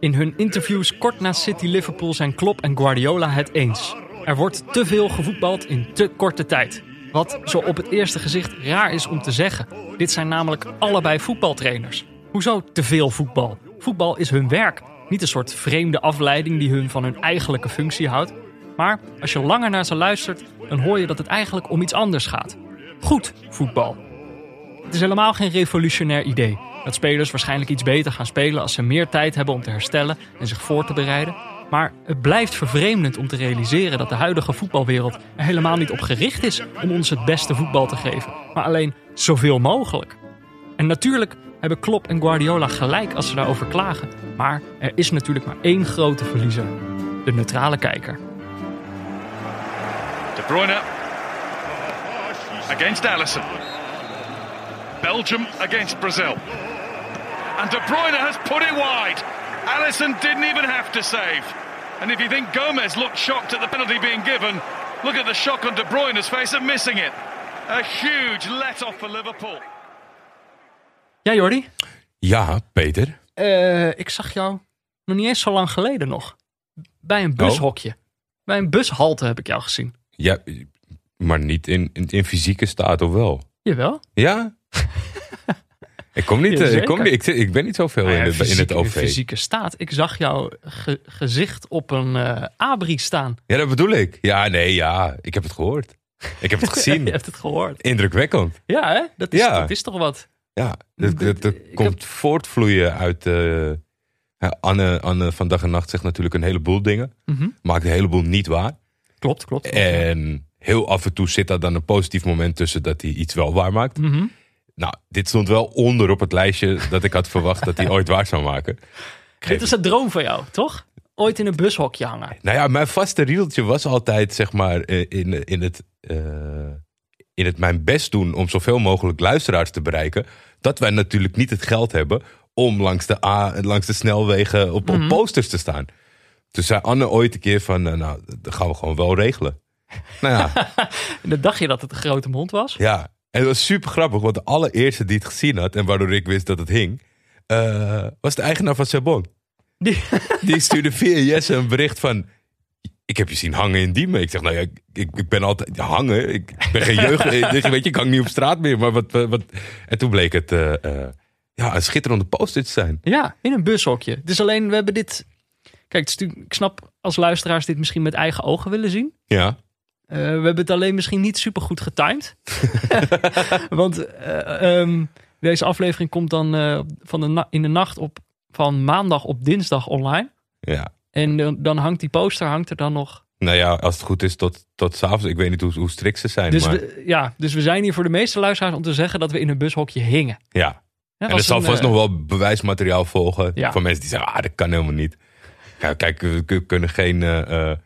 In hun interviews kort na City Liverpool zijn Klopp en Guardiola het eens. Er wordt te veel gevoetbald in te korte tijd. Wat zo op het eerste gezicht raar is om te zeggen. Dit zijn namelijk allebei voetbaltrainers. Hoezo te veel voetbal? Voetbal is hun werk. Niet een soort vreemde afleiding die hun van hun eigenlijke functie houdt. Maar als je langer naar ze luistert, dan hoor je dat het eigenlijk om iets anders gaat. Goed voetbal. Het is helemaal geen revolutionair idee. Dat spelers waarschijnlijk iets beter gaan spelen als ze meer tijd hebben om te herstellen en zich voor te bereiden. Maar het blijft vervreemdend om te realiseren dat de huidige voetbalwereld er helemaal niet op gericht is om ons het beste voetbal te geven, maar alleen zoveel mogelijk. En natuurlijk hebben Klopp en Guardiola gelijk als ze daarover klagen, maar er is natuurlijk maar één grote verliezer: de neutrale kijker. De Bruyne against Allison. Belgium against Brazil. And De Bruyne has put it wide. Allison didn't even have to save. And if you think Gomez looked shocked at the penalty being given, look at the shock on De Bruyne's face of missing it. A huge let off for Liverpool. Ja, Jordi? Ja, Peter. Eh, ik zag jou nog niet eens zo lang geleden nog. Bij een bushokje. Bij een bushalte heb ik jou gezien. Ja, maar niet in, in, in fysieke staat, of wel? Jawel. Ja? ik kom niet, Ja, eh, ik, kom niet ik, ik ben niet zoveel Nou ja, in, de, in het in OV. fysieke staat. Ik zag jouw ge- gezicht op een eh abri staan. Ja, dat bedoel ik. Ja, nee, ja. Ik heb het gehoord. Ik heb het gezien. Je hebt het gehoord. Indrukwekkend. Ja, hè? Dat is, Ja. dat is toch wat? Ja, dat, dat, dat Ik komt voortvloeien uit... eh, Anne, Anne van Dag en Nacht zegt natuurlijk een heleboel dingen. Mhm. Maakt een heleboel niet waar. Klopt, klopt. En heel af en toe zit daar dan een positief moment tussen dat hij iets wel waar maakt. Mhm. Nou, dit stond wel onder op het lijstje dat ik had verwacht dat hij ooit waar zou maken. Dit is een droom van jou, toch? Ooit in een bushokje hangen. Nou ja, mijn vaste rieltje was altijd, zeg maar, eh, in, in, het, eh, in het mijn best doen om zoveel mogelijk luisteraars te bereiken. Dat wij natuurlijk niet het geld hebben om langs de, A, langs de snelwegen op, op posters te staan. Toen zei Anne ooit een keer van, eh, nou, dat gaan we gewoon wel regelen. Nou ja, En dan dacht je dat het een grote mond was. ja. En het was super grappig, want de allereerste die het gezien had en waardoor ik wist dat het hing, eh, was de eigenaar van Sabon. Die, Die stuurde via Jesse een bericht van... Ik heb je zien hangen in Diemen. Ik zeg, nou ja, ik, ik, ben altijd hangen. Ik ben geen jeugd. eh, weet je, ik hang niet op straat meer. Maar wat, wat, En toen bleek het eh, eh, ja, een schitterende poster te zijn. ja, in een bushokje. Het is alleen, we hebben dit... Kijk, ik snap als luisteraars dit misschien met eigen ogen willen zien. Ja, we hebben het alleen misschien niet super goed getimed. Want eh, ehm, deze aflevering komt dan eh, van de na- in de nacht op, van maandag op dinsdag online. ja. En dan, dan hangt die poster hangt er dan nog. Nou ja, als het goed is tot, tot s'avonds. Ik weet niet hoe, hoe strikt ze zijn. Dus maar we, ja, dus we zijn hier voor de meeste luisteraars om te zeggen dat we in een bushokje hingen. ja. Ja, En er zal vast eh, nog wel bewijsmateriaal volgen. Ja. Van mensen die zeggen, ah, dat kan helemaal niet. Ja, kijk, we kunnen geen eh, eh,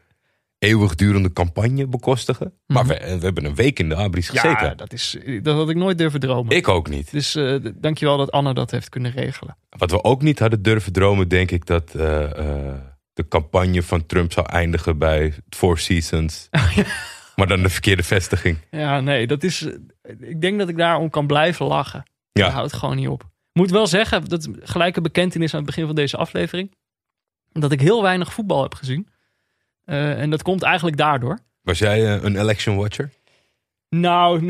eeuwigdurende campagne bekostigen. Maar we, we hebben een week in de abris gezeten. Mhm. Ja, dat, is, dat had ik nooit durven dromen. Ik ook niet. Dus eh, d- dankjewel dat Anne dat heeft kunnen regelen. Wat we ook niet hadden durven dromen, denk ik, dat eh, eh, de campagne van Trump zou eindigen bij Four Seasons. maar dan de verkeerde vestiging. Ja, nee, dat is. eh, Ik denk dat ik daarom kan blijven lachen. Ja. Dat houdt gewoon niet op. Moet wel zeggen, dat gelijke bekentenis aan het begin van deze aflevering. Dat ik heel weinig voetbal heb gezien. Eh, en dat komt eigenlijk daardoor. Was jij eh, een election watcher? Nou,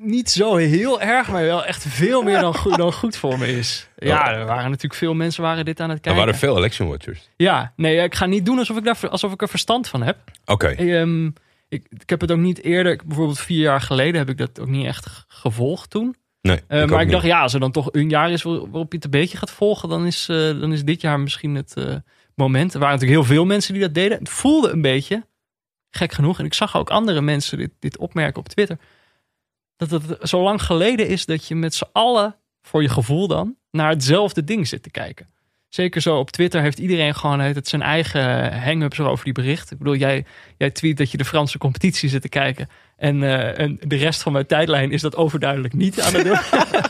niet zo heel erg, maar wel echt veel meer dan goed, dan goed voor me is. Ja, er waren natuurlijk veel mensen waren dit aan het Er kijken. waren veel election watchers. Ja, nee, ik ga niet doen alsof ik, daar, alsof ik er verstand van heb. Oké. Ehm, ik, ik heb het ook niet eerder, bijvoorbeeld vier jaar geleden heb ik dat ook niet echt gevolgd toen. Nee, Eh, ik maar ik dacht, niet. ja, als er dan toch een jaar is waar- waarop je het een beetje gaat volgen, dan is, dan is dit jaar misschien het moment. Er waren natuurlijk heel veel mensen die dat deden. Het voelde een beetje, gek genoeg, en ik zag ook andere mensen dit, dit opmerken op Twitter, dat het zo lang geleden is dat je met z'n allen, voor je gevoel dan, naar hetzelfde ding zit te kijken. Zeker zo op Twitter heeft iedereen gewoon het zijn eigen hang-ups over die berichten. Ik bedoel, jij, jij tweet dat je de Franse competitie zit te kijken. En, eh, en de rest van mijn tijdlijn is dat overduidelijk niet aan het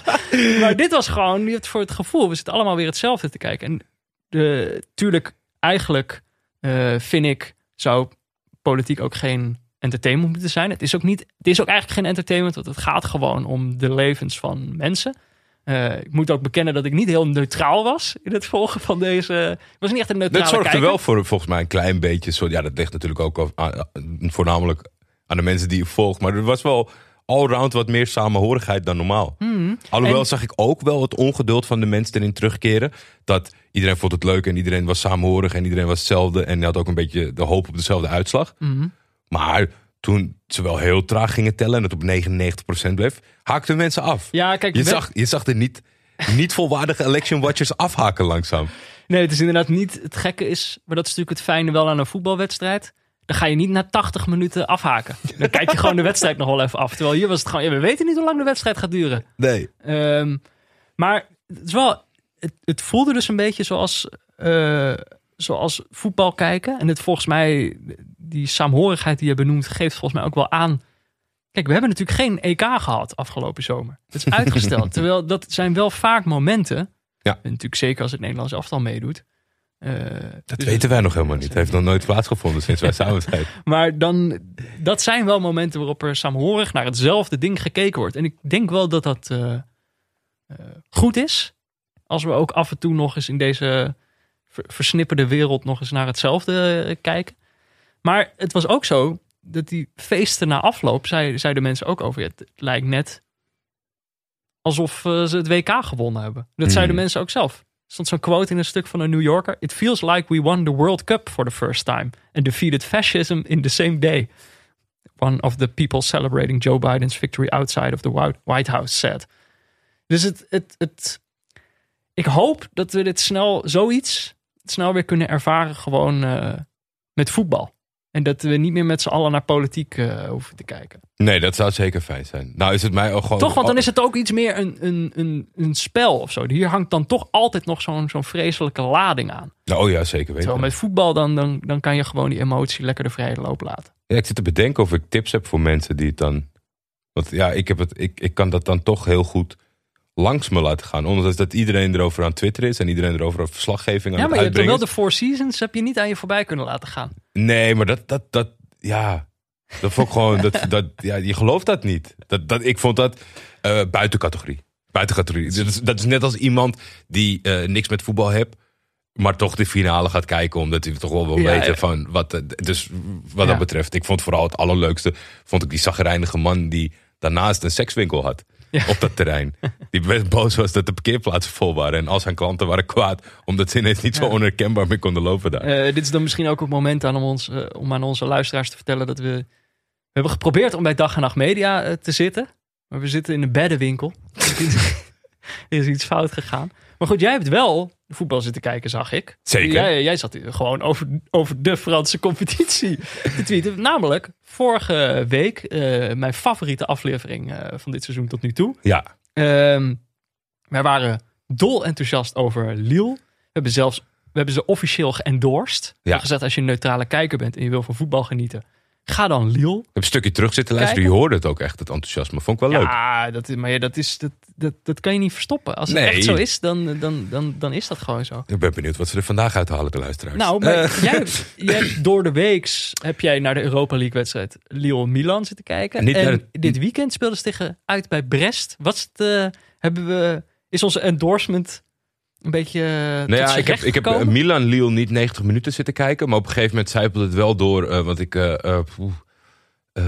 maar dit was gewoon, je hebt voor het gevoel, we zitten allemaal weer hetzelfde te kijken. En de, tuurlijk, eigenlijk eh, vind ik, zou politiek ook geen entertainment moeten zijn. Het is ook, niet, het is ook eigenlijk geen entertainment, want het gaat gewoon om de levens van mensen. Eh, ik moet ook bekennen dat ik niet heel neutraal was in het volgen van deze. Ik was niet echt een neutrale Dat zorgt er wel voor, volgens mij, een klein beetje. Ja, dat ligt natuurlijk ook af- aan- voornamelijk aan de mensen die je volgt. Maar er was wel allround wat meer samenhorigheid dan normaal. Alhoewel Hmm. En- zag ik ook wel het ongeduld van de mensen erin terugkeren. Dat iedereen vond het leuk en iedereen was samenhorig en iedereen was hetzelfde. En had ook een beetje de hoop op dezelfde uitslag. Mhm. Maar toen ze wel heel traag gingen tellen en het op 99% bleef, haakten mensen af. Ja, kijk, Je zag, je zag er niet, niet volwaardige election watchers afhaken langzaam. Nee, het is inderdaad niet. Het gekke is, maar dat is natuurlijk het fijne wel aan een voetbalwedstrijd. Dan ga je niet na 80 minuten afhaken. Dan kijk je gewoon de wedstrijd nog wel even af. Terwijl hier was het gewoon, ja, we weten niet hoe lang de wedstrijd gaat duren. Nee. Ehm, maar het is wel, het, het voelde dus een beetje zoals, eh, zoals voetbal kijken. En het volgens mij, die saamhorigheid die je benoemt, geeft volgens mij ook wel aan. Kijk, we hebben natuurlijk geen EK gehad afgelopen zomer. Het is uitgesteld. terwijl dat zijn wel vaak momenten. Ja. En natuurlijk zeker als het Nederlands elftal meedoet. Eh, Dat dus- weten wij nog helemaal niet. Het heeft nog nooit plaatsgevonden sinds wij samen zijn. maar dan, dat zijn wel momenten waarop er saamhorig naar hetzelfde ding gekeken wordt. En ik denk wel dat dat eh, goed is. Als we ook af en toe nog eens in deze ver- versnipperde wereld nog eens naar hetzelfde eh, kijken. Maar het was ook zo dat die feesten na afloop, zei- zeiden mensen ook over. Het lijkt net alsof eh, ze het WK gewonnen hebben. Dat zeiden Hmm. mensen ook zelf. Er stond zo'n quote in een stuk van een New Yorker. It feels like we won the World Cup for the first time. And defeated fascism in the same day. One of the people celebrating Joe Biden's victory outside of the White- White House said. Dus het, het, het, ik hoop dat we dit snel, zoiets, snel weer kunnen ervaren gewoon eh, met voetbal. En dat we niet meer met z'n allen naar politiek eh, hoeven te kijken. Nee, dat zou zeker fijn zijn. Nou is het mij ook gewoon... Toch, want dan is het ook iets meer een, een, een, een spel of zo. Hier hangt dan toch altijd nog zo'n zo'n vreselijke lading aan. Oh ja, zeker weten. Terwijl met voetbal dan, dan, dan kan je gewoon die emotie lekker de vrije loop laten. Ja, ik zit te bedenken of ik tips heb voor mensen die het dan... Want ja, ik, heb het, ik, ik kan dat dan toch heel goed langs me laten gaan. Omdat dat iedereen erover aan het twitteren is. En iedereen erover een verslaggeving aan Ja, maar het je hebt wel de Four Seasons heb je niet aan je voorbij kunnen laten gaan. Nee, maar dat, dat, dat, ja. Dat vond ik gewoon, dat, dat, ja, je gelooft dat niet. Dat, dat, ik vond dat eh buiten categorie. Buiten categorie. Dat is, dat is net als iemand die eh, niks met voetbal heeft, maar toch de finale gaat kijken, omdat hij toch wel wil Ja, weten ja. van wat. eh, Dus wat Ja. dat betreft, ik vond vooral het allerleukste, vond ik die zagrijnige man die daarnaast een sekswinkel had. Ja. Op dat terrein. Die best boos was dat de parkeerplaatsen vol waren. En al zijn klanten waren kwaad. Omdat ze ineens niet zo onherkenbaar meer konden lopen daar. Eh, dit is dan misschien ook het moment aan om, ons, eh, om aan onze luisteraars te vertellen dat we... We hebben geprobeerd om bij Dag en Nacht Media eh, te zitten. Maar we zitten in een beddenwinkel. er is iets fout gegaan. Maar goed, jij hebt wel voetbal zitten kijken, zag ik. Zeker. Jij, jij zat hier gewoon over, over de Franse competitie te tweeten. Namelijk, vorige week, eh, mijn favoriete aflevering eh, van dit seizoen tot nu toe. Ja, Ehm, wij waren dol enthousiast over Lille. We hebben zelfs we hebben ze officieel geëndorsed. Hebben gezegd, als je een neutrale kijker bent en je wil van voetbal genieten, ga dan. Ik heb een stukje terug zitten luisteren. Kijken. Je hoorde het ook echt, het enthousiasme. Vond ik wel leuk. Ja, dat, is- maar ja, dat, is, dat, dat, dat kan je niet verstoppen. Als het Nee. echt zo is, dan, dan, dan, dan is dat gewoon zo. Ik ben benieuwd wat ze er vandaag uithalen, de luisteraars. Nou, maar Eh, jij, door de weeks heb jij naar de Europa League wedstrijd Lille-Milan zitten kijken. En het- dit weekend speelden ze tegen uit bij Brest. Wat is, het, eh, hebben we, is onze endorsement een beetje uh, nou ja, ik heb, ik heb eh, Milan-Lille niet 90 minuten zitten kijken. Maar op een gegeven moment zijpelde het wel door. eh, want ik eh, eh, eh,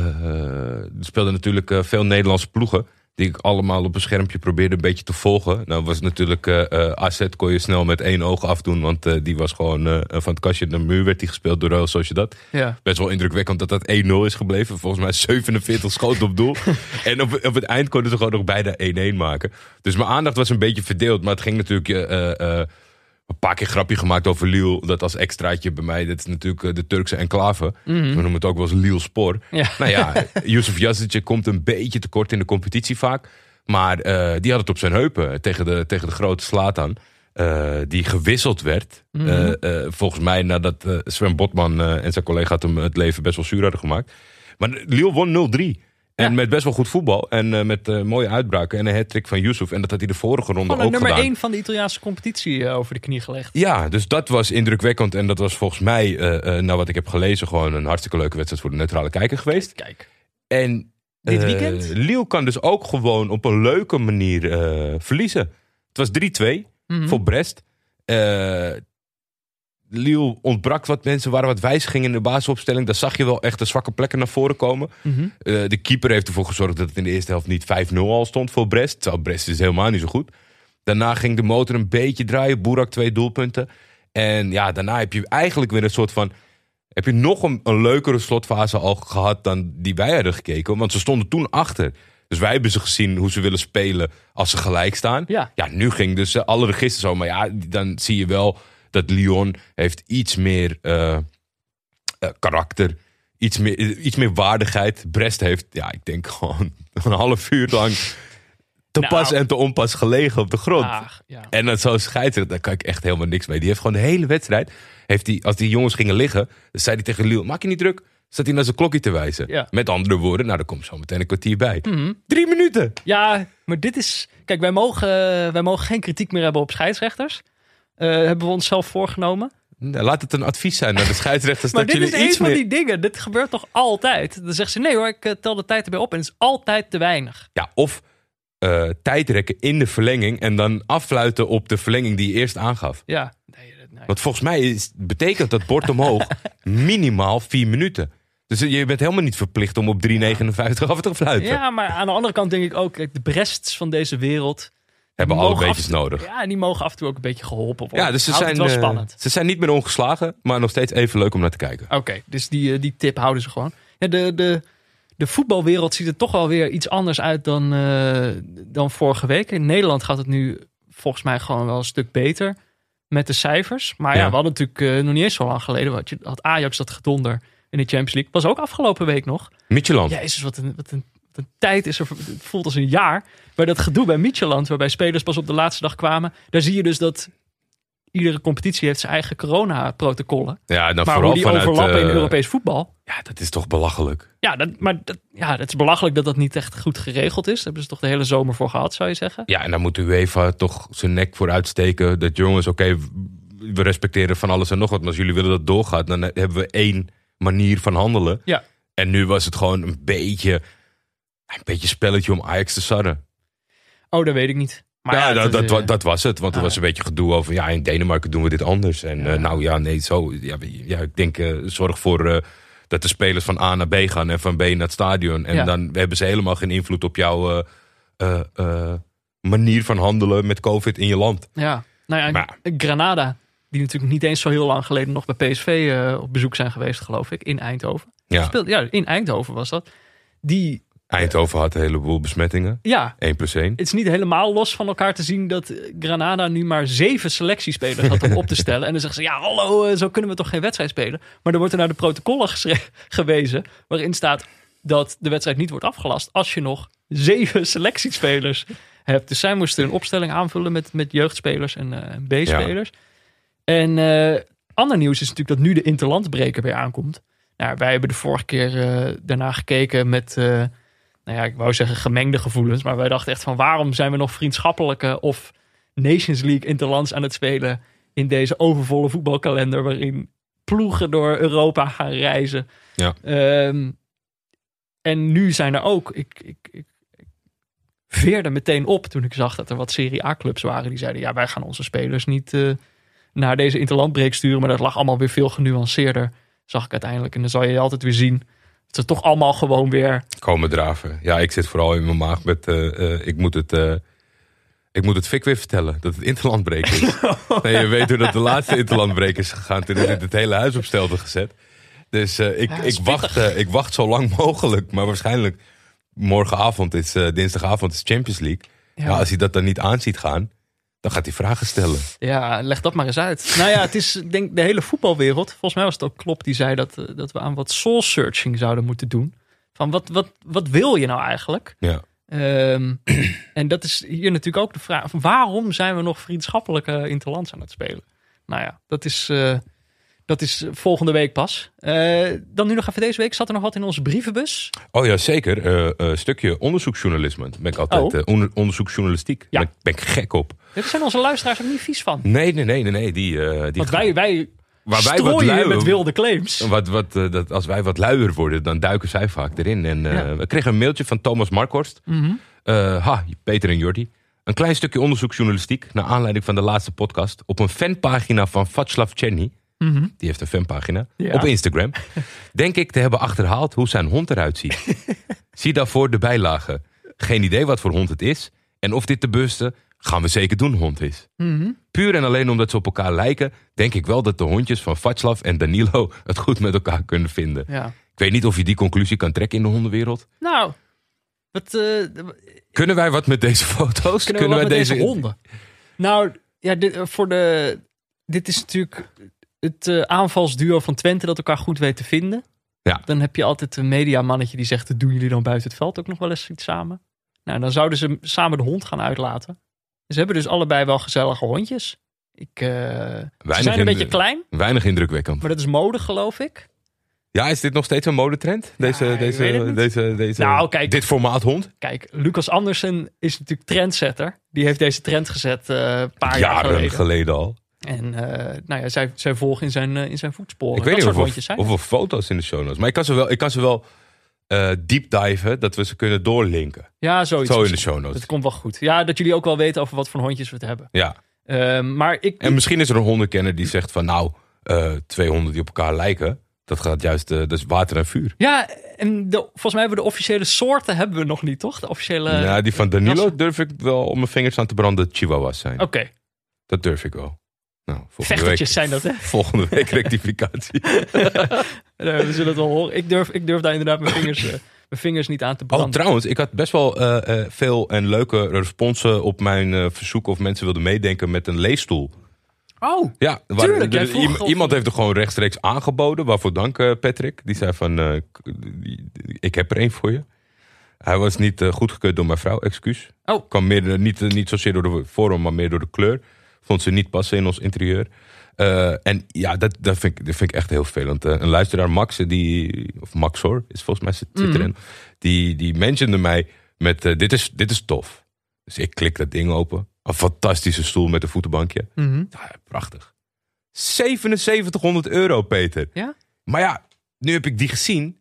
er speelden natuurlijk eh, veel Nederlandse ploegen. Die ik allemaal op een schermpje probeerde een beetje te volgen. Nou was natuurlijk eh eh, AZ kon je snel met één oog afdoen. Want eh, die was gewoon van het kastje naar de muur werd die gespeeld door Real Sociedad. Ja. Best wel indrukwekkend dat dat 1-0 is gebleven. Volgens mij 47 schoten op doel. en op, op het eind konden ze gewoon nog bijna 1-1 maken. Dus mijn aandacht was een beetje verdeeld. Maar het ging natuurlijk een paar keer grapje gemaakt over Lille. Dat als extraatje bij mij. Dat is natuurlijk eh, de Turkse enclave. We noemen het ook wel eens Lille Spor. Ja. Nou ja, Yusuf Yazic komt een beetje tekort in de competitie vaak. Maar eh, die had het op zijn heupen tegen de, tegen de grote Slatan. eh, die gewisseld werd. Eh, volgens mij nadat Sven Botman en zijn collega het hem het leven best wel zuur hadden gemaakt. Maar Lille won 0-3. En met best wel goed voetbal. En eh, met eh, mooie uitbraken. En een hat van Yusuf. En dat had hij de vorige ronde ook een nummer gedaan. 1 van de Italiaanse competitie eh, over de knie gelegd. Ja, dus dat was indrukwekkend. En dat was volgens mij, naar wat ik heb gelezen, gewoon een hartstikke leuke wedstrijd voor de neutrale kijker geweest. Kijk. En Dit weekend? Lille kan dus ook gewoon op een leuke manier verliezen. Het was 3-2 Mhm. voor Brest. Lille ontbrak wat mensen, waren wat wijzigingen in de basisopstelling. Daar zag je wel echt de zwakke plekken naar voren komen. Mhm. Eh, de keeper heeft ervoor gezorgd dat het in de eerste helft niet 5-0 al stond voor Brest. Terwijl Brest is helemaal niet zo goed. Daarna ging de motor een beetje draaien. Boerak twee doelpunten. En ja, daarna heb je eigenlijk weer een soort van... Heb je nog een, een leukere slotfase al gehad dan die wij hadden gekeken. Want ze stonden toen achter. Dus wij hebben ze gezien hoe ze willen spelen als ze gelijk staan. Ja. Ja, nu ging dus alle registers zo. Maar ja, dan zie je wel dat Lyon heeft iets meer eh, eh, karakter. Iets meer, iets meer waardigheid. Brest heeft, ja, ik denk gewoon een half uur lang te Nou. pas en te onpas gelegen op de grond. Ja. En dat zo'n scheidsrechter, daar kan ik echt helemaal niks mee. Die heeft gewoon de hele wedstrijd, heeft die, als die jongens gingen liggen, zei hij tegen Lille, maak je niet druk. Zat hij naar zijn klokje te wijzen. Ja. Met andere woorden, nou, er komt zo meteen een kwartier bij. Mhm. Drie minuten. Ja, maar dit is. Kijk, wij mogen, wij mogen geen kritiek meer hebben op scheidsrechters. Eh, hebben we onszelf voorgenomen. Laat het een advies zijn naar de scheidsrechters Maar dat dit is een van die dingen. Dit gebeurt toch altijd? Dan zegt ze: nee hoor, ik eh, tel de tijd erbij op. En het is altijd te weinig. Ja, of eh tijdrekken in de verlenging en dan affluiten op de verlenging die je eerst aangaf. Ja. Nee, nee. Want volgens mij is, betekent dat bord omhoog minimaal vier minuten. Dus je bent helemaal niet verplicht om op 3,59 af te fluiten. Ja, maar aan de andere kant denk ik ook, kijk, de Brests van deze wereld. Hebben alle beetjes toe- nodig. Ja, en die mogen af en toe ook een beetje geholpen worden. Ja, dus ze Houdt zijn, wel eh, spannend. ze zijn niet meer ongeslagen, maar nog steeds even leuk om naar te kijken. Oké, dus die, eh, die tip houden ze gewoon. Ja, de, de, de voetbalwereld ziet er toch wel weer iets anders uit dan, eh, dan vorige week. In Nederland gaat het nu volgens mij gewoon wel een stuk beter met de cijfers. Maar ja, Ja. we hadden natuurlijk nog niet eens zo lang geleden. Had, je, had Ajax dat gedonder in de Champions League. Was ook afgelopen week nog. Midtjylland. Jezus, wat een, wat een, een tijd is er. Het voelt als een jaar. Maar dat gedoe bij Midtjylland, waarbij spelers pas op de laatste dag kwamen. Daar zie je dus dat iedere competitie heeft zijn eigen corona-protocollen. Ja, dan Maar vooral hoe die vanuit, overlappen in eh, Europees voetbal. Ja, dat is toch belachelijk. Ja, dat, maar dat, ja, het is belachelijk dat dat niet echt goed geregeld is. Daar hebben ze toch de hele zomer voor gehad, zou je zeggen? Ja, en dan moet UEFA toch zijn nek voor uitsteken. Dat jongens, oké, we respecteren van alles en nog wat. Maar als jullie willen dat doorgaat, dan hebben we één manier van handelen. Ja. En nu was het gewoon een beetje, een beetje spelletje om Ajax te sarren. Oh, dat weet ik niet. Maar ja, dat, dat, eh, dat was het. Want er ah. was een beetje gedoe over, ja, in Denemarken doen we dit anders. En Ja. eh, nou ja, nee, zo. Ja, ja ik denk, eh, zorg voor dat de spelers van A naar B gaan en van B naar het stadion. En Ja. dan hebben ze helemaal geen invloed op jouw manier van handelen met COVID in je land. Ja, nou ja, Maar- Granada, die natuurlijk niet eens zo heel lang geleden nog bij PSV op bezoek zijn geweest, geloof ik, in Eindhoven. Ja, Speelde, ja, in Eindhoven was dat. Die, Eindhoven had een heleboel besmettingen. ja, 1 plus 1. het is niet helemaal los van elkaar te zien dat Granada nu maar zeven selectiespelers had om op te stellen. En dan zeggen ze, ja hallo, eh, zo kunnen we toch geen wedstrijd spelen. Maar dan wordt er naar de protocollen gewezen, waarin staat dat de wedstrijd niet wordt afgelast als je nog zeven selectiespelers hebt. Dus zij moesten een opstelling aanvullen met, met jeugdspelers en eh, B-spelers. En eh, ander nieuws is natuurlijk dat nu de interlandbreker weer aankomt. Nou, wij hebben de vorige keer eh, daarna gekeken met, nou ja, ik wou zeggen gemengde gevoelens. Maar wij dachten echt van waarom zijn we nog vriendschappelijke of Nations League interlands aan het spelen in deze overvolle voetbalkalender waarin ploegen door Europa gaan reizen. Ja. Ehm, en nu zijn er ook, ik, ik, ik, ik veerde meteen op toen ik zag dat er wat Serie A-clubs waren. Die zeiden, ja, wij gaan onze spelers niet eh, naar deze interlandbreek sturen. Maar dat lag allemaal weer veel genuanceerder, zag ik uiteindelijk. En dan zal je altijd weer zien ze toch allemaal gewoon weer... Komen draven. Ja, ik zit vooral in mijn maag met, eh, eh, ik moet het... eh, ik moet het Fik weer vertellen, dat het interlandbreek is. nee, je weet hoe dat de laatste interlandbreek is gegaan. Toen is het hele huis op stelte gezet. Dus ik, Ja, ik, wacht, ik wacht zo lang mogelijk. Maar waarschijnlijk morgenavond is, dinsdagavond is Champions League. Ja. als hij dat dan niet aan ziet gaan, dan gaat hij vragen stellen. Ja, leg dat maar eens uit. Nou ja, het is ik denk de hele voetbalwereld. Volgens mij was het ook Klopp die zei dat, eh, dat we aan wat soul searching zouden moeten doen. Van wat, wat, wat wil je nou eigenlijk? Ja. Ehm, en dat is hier natuurlijk ook de vraag. Van waarom zijn we nog vriendschappelijke interlands aan het spelen? Nou ja, dat is, eh, dat is volgende week pas. Eh, dan nu nog even deze week. Zat er nog wat in onze brievenbus? Oh ja, zeker. Eh, eh, stukje onderzoeksjournalisme. Daar ben ik altijd Oh. eh, onder- onderzoeksjournalistiek. Ja. Ben, ik- ben ik gek op. Daar zijn onze luisteraars ook niet vies van. Nee, nee, nee, nee, nee. Die, eh, die Want wij, wij waar wij wat strooien luier, met wilde claims. Wat, wat, eh, dat, als wij wat luier worden, dan duiken zij vaak erin. En eh, Ja. we kregen een mailtje van Thomas Markhorst. Mhm. Eh, ha, Peter en Jordi. Een klein stukje onderzoeksjournalistiek naar aanleiding van de laatste podcast op een fanpagina van Václav Mhm. Die heeft een fanpagina Ja. op Instagram. Denk ik te hebben achterhaald hoe zijn hond eruit ziet. Zie daarvoor de bijlage. Geen idee wat voor hond het is. En of dit de bewuste, gaan we zeker doen, hond is. Mhm. Puur en alleen omdat ze op elkaar lijken, denk ik wel dat de hondjes van Václav en Danilo het goed met elkaar kunnen vinden. Ja. Ik weet niet of je die conclusie kan trekken in de hondenwereld. Nou, wat, eh, Kunnen wij wat met deze foto's? kunnen we wij deze honden? Nou, ja, dit, voor de, dit is natuurlijk het eh, aanvalsduo van Twente dat elkaar goed weet te vinden. Ja. Dan heb je altijd een mediamannetje die zegt, doen jullie dan buiten het veld ook nog wel eens iets samen? Nou, dan zouden ze samen de hond gaan uitlaten. Ze hebben dus allebei wel gezellige hondjes. Ik, eh, ze zijn een beetje klein, Weinig indrukwekkend. maar dat is mode geloof ik. Ja, is dit nog steeds een modetrend? Deze, Ja, deze, deze, deze, Nou, kijk. dit formaat hond? Kijk, Lucas Andersen is natuurlijk trendsetter. Die heeft deze trend gezet eh, een paar jaar geleden al. En eh, nou ja, zij, zij volgen in zijn, eh, in zijn voetsporen. Ik weet dat niet of, we foto's in de show notes. Maar ik kan ze wel, ik kan ze wel eh deep diven, dat we ze kunnen doorlinken. ja, zoiets. Zo in de show notes. Dat komt wel goed. Ja, dat jullie ook wel weten over wat voor hondjes we het hebben. Ja. Ehm, maar ik... En misschien is er een hondenkenner die zegt van nou, twee honden die op elkaar lijken. Dat gaat juist, dat is water en vuur. Ja, en de, volgens mij hebben we de officiële soorten hebben we nog niet, toch? De officiële... ja, die van Danilo durf ik wel om mijn vingers aan te branden chihuahuas zijn. Oké, Dat durf ik wel. Nou, vechtertjes week, zijn dat, hè? volgende week rectificatie. We zullen het wel horen. Ik durf, ik durf daar inderdaad mijn vingers, eh, mijn vingers niet aan te Oh, branden. trouwens, ik had best wel eh, eh, veel en leuke responsen op mijn verzoek of mensen wilden meedenken met een leesstoel. oh, Ja, waar- Tuurlijk, vroeg of- iemand heeft er gewoon rechtstreeks aangeboden. Waarvoor dank, Patrick. Die zei van, ik heb er één voor je. Hij was niet goedgekeurd door mijn vrouw, excuus. Oh. Kwam meer, niet, niet zozeer door de vorm, maar meer door de kleur. Vond ze niet passen in ons interieur. Eh, en ja, dat, dat, vind ik, dat vind ik echt heel vervelend. Eh, een luisteraar, Max, eh, die, of Max hoor, is volgens mij Twitter. Mhm. in, Die, die mentionde mij met, dit, is, dit is tof. Dus ik klik dat ding open. Een fantastische stoel met een voetenbankje. Mhm. Ja, prachtig. 7700 euro, Peter. Ja? Maar ja, nu heb ik die gezien.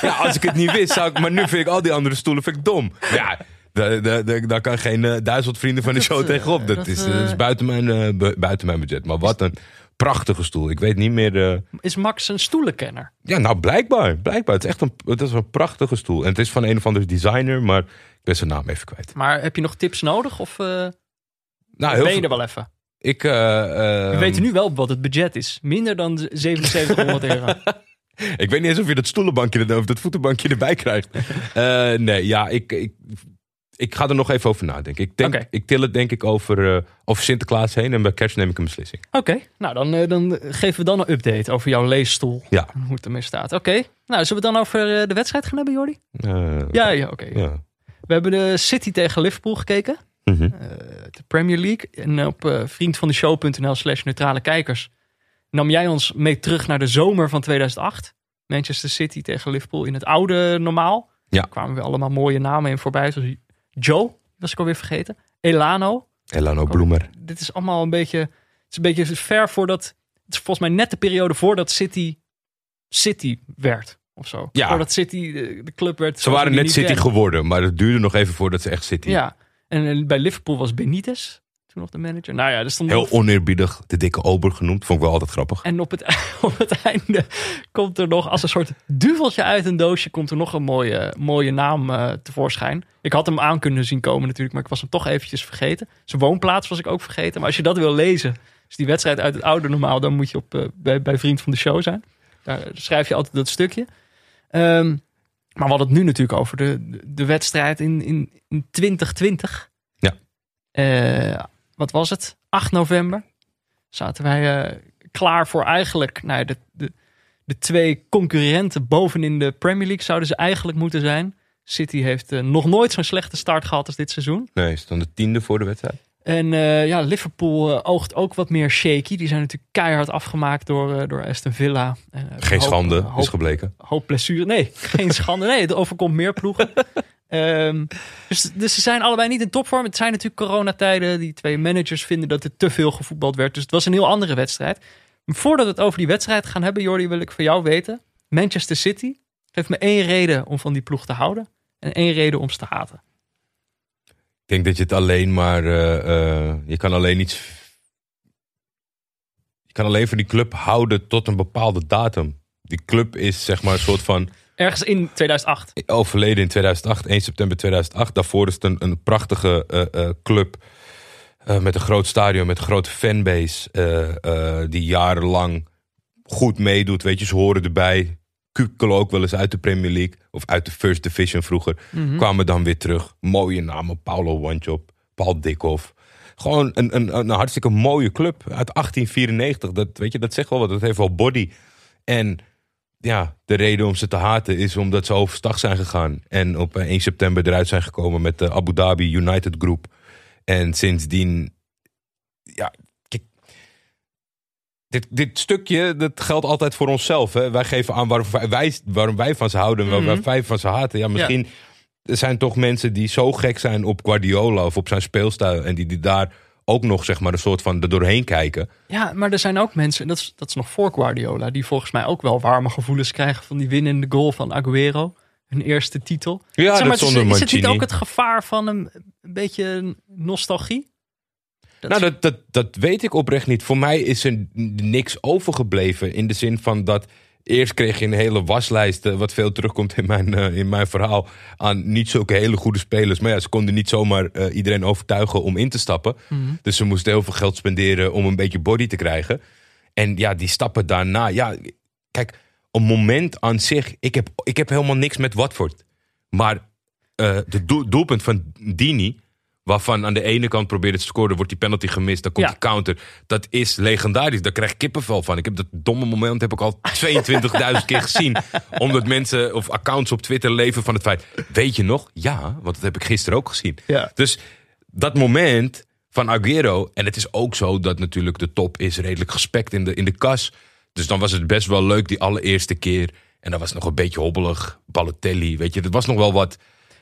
Ja, als ik het niet wist, zou ik. Maar nu vind ik al die andere stoelen vind ik dom. Maar ja, daar- daar- daar- daar kan geen eh, duizend vrienden van de show eh, tegenop. Dat, is, eh, dat is buiten, mijn, bu- buiten mijn budget. Maar wat een prachtige stoel. Ik weet niet meer. Is Max een stoelenkenner? Ja, nou blijkbaar. Blijkbaar. Het is echt een, het is een prachtige stoel. En het is van een of andere designer, maar ik ben zijn naam even kwijt. Maar heb je nog tips nodig? Of eh Nou, heel veel- er wel even? Ik, eh, We weten nu wel wat het budget is. Minder dan 7700 euro. Ik weet niet eens of je dat stoelenbankje of dat voetenbankje erbij krijgt. Nee, ja, ik, ik, ik ga er nog even over nadenken. Ik, denk, ik til het denk ik over, eh, over Sinterklaas heen en bij kerst neem ik een beslissing. Oké, nou dan, eh, dan geven we dan een update over jouw leesstoel. Ja. Hoe het ermee staat. Oké, nou zullen we dan over eh, de wedstrijd gaan hebben, Jordi? Ja, ja oké. ja. We hebben de City tegen Liverpool gekeken. Mhm. de Premier League. En op vriendvandeshow.nl slash neutrale kijkers nam jij ons mee terug naar de zomer van 2008. Manchester City tegen Liverpool in het oude normaal. Ja. Daar kwamen weer allemaal mooie namen in voorbij. Zoals Joe, was ik alweer vergeten. Elano. Elano Bloemer. Dit is allemaal een beetje, het is een beetje ver voordat, het is volgens mij net de periode voordat City City werd. Of zo. Ja. Voordat City de, de club werd. Ze waren net City geworden, maar het duurde nog even voordat ze echt City. Ja. En bij Liverpool was Benitez toen nog de manager. Nou ja, er stond Heel oneerbiedig, de dikke ober genoemd. Vond ik wel altijd grappig. En op het, op het einde komt er nog, als een soort duveltje uit een doosje, komt er nog een mooie, mooie naam eh, tevoorschijn. Ik had hem aan kunnen zien komen natuurlijk, maar ik was hem toch eventjes vergeten. Zijn woonplaats was ik ook vergeten. Maar als je dat wil lezen, dus die wedstrijd uit het oude normaal, dan moet je op, eh, bij, bij Vriend van de Show zijn. Daar schrijf je altijd dat stukje. Ehm, maar we hadden het nu natuurlijk over de, de wedstrijd in, in, in 2020. Ja. Eh, wat was het? 8 november zaten wij eh, klaar voor eigenlijk nou, de, de, de twee concurrenten bovenin de Premier League zouden ze eigenlijk moeten zijn. City heeft eh, nog nooit zo'n slechte start gehad als dit seizoen. Nee, ze stonden tiende voor de wedstrijd. En eh, ja, Liverpool oogt ook wat meer shaky. Die zijn natuurlijk keihard afgemaakt door, door Aston Villa. Geen hoop- schande, is gebleken. hoop blessure. Nee, geen schande. Nee, het overkomt meer ploegen. Ehm, dus, dus ze zijn allebei niet in topvorm. Het zijn natuurlijk coronatijden. Die twee managers vinden dat er te veel gevoetbald werd. Dus het was een heel andere wedstrijd. Voordat we het over die wedstrijd gaan hebben, Jordi, wil ik van jou weten. Manchester City geeft me één reden om van die ploeg te houden. En één reden om ze te haten. Ik denk dat je het alleen maar. eh, eh, je kan alleen iets. Je kan alleen van die club houden tot een bepaalde datum. Die club is zeg maar een soort van. Ergens in 2008. overleden in 2008, 1 september 2008. Daarvoor is het een, een prachtige eh, eh, club. eh, met een groot stadion, met een grote fanbase. die jarenlang goed meedoet. Weet je, ze horen erbij. Kukelen ook wel eens uit de Premier League. Of uit de First Division vroeger. Kwamen dan weer terug. Mooie namen. Paulo Wanchop, Paul Dikhoff. Gewoon een, een, een hartstikke mooie club uit 1894. Dat, weet je, dat zegt wel wat. Dat heeft wel body. En ja, de reden om ze te haten is omdat ze overstag zijn gegaan. En op eh, 1 september eruit zijn gekomen met de Abu Dhabi United Group. En sindsdien, ja, kijk, dit, dit stukje, dat geldt altijd voor onszelf. Hè? Wij geven aan waarom wij, waarom wij van ze houden en waarom wij van ze haten. Ja, misschien er zijn toch mensen die zo gek zijn op Guardiola of op zijn speelstijl. En die, die daar ook nog, zeg maar, een soort van er doorheen kijken. Ja, maar er zijn ook mensen, dat is, dat is nog voor Guardiola, die volgens mij ook wel warme gevoelens krijgen van die winnende goal van Aguero. Hun eerste titel. Ja, Zeg maar, dat is, zonder is het niet ook het gevaar van een, een beetje nostalgie? Dat nou, dat, dat, dat weet ik oprecht niet. Voor mij is er niks overgebleven. In de zin van dat. Eerst kreeg je een hele waslijst. eh, wat veel terugkomt in mijn, eh, in mijn verhaal. aan niet zulke hele goede spelers. Maar ja, ze konden niet zomaar eh, iedereen overtuigen om in te stappen. Dus ze moesten heel veel geld spenderen om een beetje body te krijgen. En ja, die stappen daarna. Ja, kijk, een moment aan zich. Ik heb, ik heb helemaal niks met Watford. Maar de doel- doelpunt van Dini. Waarvan aan de ene kant probeerde te scoren, wordt die penalty gemist, dan komt Ja. die counter. Dat is legendarisch, daar krijg ik kippenvel van. Ik heb dat domme moment heb ik al 22.000 keer gezien. Omdat mensen of accounts op Twitter leven van het feit. Weet je nog? Ja, want dat heb ik gisteren ook gezien. Ja. Dus dat moment van Aguero. En het is ook zo dat natuurlijk de top is redelijk gespekt in de, in de kas. Dus dan was het best wel leuk die allereerste keer. En dat was nog een beetje hobbelig. Balotelli, weet je. Dat was nog wel wat...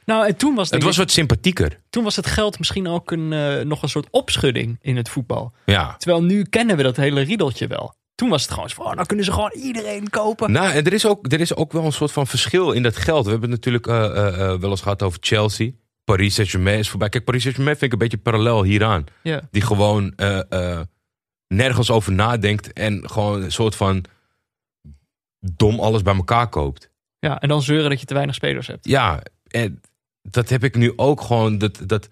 nou, en toen was, Het denk was ik- wat sympathieker. toen was het geld misschien ook een, eh, nog een soort opschudding in het voetbal. Ja. Terwijl nu kennen we dat hele riedeltje wel. Toen was het gewoon zo van, oh, dan kunnen ze gewoon iedereen kopen. Nou, en er is, ook, er is ook wel een soort van verschil in dat geld. We hebben het natuurlijk eh, eh, wel eens gehad over Chelsea. Paris Saint-Germain is voorbij. Kijk, Paris Saint-Germain vind ik een beetje parallel hieraan. Ja. Die gewoon nergens over nadenkt. En gewoon een soort van dom alles bij elkaar koopt. ja, en dan zeuren dat je te weinig spelers hebt. Ja, en dat heb ik nu ook gewoon. Dat, dat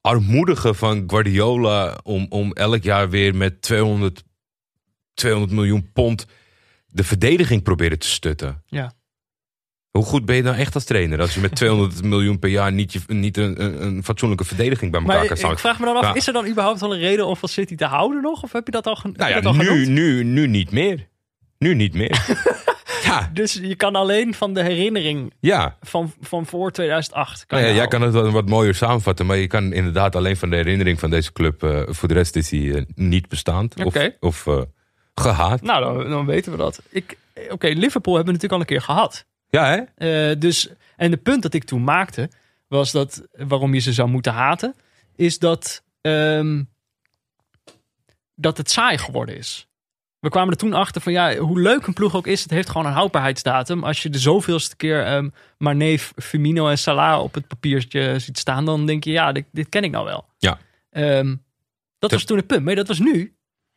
armoedige van Guardiola om, om elk jaar weer met 200, 200 miljoen pond de verdediging proberen te stutten. Ja. Hoe goed ben je dan echt als trainer als je met 200 miljoen per jaar niet, je, niet een, een, fatsoenlijke verdediging bij elkaar Maar kan ik staan? vraag me dan af, is er dan überhaupt al een reden om van City te houden nog? Of heb je dat al, Nou ja, je dat al nu, genoemd? nu, nu niet meer. Nu niet meer. ja, Dus je kan alleen van de herinnering ja. van, van voor 2008. Kan Nou ja, jij kan het wel wat mooier samenvatten, maar je kan inderdaad alleen van de herinnering van deze club. eh, voor de rest is hij eh, niet bestaand of, of eh, gehaat. Nou, dan, dan weten we dat. Ik- Oké, Liverpool hebben we natuurlijk al een keer gehad. Ja, hè? Dus, en de punt dat ik toen maakte, was dat waarom je ze zou moeten haten, is dat, ehm, dat het saai geworden is. We kwamen er toen achter van ja, hoe leuk een ploeg ook is, het heeft gewoon een houdbaarheidsdatum. Als je de zoveelste keer ehm Mane, Firmino en Salah op het papiertje ziet staan, dan denk je ja, dit, dit ken ik nou wel. Ja. Ehm, dat was toen het punt. Maar dat was nu,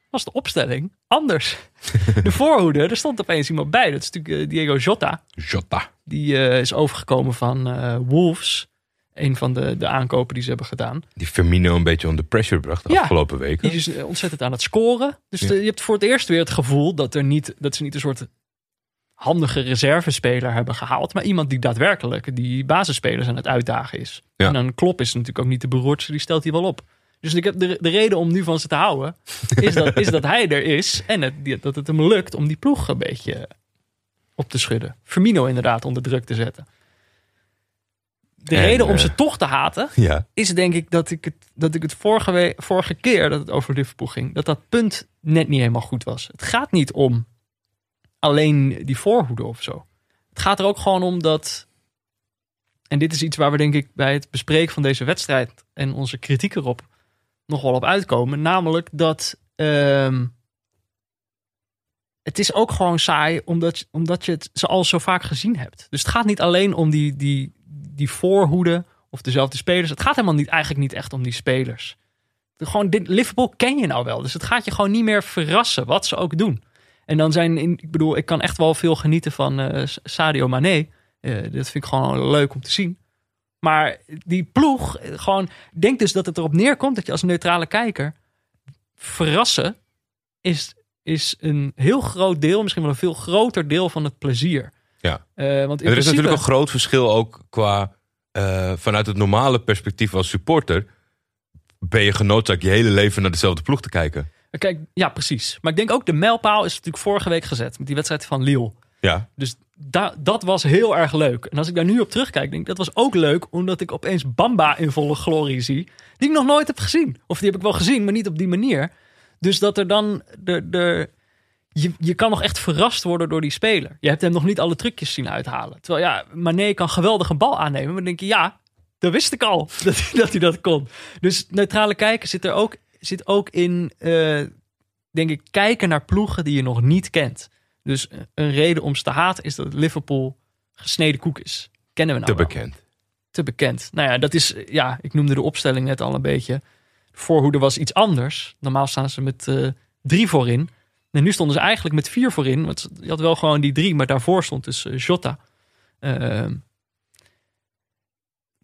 was de opstelling anders. de voorhoede, er stond opeens iemand bij. Dat is natuurlijk eh, Diego Jota. Jota. Die eh, is overgekomen van eh, Wolves. Een van de, de aankopen die ze hebben gedaan. Die Firmino een beetje onder pressure bracht de Ja. afgelopen weken. Die is ontzettend aan het scoren. Dus Ja. de- je hebt voor het eerst weer het gevoel dat, er niet, dat ze niet een soort handige reservespeler hebben gehaald. Maar iemand die daadwerkelijk die basisspelers aan het uitdagen is. Ja. En dan Klop is natuurlijk ook niet de beroerdste. Die stelt hij wel op. Dus ik heb de, de reden om nu van ze te houden. Is dat, is dat hij er is. En het, dat het hem lukt om die ploeg een beetje op te schudden. Firmino inderdaad onder druk te zetten. De En, reden om eh, ze toch te haten Ja. is denk ik dat ik het, dat ik het vorige, vorige keer dat het over Liverpool ging, dat dat punt net niet helemaal goed was. Het gaat niet om alleen die voorhoede of zo. Het gaat er ook gewoon om dat. En dit is iets waar we denk ik bij het bespreken van deze wedstrijd en onze kritiek erop nog wel op uitkomen. Namelijk dat ehm, het is ook gewoon saai omdat, je- omdat je het ze al zo vaak gezien hebt. Dus het gaat niet alleen om die, die, die voorhoede of dezelfde spelers. Het gaat helemaal niet, eigenlijk niet echt om die spelers. Gewoon, dit, Liverpool ken je nou wel. Dus het gaat je gewoon niet meer verrassen wat ze ook doen. En dan zijn, ik bedoel, ik kan echt wel veel genieten van eh, Sadio Mane. Eh, dat vind ik gewoon leuk om te zien. Maar die ploeg, eh, gewoon, denk dus dat het erop neerkomt dat je als neutrale kijker verrassen is, is een heel groot deel, misschien wel een veel groter deel van het plezier. Ja. Eh, want in er is principe- natuurlijk een groot verschil ook qua eh, vanuit het normale perspectief als supporter. Ben je genoodzaakt je hele leven naar dezelfde ploeg te kijken? Kijk, ja, precies. Maar ik denk ook de mijlpaal is natuurlijk vorige week gezet met die wedstrijd van Lille. Ja. Dus da- dat was heel erg leuk. En als ik daar nu op terugkijk, denk ik dat was ook leuk omdat ik opeens Bamba in volle glorie zie, die ik nog nooit heb gezien. Of die heb ik wel gezien, maar niet op die manier. Dus dat er dan de, de je, je kan nog echt verrast worden door die speler. Je hebt hem nog niet alle trucjes zien uithalen. Terwijl ja, Mané kan geweldig een bal aannemen, maar dan denk je ja, dat wist ik al dat, hij- dat hij dat kon. Dus neutrale kijken zit er ook, zit ook in, eh, denk ik, kijken naar ploegen die je nog niet kent. Dus een reden om ze te haten is dat Liverpool gesneden koek is. Kennen we nou Te wel. bekend. Te bekend. Nou ja, dat is, ja, ik noemde de opstelling net al een beetje. De voorhoede was iets anders. Normaal staan ze met eh, drie voorin. En nu stonden ze eigenlijk met vier voorin. Want je had wel gewoon die drie, maar daarvoor stond dus eh, Jota. Ehm,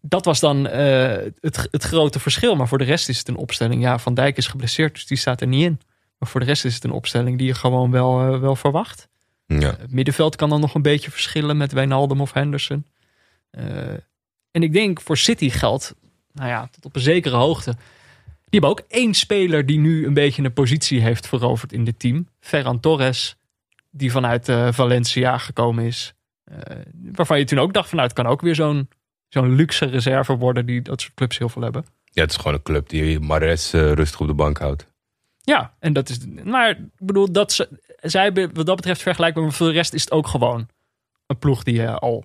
dat was dan eh, het, het grote verschil. Maar voor de rest is het een opstelling. Ja, Van Dijk is geblesseerd, dus die staat er niet in. Maar voor de rest is het een opstelling die je gewoon wel, eh, wel verwacht. Ja. Het middenveld kan dan nog een beetje verschillen met Wijnaldum of Henderson. En ik denk voor City geldt, nou ja, tot op een zekere hoogte. Die hebben ook één speler die nu een beetje een positie heeft veroverd in dit team. Ferran Torres, die vanuit eh, Valencia gekomen is. Eh, waarvan je toen ook dacht, van, nou, het kan ook weer zo'n zo'n luxe reserve worden die dat soort clubs heel veel hebben. ja, het is gewoon een club die Mares eh, rustig op de bank houdt. Ja, en dat is. Maar ik bedoel, dat ze, zij hebben wat dat betreft vergelijkbaar, maar voor de rest is het ook gewoon een ploeg die je al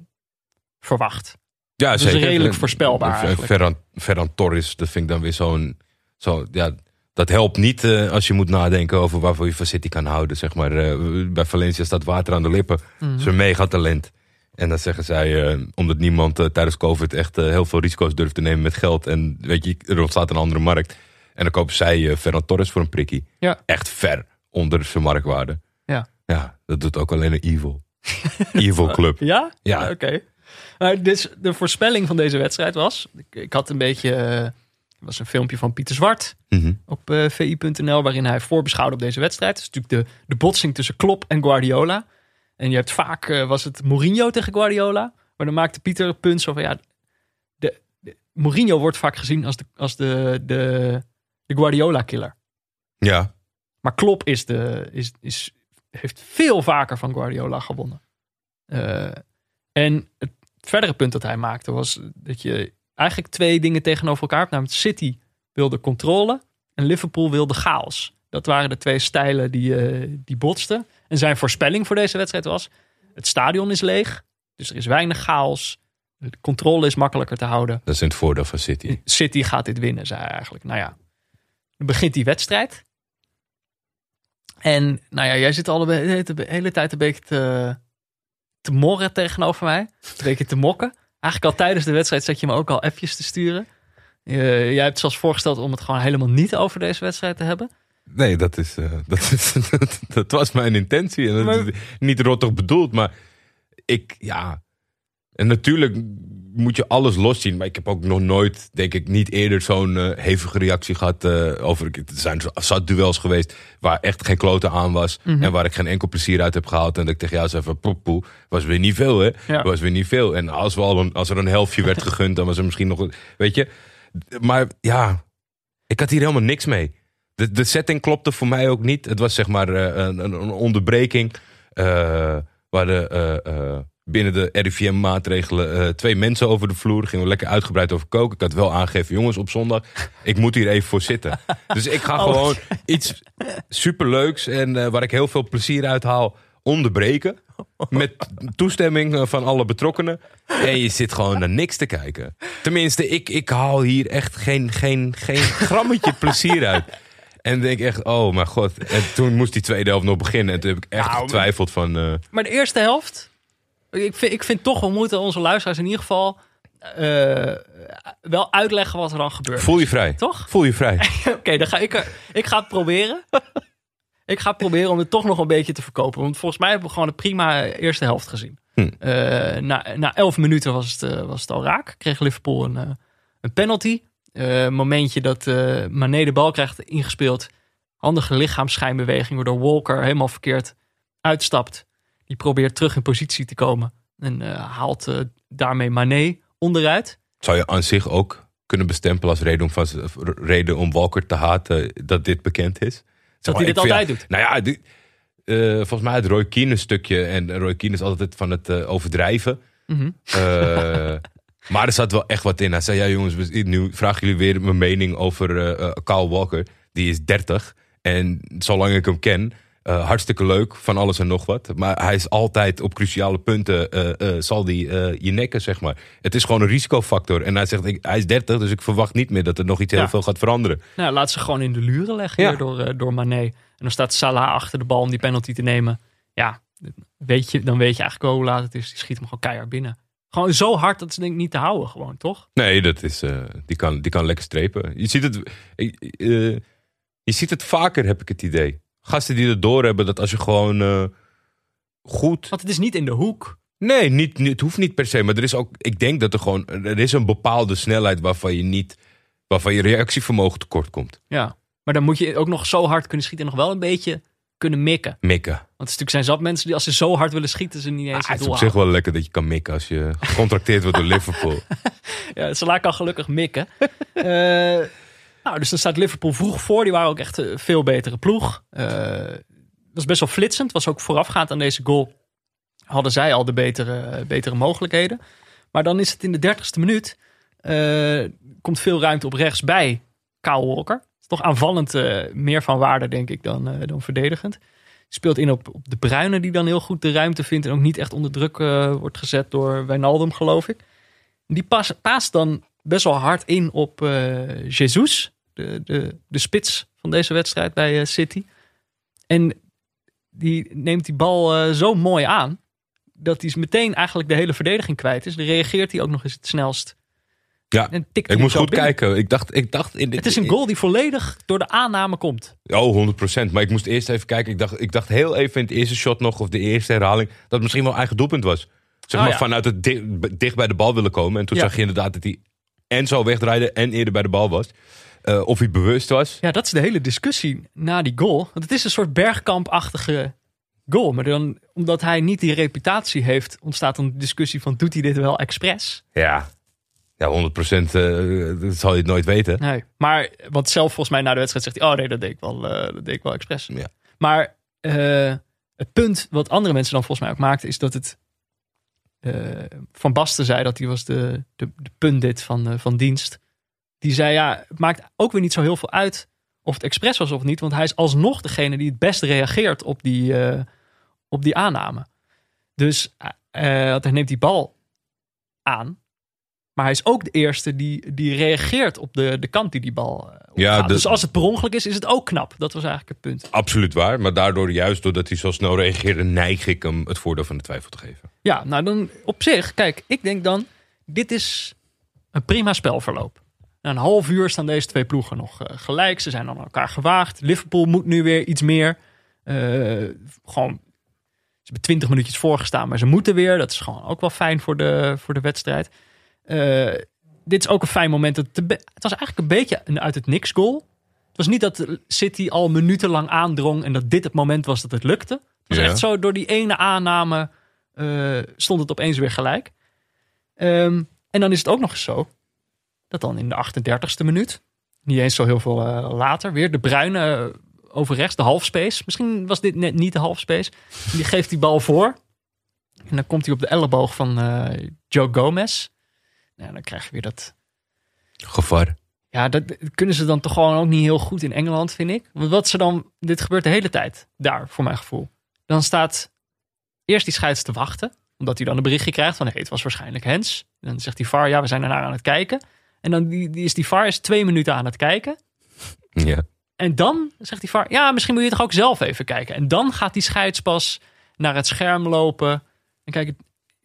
verwacht. Ja, is redelijk voorspelbaar. Ferran, Ferran Torres, dat vind ik dan weer zo'n... Zo, ja, dat helpt niet eh, als je moet nadenken over waarvoor je van City kan houden. Zeg maar. Eh, bij Valencia staat water aan de lippen. Mhm. Dat is een megatalent. En dan zeggen zij, eh, omdat niemand tijdens COVID echt heel veel risico's durft te nemen met geld. En weet je, er ontstaat een andere markt. En dan kopen zij Ferran Torres voor een prikkie. Ja. Echt ver onder zijn marktwaarde. Ja. Ja, dat doet ook alleen een evil. evil club. Ja? Ja. Oké. Maar dus de voorspelling van deze wedstrijd was... Ik had een beetje... was een filmpje van Pieter Zwart Mhm. op eh, vi.nl... waarin hij voorbeschouwde op deze wedstrijd. Het is natuurlijk de, de botsing tussen Klopp en Guardiola. En je hebt vaak... eh, was het Mourinho tegen Guardiola. Maar dan maakte Pieter het punt zo van... Ja, de, de- Mourinho wordt vaak gezien als de, als de, de, de Guardiola-killer. Ja, Maar Klopp is de, is, is, heeft veel vaker van Guardiola gewonnen. Eh, en het verdere punt dat hij maakte was dat je eigenlijk twee dingen tegenover elkaar. Namelijk City wilde controle en Liverpool wilde chaos. Dat waren de twee stijlen die, eh, die botsten. En zijn voorspelling voor deze wedstrijd was... het stadion is leeg, dus er is weinig chaos. De controle is makkelijker te houden. dat is in het voordeel van City. City gaat dit winnen, zei hij eigenlijk. Nou ja, dan begint die wedstrijd. En nou ja, jij zit al de hele, de hele tijd een beetje te, te morren tegenover mij. Een beetje te mokken. Eigenlijk al tijdens de wedstrijd zat je me ook al appjes te sturen. Jij hebt zelfs voorgesteld om het gewoon helemaal niet over deze wedstrijd te hebben. Nee, dat, is, eh, dat, is, dat, dat was mijn intentie. En dat Maar- is niet rottig bedoeld, maar ik, ja. En natuurlijk moet je alles loszien. Maar ik heb ook nog nooit, denk ik, niet eerder zo'n eh, hevige reactie gehad eh, over. Er zijn zat duels geweest waar echt geen klote aan was. En waar ik geen enkel plezier uit heb gehaald. En dat ik tegen jou zei van poe, poe, was weer niet veel hè. Ja. Was weer niet veel. En als, we al een, als er een helftje werd gegund, dan was er misschien nog, een- weet je. Maar ja, ik had hier helemaal niks mee. De, de setting klopte voor mij ook niet. Het was zeg maar eh, een, een onderbreking. waar de, binnen de RIVM-maatregelen eh, twee mensen over de vloer. Gingen we lekker uitgebreid over koken. Ik had wel aangegeven, jongens, op zondag. Ik moet hier even voor zitten. Dus ik ga Oh. gewoon iets superleuks en eh, waar ik heel veel plezier uit haal onderbreken. Met toestemming eh, van alle betrokkenen. En je zit gewoon naar niks te kijken. Tenminste, ik, ik haal hier echt geen, geen, geen grammetje plezier uit. En denk echt, oh mijn god. En toen moest die tweede helft nog beginnen. En toen heb ik echt Nou, getwijfeld van... Maar de eerste helft, ik vind, ik vind toch, we moeten onze luisteraars in ieder geval eh, wel uitleggen wat er dan gebeurt. voel je vrij. Toch? Voel je vrij. Oké, dan ga ik ik ga het proberen. ik ga het proberen om het toch nog een beetje te verkopen. Want volgens mij hebben we gewoon een prima eerste helft gezien. Hm. Eh, na, na elf minuten was het, eh, was het al raak. Kreeg Liverpool een, een penalty. Momentje dat eh Mané de bal krijgt ingespeeld. Handige lichaamsschijnbeweging waardoor Walker helemaal verkeerd uitstapt. Die probeert terug in positie te komen. En eh, haalt eh, daarmee Mané onderuit. Zou je aan zich ook kunnen bestempelen als reden om, van, reden om Walker te haten dat dit bekend is? Zeg Dat maar, hij dit altijd ja, doet. Nou ja, die- eh, volgens mij het Roy Keane stukje. En Roy Keane is altijd van het overdrijven. Mhm. Maar er zat wel echt wat in. Hij zei, ja jongens, nu vragen jullie weer mijn mening over Kyle Walker. Die is 30. En zolang ik hem ken, eh, hartstikke leuk van alles en nog wat. Maar hij is altijd op cruciale punten, eh, eh, zal die je nekken, zeg maar. Het is gewoon een risicofactor. En hij zegt, ik, hij is 30, dus ik verwacht niet meer dat er nog iets heel veel gaat veranderen. Nou, laat ze gewoon in de luren leggen Ja. hier door, door Mané. En dan staat Salah achter de bal om die penalty te nemen. Ja, weet je, dan weet je eigenlijk wel hoe laat het is. Die schiet hem gewoon keihard binnen. Gewoon zo hard dat ze denk ik niet te houden gewoon, toch? Nee, dat is, die, kan, die kan lekker strepen. Je ziet, het, je ziet het vaker, heb ik het idee. Gasten die het doorhebben dat als je gewoon eh, goed... Want het is niet in de hoek. Nee, niet, niet- het hoeft niet per se. Maar er is ook, ik denk dat er gewoon, er is een bepaalde snelheid waarvan je niet, waarvan je reactievermogen tekort komt. Ja. Maar dan moet je ook nog zo hard kunnen schieten en nog wel een beetje kunnen mikken. Mikken. Want het is natuurlijk zijn zat mensen die als ze zo hard willen schieten, ze niet eens Ah, het het is doel op zich halen. wel lekker dat je kan mikken als je gecontracteerd wordt door Liverpool. Ja, Salah kan gelukkig mikken. Eh, nou, dus dan staat Liverpool vroeg voor. Die waren ook echt een veel betere ploeg. Dat is best wel flitsend. Was ook voorafgaand aan deze goal. Hadden zij al de betere, betere mogelijkheden. Maar dan is het in de dertigste minuut. eh, komt veel ruimte op rechts bij Kyle Walker. Is toch aanvallend eh, meer van waarde, denk ik, dan, dan verdedigend. Speelt in op, de Bruine, die dan heel goed de ruimte vindt. En ook niet echt onder druk wordt gezet door Wijnaldum, geloof ik. Die pas, paast dan best wel hard in op Jesus, de, de, de spits van deze wedstrijd bij eh, City. En die neemt die bal eh, zo mooi aan, dat hij meteen eigenlijk de hele verdediging kwijt is. Dan reageert hij ook nog eens het snelst. Ja, En tikt ik moest goed binnen. kijken. Ik dacht, ik dacht in dit, Het is een goal die volledig door de aanname komt. Oh, 100%. Maar ik moest eerst even kijken. Ik dacht, ik dacht heel even in het eerste shot nog, of de eerste herhaling, dat het misschien wel eigen doelpunt was. Zeg Oh, maar ja. vanuit het di- dicht bij de bal willen komen. En toen Ja. zag je inderdaad dat hij en zo wegdraaide en eerder bij de bal was. Eh, of hij bewust was. Ja, dat is de hele discussie na die goal. Want het is een soort bergkampachtige goal. Maar dan, omdat hij niet die reputatie heeft, ontstaat dan de discussie van doet hij dit wel expres? Ja, ja 100% eh, dat zal je het nooit weten. Nee. Maar want zelf volgens mij na de wedstrijd zegt hij, oh nee, dat deed ik wel, eh, dat deed ik wel expres. Ja. Maar het punt wat andere mensen dan volgens mij ook maakten, is dat het Van Basten zei dat hij was de, de, de pundit van, van dienst. Die zei, ja, het maakt ook weer niet zo heel veel uit of het expres was of niet. Want hij is alsnog degene die het best reageert op die, eh, op die aanname. Dus eh, want hij neemt die bal aan. Maar hij is ook de eerste die, die reageert op de, de kant die die bal eh, Ja, de- Dus als het per ongeluk is, is het ook knap. Dat was eigenlijk het punt. Absoluut waar. Maar daardoor, juist doordat hij zo snel reageerde, neig ik hem het voordeel van de twijfel te geven. Ja, nou dan op zich, kijk, ik denk dan, dit is een prima spelverloop. Na een half uur staan deze twee ploegen nog eh, gelijk. Ze zijn aan elkaar gewaagd. Liverpool moet nu weer iets meer. Eh, gewoon, ze hebben twintig minuutjes voorgestaan, maar ze moeten weer. Dat is gewoon ook wel fijn voor de, voor de wedstrijd. Eh, dit is ook een fijn moment. Het, het was eigenlijk een beetje een uit het niks goal. Het was niet dat City al minutenlang aandrong en dat dit het moment was dat het lukte. Het was Ja. echt zo, door die ene aanname stond het opeens weer gelijk. Ehm, en dan is het ook nog eens zo dat dan in de 38ste minuut, niet eens zo heel veel eh, later, weer de bruine eh, over rechts, de halfspace. Misschien was dit net niet de halfspace. Die geeft die bal voor. En dan komt hij op de elleboog van eh, Joe Gomez. Nou, dan krijg je weer dat. Gevaar. Ja, dat kunnen ze dan toch gewoon ook niet heel goed in Engeland, vind ik. Want wat ze dan. Dit gebeurt de hele tijd daar, voor mijn gevoel. Dan staat eerst die scheids te wachten. Omdat hij dan een berichtje krijgt van: hé, het was waarschijnlijk Hens. En dan zegt die VAR: ja, we zijn ernaar aan het kijken. En dan die, die is die VAR is twee minuten aan het kijken. Ja. En dan zegt die VAR, ja, misschien moet je toch ook zelf even kijken. En dan gaat die scheidspas naar het scherm lopen. En kijk,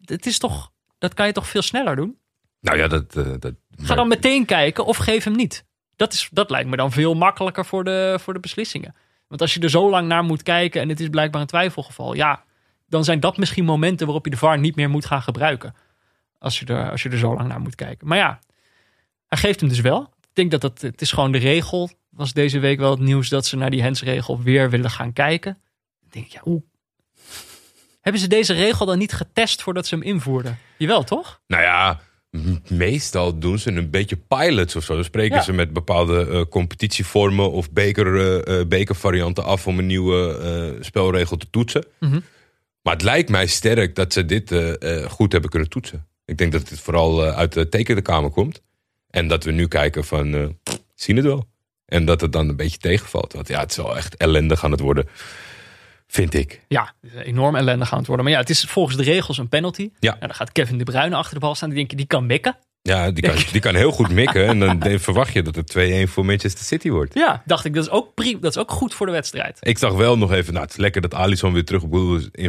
het is toch, dat kan je toch veel sneller doen? Nou ja, dat... eh, dat Ga dan meteen kijken of geef hem niet. Dat, is, dat lijkt me dan veel makkelijker voor de, voor de beslissingen. Want als je er zo lang naar moet kijken en het is blijkbaar een twijfelgeval, ja, dan zijn dat misschien momenten waarop je de VAR niet meer moet gaan gebruiken. Als je er, als je er zo lang naar moet kijken. Maar ja, hij geeft hem dus wel. Ik denk dat dat, het is gewoon de regel. Was deze week wel het nieuws dat ze naar die hensregel weer willen gaan kijken. Dan denk ik, ja, hoe... Hebben ze deze regel dan niet getest voordat ze hem invoerden? Jawel, toch? Nou ja, meestal doen ze een beetje pilots of zo. Dan spreken Ja. ze met bepaalde eh, competitievormen of beker, eh, eh, bekervarianten af om een nieuwe spelregel te toetsen. Mhm. Maar het lijkt mij sterk dat ze dit goed hebben kunnen toetsen. Ik denk dat het vooral uit de tekenkamer komt. En dat we nu kijken van, pff, zien het wel. En dat het dan een beetje tegenvalt. Want ja, het wel echt ellendig aan het worden. Vind ik. Ja, enorm ellendig aan het worden. Maar ja, het is volgens de regels een penalty. Ja. Nou, dan gaat Kevin De Bruyne achter de bal staan. Die denk je, die kan mikken. Ja, die kan, die kan heel goed mikken. En dan verwacht je dat het 2-1 voor Manchester City wordt. Ja, dacht ik, dat is ook, pri- dat is ook goed voor de wedstrijd. Ik zag wel nog even, nou het is lekker dat Alisson weer terug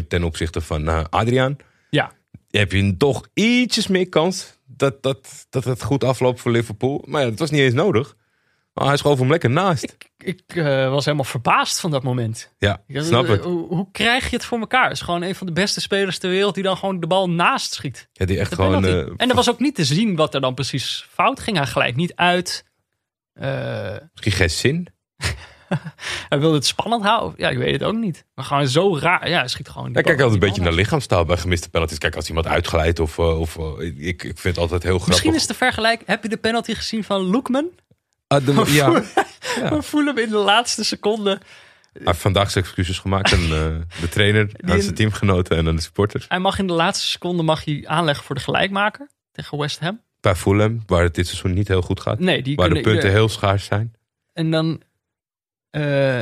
ten opzichte van eh, Adriaan. Ja, Heb je toch ietsjes meer kans dat, dat, dat het goed afloopt voor Liverpool. Maar ja, dat was niet eens nodig. Maar hij schoof hem lekker naast. ik eh, was helemaal verbaasd van dat moment. Ja, Ik snap het. Hoe, hoe krijg je het voor elkaar? Het is gewoon een van de beste spelers ter wereld die dan gewoon de bal naast schiet. Ja, die echt gewoon... eh, en er was ook niet te zien wat er dan precies fout ging. Hij glijdt niet uit. Misschien geen zin. hij wilde het spannend houden. Ja, ik weet het ook niet. Maar gewoon zo raar. Ja, hij schiet gewoon. die Ja, kijk altijd een die beetje naar lichaamstaal bij gemiste penalties. Kijk, als iemand uitglijdt of... eh, of eh, ik, ik vind het altijd heel grappig. Misschien is de vergelijk. Heb je de penalty gezien van Loekman? Ah, de- ja, We voelen hem in de laatste seconde. hij heeft vandaag zijn excuses gemaakt. En eh, de trainer, aan in- zijn teamgenoten en aan de supporters. Hij mag in de laatste seconde mag hij aanleggen voor de gelijkmaker tegen West Ham. Bij Fulham, waar het dit seizoen niet heel goed gaat. Nee, die waar de punten heel schaars zijn. En dan. Eh,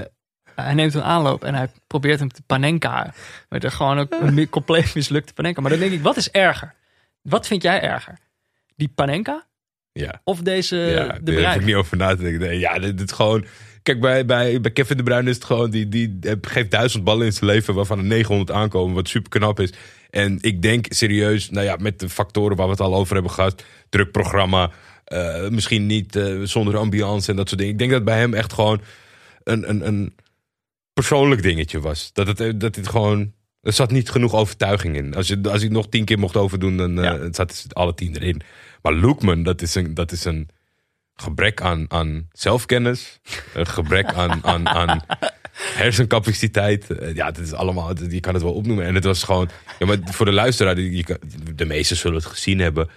hij neemt een aanloop en hij probeert hem te panenka. Met er gewoon ook een compleet mislukte panenka. Maar dan denk ik, wat is erger? Wat vind jij erger? Die panenka Ja, of deze ja de daar heb ik niet over na te denken. Nee, ja, dit, dit is gewoon... Kijk, bij, bij, bij Kevin De Bruyne is het gewoon... Die, die geeft duizend ballen in zijn leven... waarvan er 900 aankomen, wat super knap is. En ik denk serieus, nou ja, met de factoren waar we het al over hebben gehad... druk programma, eh, misschien niet eh, zonder ambiance en dat soort dingen. Ik denk dat bij hem echt gewoon een, een, een persoonlijk dingetje was. Dat het, eh, dat het gewoon... Er zat niet genoeg overtuiging in. Als, je, als ik nog tien keer mocht overdoen, dan eh, Ja. zat alle tien erin. Maar Loekman, dat is een, dat is een gebrek aan, aan zelfkennis. Een gebrek aan, aan, aan hersencapaciteit. Eh, Ja, dat is allemaal, je kan het wel opnoemen. En het was gewoon, ja, maar voor de luisteraar, die- de meesten zullen het gezien hebben.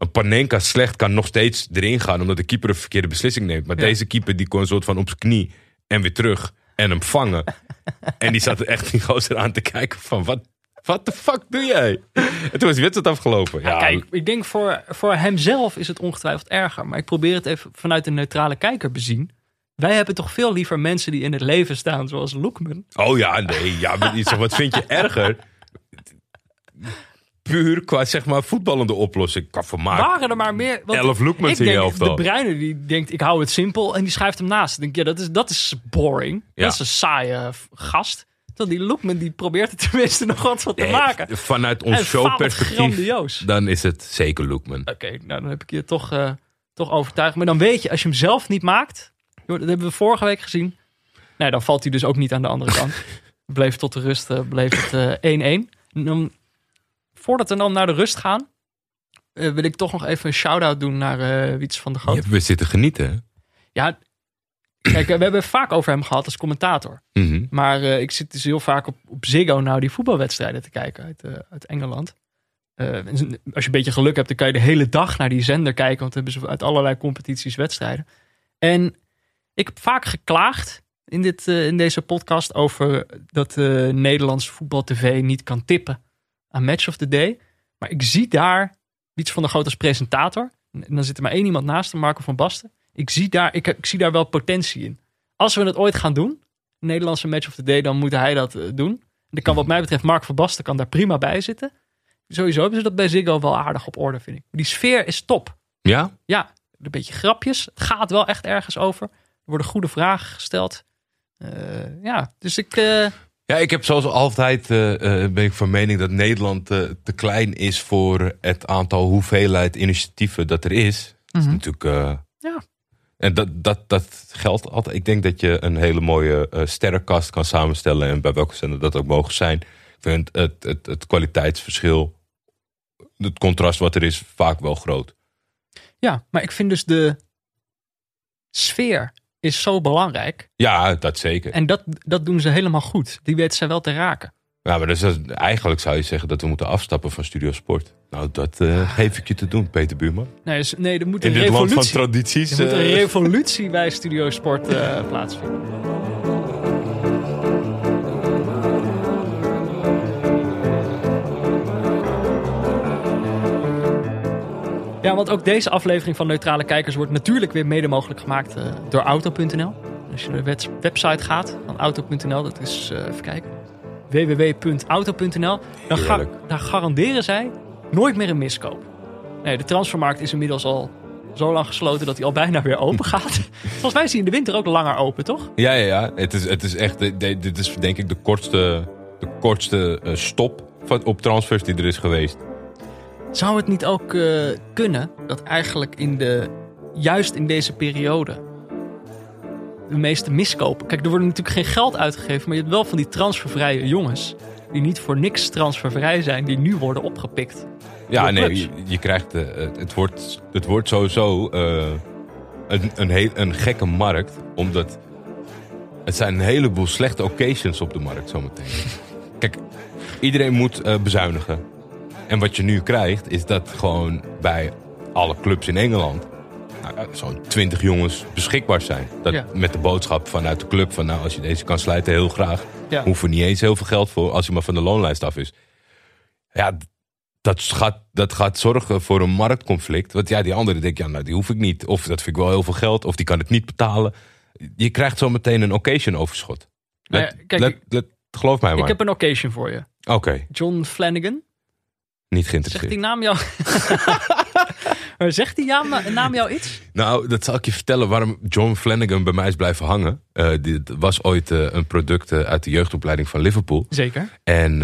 Een Panenka slecht kan nog steeds erin gaan, omdat de keeper een verkeerde beslissing neemt. Maar Ja. deze keeper, die kon een soort van op zijn knie en weer terug en hem vangen. en die zat er echt die gozer aan te kijken van, wat, wat de fuck doe jij? En toen was die wedstrijd afgelopen. Ja, Kijk, ik denk voor, voor hemzelf is het ongetwijfeld erger. Maar ik probeer het even vanuit een neutrale kijker bezien. Wij hebben toch veel liever mensen die in het leven staan, zoals Loekman. Oh ja, nee. Ja, maar wat vind je erger? Puur qua zeg maar voetballende oplossing. Qua vermaak. Waren er maar meer. want Elf je denk, elftal. De Bruine die denkt, ik hou het simpel. En die schuift hem naast. Ik denk, ja, dat is, dat is boring. Ja. Dat is een saaie gast. Terwijl die Loekman, die probeert er tenminste nog wat van te Nee, maken. Vanuit ons showperspectief, dan is het zeker Loekman. Oké, nou dan heb ik je toch, eh, toch overtuigd. Maar dan weet je, als je hem zelf niet maakt. joh, Dat hebben we vorige week gezien. Nee, dan valt hij dus ook niet aan de andere kant. bleef tot de rust, eh, bleef het eh, 1-1. En dan, voordat we dan naar de rust gaan. eh, wil ik toch nog even een shout-out doen naar eh Wiets van der. Je hebt weer zitten genieten. Ja, kijk, eh, we hebben vaak over hem gehad als commentator. Mhm. Maar ik zit dus heel vaak op, op Ziggo nou die voetbalwedstrijden te kijken uit, uit Engeland. En als je een beetje geluk hebt, dan kan je de hele dag naar die zender kijken. Want dan hebben ze uit allerlei competities wedstrijden. En ik heb vaak geklaagd in, dit, in deze podcast over dat uh, Nederlands voetbaltv niet kan tippen aan Match of the Day. Maar ik zie daar iets van de groot als presentator. En dan zit er maar één iemand naast hem, Marco van Basten. Ik zie, daar, ik, ik zie daar wel potentie in. Als we het ooit gaan doen, Nederlandse Match of the Day, dan moet hij dat eh, doen. En dan kan wat mij betreft Mark van Basten kan daar prima bij zitten. Sowieso hebben ze dat bij Ziggo wel aardig op orde, vind ik. Die sfeer is top. Ja? Ja, een beetje grapjes. Het gaat wel echt ergens over. Er worden goede vragen gesteld. Eh, ja, dus ik... eh, Ja, ik heb zoals altijd eh, eh, ben ik van mening dat Nederland eh, te klein is voor het aantal hoeveelheid initiatieven dat er is. Dat is Mhm. natuurlijk. Ja. En dat, dat, dat geldt altijd. Ik denk dat je een hele mooie sterrenkast kan samenstellen. En bij welke zender dat ook mogen zijn. Ik vind het, het, het kwaliteitsverschil, het contrast wat er is, vaak wel groot. ja, maar ik vind dus de sfeer is zo belangrijk. Ja, dat zeker. En dat, dat doen ze helemaal goed. Die weten zij wel te raken. Ja, maar dus, eigenlijk zou je zeggen dat we moeten afstappen van Studio Sport. Nou, dat eh, geef ik je te doen, Peter Buurman. Nee, dus, nee er moet In een dit land van revolutie, tradities. er moet een eh, revolutie bij Studio Sport eh, plaatsvinden. Ja, want ook deze aflevering van Neutrale Kijkers wordt natuurlijk weer mede mogelijk gemaakt eh, door Auto.nl. Als je naar de website gaat van Auto.nl, dat is, eh, even kijken, www.auto.nl, dan ga- daar garanderen zij nooit meer een miskoop. Nee, de transfermarkt is inmiddels al zo lang gesloten dat hij al bijna weer open gaat. Volgens mij is hij in de winter ook langer open, toch? Ja, ja, ja. Het is, het is echt. Dit is denk ik de kortste, de kortste eh, stop op transfers die er is geweest. Zou het niet ook eh, kunnen dat eigenlijk in de, juist in deze periode de meeste miskopen. Kijk, er wordt natuurlijk geen geld uitgegeven, maar je hebt wel van die transfervrije jongens die niet voor niks transfervrij zijn, die nu worden opgepikt. Ja, nee, je, je krijgt. eh, het, wordt, het wordt sowieso eh, een, een, heel, een gekke markt, omdat het zijn een heleboel slechte occasions op de markt zometeen. Kijk, iedereen moet bezuinigen. En wat je nu krijgt, is dat gewoon bij alle clubs in Engeland nou, ja, zo'n 20 jongens beschikbaar zijn. Dat, Ja. Met de boodschap vanuit de club van nou, als je deze kan slijten, heel graag. Ja. Hoeven niet eens heel veel geld voor als hij maar van de loonlijst af is. Ja, dat gaat, dat gaat zorgen voor een marktconflict. Want ja, die andere denk ja, nou, die hoef ik niet. Of dat vind ik wel heel veel geld. Of die kan het niet betalen. Je krijgt zo meteen een occasion overschot. Nou Let- ja, kijk, let- let- geloof mij maar. Ik heb een occasion voor je. Oké, John Flanagan. Niet Zegt geïnteresseerd. die naam jou... Zegt die naam, naam jou iets? Nou, dat zal ik je vertellen waarom John Flanagan bij mij is blijven hangen. Eh, dit was ooit eh, een product eh, uit de jeugdopleiding van Liverpool. Zeker. En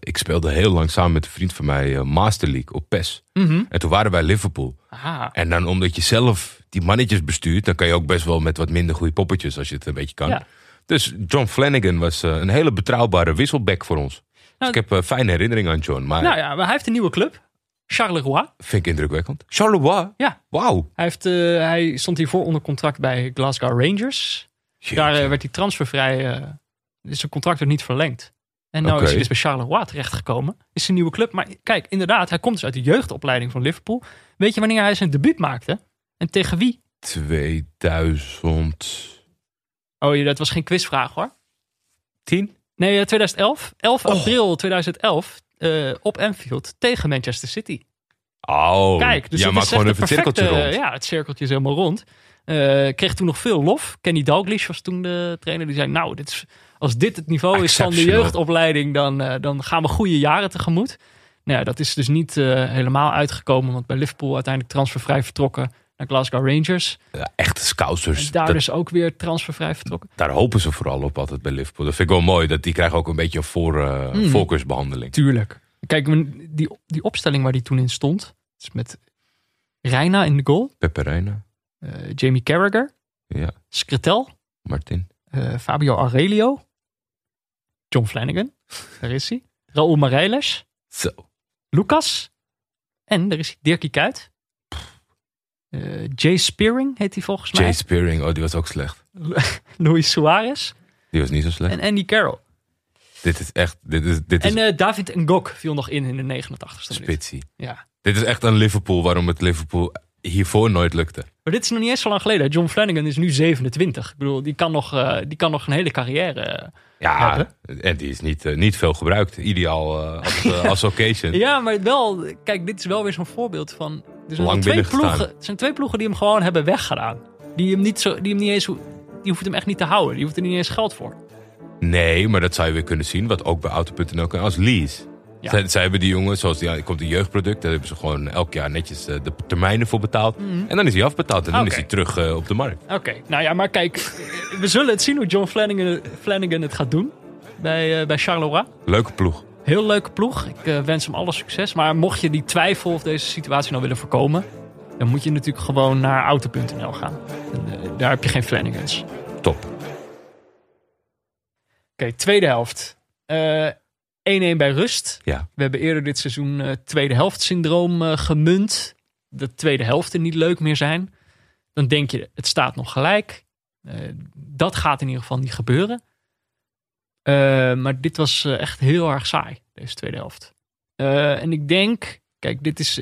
ik speelde heel lang samen met een vriend van mij Master League op PES. Mhm. En toen waren wij Liverpool. Aha. En dan omdat je zelf die mannetjes bestuurt, dan kan je ook best wel met wat minder goede poppetjes als je het een beetje kan. Ja. Dus John Flanagan was een hele betrouwbare wisselback voor ons. Dus ik heb eh, fijne herinneringen aan John, maar Nou ja, maar hij heeft een nieuwe club. Charleroi. vind ik indrukwekkend. Charleroi? Ja. Wauw. Hij, heeft, eh, hij stond hiervoor onder contract bij Glasgow Rangers. Daar eh, werd hij transfervrij. is zijn contract er niet verlengd. En nou is hij dus bij Charleroi terechtgekomen. Is een nieuwe club. Maar kijk, inderdaad, hij komt dus uit de jeugdopleiding van Liverpool. Weet je wanneer hij zijn debuut maakte? En tegen wie? 2010? Oh, dat was geen quizvraag hoor. Nee, eh, 2011. 11 Oh. april 2011. eh, op Anfield tegen Manchester City. Oh, Kijk, dus ja, is gewoon even het cirkeltje perfecte- rond. Ja, het cirkeltje is helemaal rond. Eh, kreeg toen nog veel lof. Kenny Dalglish was toen de trainer. Die zei, nou, dit is, als dit het niveau is van de jeugdopleiding, dan, eh, dan gaan we goede jaren tegemoet. Nou ja, dat is dus niet eh, helemaal uitgekomen. Want bij Liverpool uiteindelijk transfervrij vertrokken naar Glasgow Rangers. Ja, echte scousers. Daar dat- dus ook weer transfervrij vertrokken. Daar hopen ze vooral op altijd bij Liverpool. Dat vind ik wel mooi. Dat die krijgen ook een beetje een voor, eh, Mm. voorkeursbehandeling. Tuurlijk. Kijk, die, die opstelling waar die toen in stond. is met Reina in de goal. Pepe Reina. eh, Jamie Carragher. Ja, Skritel. Martin. eh, Fabio Aurelio. John Flanagan. Daar is hij. Raúl Mareiles. Zo. Lucas. En daar is. Dirkie Kuyt. Eh, Jay Spearing heet hij volgens mij. Jay Spearing, oh, die was ook slecht. Luis Suarez. Die was niet zo slecht. En Andy Carroll. dit is echt, dit is, dit is En eh, David Ngok viel nog in in de 89ste minuut. spitsie. Ja. Dit is echt een Liverpool waarom het Liverpool hiervoor nooit lukte. Maar dit is nog niet eens zo lang geleden. John Flanagan is nu 27. Ik bedoel, die kan nog, eh, die kan nog een hele carrière. eh. Ja, en die is niet, eh, niet veel gebruikt. Ideaal eh, als, als occasion. Ja, maar wel, kijk, dit is wel weer zo'n voorbeeld van. Er zijn, Lang twee ploegen, er zijn twee ploegen die hem gewoon hebben weggedaan. Die hem niet zo, die hem niet eens, die hoeft hem echt niet te houden. Die hoeft er niet eens geld voor. Nee, maar dat zou je weer kunnen zien. Wat ook bij Auto.nl kan als lease. Ja. Zij, zij hebben die jongen, zoals die, komt een jeugdproduct, daar hebben ze gewoon elk jaar netjes eh, de termijnen voor betaald. En dan is hij afbetaald en dan Mhm. Is hij terug eh, op de markt. Oké, nou ja, maar kijk, we zullen het zien hoe John Flanagan, Flanagan het gaat doen bij, eh, bij Charleroi. Leuke ploeg. Heel leuke ploeg. Ik wens hem alle succes. Maar mocht je die twijfel of deze situatie nou willen voorkomen, dan moet je natuurlijk gewoon naar auto.nl gaan. En, daar heb je geen Flanagans. Top. Oké, tweede helft. Eh, 1-1 bij rust. Ja. We hebben eerder dit seizoen eh, tweede helft syndroom eh, gemunt. De tweede helften niet leuk meer zijn. Dan denk je, het staat nog gelijk. Eh, dat gaat in ieder geval niet gebeuren. Maar dit was echt heel erg saai, deze tweede helft. En ik denk, kijk, dit is.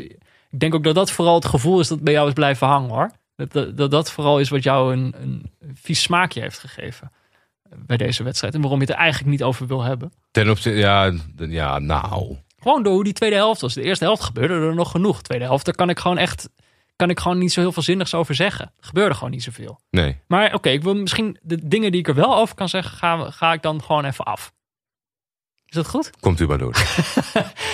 Ik denk ook dat dat vooral het gevoel is dat bij jou is blijven hangen hoor. Dat dat, dat, dat vooral is wat jou een, een vies smaakje heeft gegeven bij deze wedstrijd. En waarom je het er eigenlijk niet over wil hebben. Ten opzichte, ja, ja, nou. Gewoon door hoe die tweede helft was. De eerste helft gebeurde er nog genoeg. De tweede helft, daar kan ik gewoon echt kan ik gewoon niet zo heel veel zinnigs over zeggen. Er gebeurde gewoon niet zoveel. Nee. Maar oké, ik wil misschien de dingen die ik er wel over kan zeggen, ga, ga ik dan gewoon even af. Is dat goed? Komt u maar door.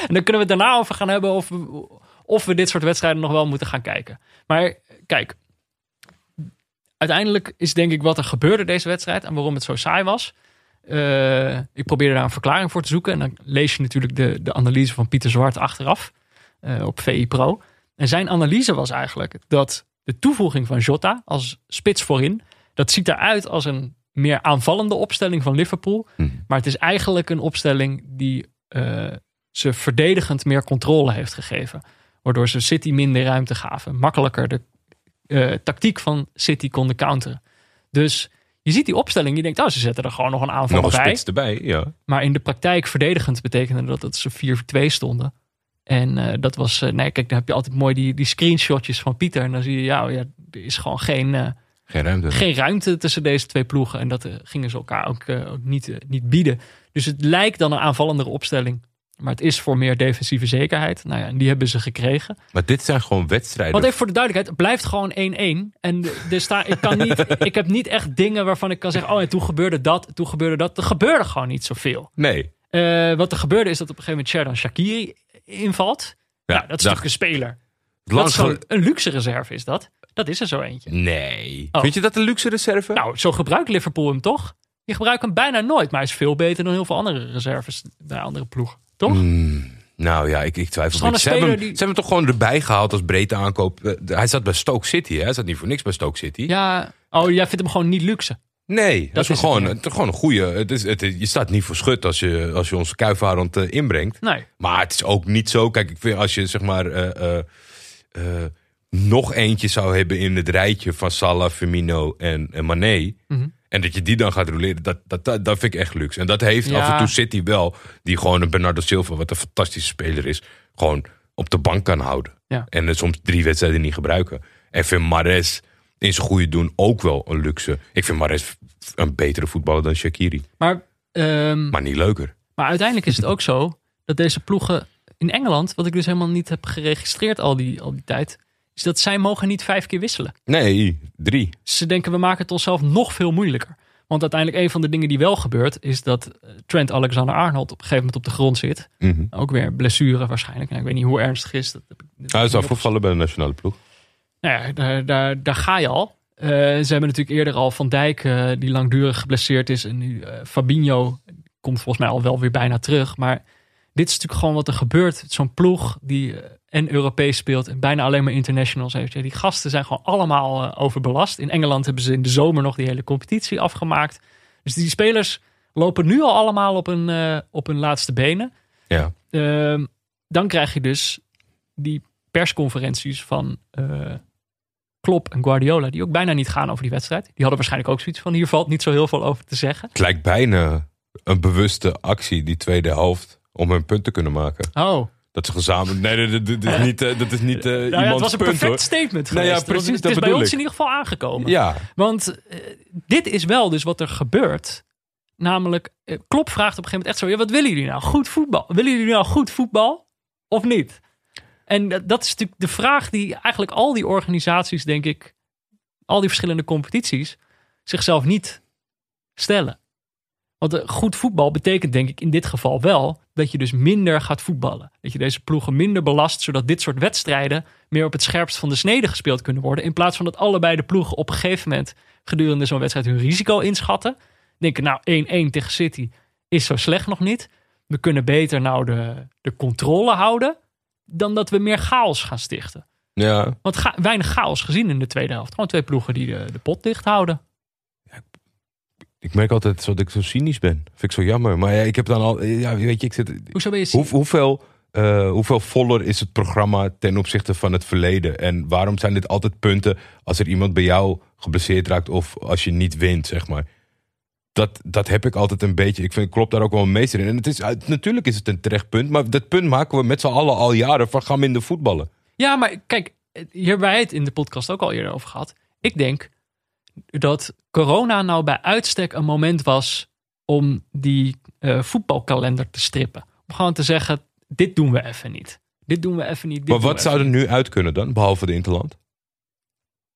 En dan kunnen we het daarna over gaan hebben of we, of we dit soort wedstrijden nog wel moeten gaan kijken. Maar kijk, uiteindelijk is denk ik wat er gebeurde deze wedstrijd en waarom het zo saai was. Eh, ik probeerde daar een verklaring voor te zoeken. En dan lees je natuurlijk de, de analyse van Pieter Zwart achteraf eh, op VI Pro. En zijn analyse was eigenlijk dat de toevoeging van Jota als spits voorin, dat ziet eruit als een meer aanvallende opstelling van Liverpool. Hm. Maar het is eigenlijk een opstelling die eh, ze verdedigend meer controle heeft gegeven. Waardoor ze City minder ruimte gaven. Makkelijker de eh, tactiek van City konden counteren. Dus je ziet die opstelling, je denkt, oh, ze zetten er gewoon nog een aanval Nog een bij. spits erbij, ja. Maar in de praktijk verdedigend betekende dat dat ze 4-2 stonden. En eh, dat was, eh, nee, kijk, dan heb je altijd mooi die, die screenshotjes van Pieter. En dan zie je, ja, ja er is gewoon geen, Geen ruimte. geen ruimte tussen deze twee ploegen. En dat gingen ze elkaar ook, ook niet, niet bieden. Dus het lijkt dan een aanvallendere opstelling. Maar het is voor meer defensieve zekerheid. Nou ja, en die hebben ze gekregen. Maar dit zijn gewoon wedstrijden. Want even voor de duidelijkheid, het blijft gewoon 1-1. En er sta, ik, kan niet, ik heb niet echt dingen waarvan ik kan zeggen... oh, en toen gebeurde dat, toen gebeurde dat. Er gebeurde gewoon niet zoveel. Nee. Eh, wat er gebeurde is dat op een gegeven moment Sherdan Shakiri invalt. Ja, Ja, dat is natuurlijk een speler. Dat is gel- een luxe reserve is dat. Dat is er zo eentje. Nee. Oh. Vind je dat een luxe reserve? Nou, zo gebruikt Liverpool hem toch? Die gebruiken hem bijna nooit. Maar hij is veel beter dan heel veel andere reserves bij andere ploegen. Toch? Mm, nou ja, ik, ik twijfel. een Ze, hebben, speler hem- die- ze hebben hem toch gewoon erbij gehaald als breedte aankoop. Eh, Hij zat bij Stoke City, hè? Hij zat niet voor niks bij Stoke City. Ja, oh, jij vindt hem gewoon niet luxe. Nee, dat, is gewoon, het is gewoon een goede. Het is, het, je staat niet voor schut als je, als je onze kuifarend eh, inbrengt. Nee. Maar het is ook niet zo. Kijk, ik vind als je zeg maar eh, nog eentje zou hebben in het rijtje van Salah, Firmino en, en Mané. Mhm. En dat je die dan gaat roleren, dat, dat, dat, dat vind ik echt luxe. En dat heeft Ja. af en toe City wel. Die gewoon een Bernardo Silva, wat een fantastische speler is, gewoon op de bank kan houden. Ja. En het soms drie wedstrijden niet gebruiken. En vind Mares in zijn goede doen ook wel een luxe. Ik vind Mares een betere voetballer dan Shakiri. Maar, ehm, Maar niet leuker. maar uiteindelijk is het ook zo dat deze ploegen in Engeland, wat ik dus helemaal niet heb geregistreerd al die, al die tijd, is dat zij mogen niet vijf keer wisselen. Nee, drie. Ze denken we maken het onszelf nog veel moeilijker. Want uiteindelijk een van de dingen die wel gebeurt, is dat eh, Trent Alexander-Arnold op een gegeven moment op de grond zit. Mhm. Ook weer blessure waarschijnlijk. Nou, ik weet niet hoe ernstig is. Dat Hij is afgevallen bij de nationale ploeg. Nou ja, daar, daar, daar ga je al. Eh, ze hebben natuurlijk eerder al Van Dijk, eh, die langdurig geblesseerd is. En nu eh, Fabinho komt volgens mij al wel weer bijna terug. Maar dit is natuurlijk gewoon wat er gebeurt. Zo'n ploeg die en Europees speelt en bijna alleen maar internationals heeft. Ja, die gasten zijn gewoon allemaal eh, overbelast. In Engeland hebben ze in de zomer nog die hele competitie afgemaakt. Dus die spelers lopen nu al allemaal op hun, eh, op hun laatste benen. Ja. Ehm, dan krijg je dus die persconferenties van eh Klopp en Guardiola, die ook bijna niet gaan over die wedstrijd. Die hadden waarschijnlijk ook zoiets van: hier valt niet zo heel veel over te zeggen. Het lijkt bijna een bewuste actie, die tweede helft, om hun punt te kunnen maken. Oh, Dat ze gezamenlijk... Nee, dat, dat, is niet, eh, dat is niet eh nou ja, iemands het was een perfect statement Nou ja, geweest. precies, dat Het is bij ons ik. in ieder geval aangekomen. Ja, Want eh, dit is wel dus wat er gebeurt. Namelijk, eh, Klopp vraagt op een gegeven moment echt zo: ja, wat willen jullie nou? Goed voetbal. Willen jullie nou goed voetbal of niet? En dat, is natuurlijk de vraag die eigenlijk al die organisaties, denk ik, al die verschillende competities, zichzelf niet stellen. Want eh, goed voetbal betekent denk ik in dit geval wel dat je dus minder gaat voetballen. Dat je deze ploegen minder belast, zodat dit soort wedstrijden meer op het scherpst van de snede gespeeld kunnen worden. In plaats van dat allebei de ploegen op een gegeven moment gedurende zo'n wedstrijd hun risico inschatten. Denken, nou 1-1 tegen City is zo slecht nog niet. We kunnen beter nou de, de controle houden dan dat we meer chaos gaan stichten. Ja, Want ga- weinig chaos gezien in de tweede helft. Gewoon twee ploegen die de, de pot dicht houden. Ik merk altijd dat ik zo cynisch ben. Vind ik zo jammer. Maar ja, ik heb dan al, ja, weet je, ik zit. Hoezo ben je Hoe, hoeveel, eh, hoeveel voller is het programma ten opzichte van het verleden? En waarom zijn dit altijd punten als er iemand bij jou geblesseerd raakt of als je niet wint, zeg maar? Dat, dat heb ik altijd een beetje. Ik vind, ik klop daar ook wel een meester in. En het is, natuurlijk is het een terecht punt, maar dat punt maken we met z'n allen al jaren van gaan minder voetballen. Ja, maar kijk, hier hebben wij het in de podcast ook al eerder over gehad. Ik denk dat corona nou bij uitstek een moment was om die eh, voetbalkalender te strippen. Om gewoon te zeggen, dit doen we even niet. Dit doen we even niet. maar wat zou er nu uit kunnen dan, behalve de Interland?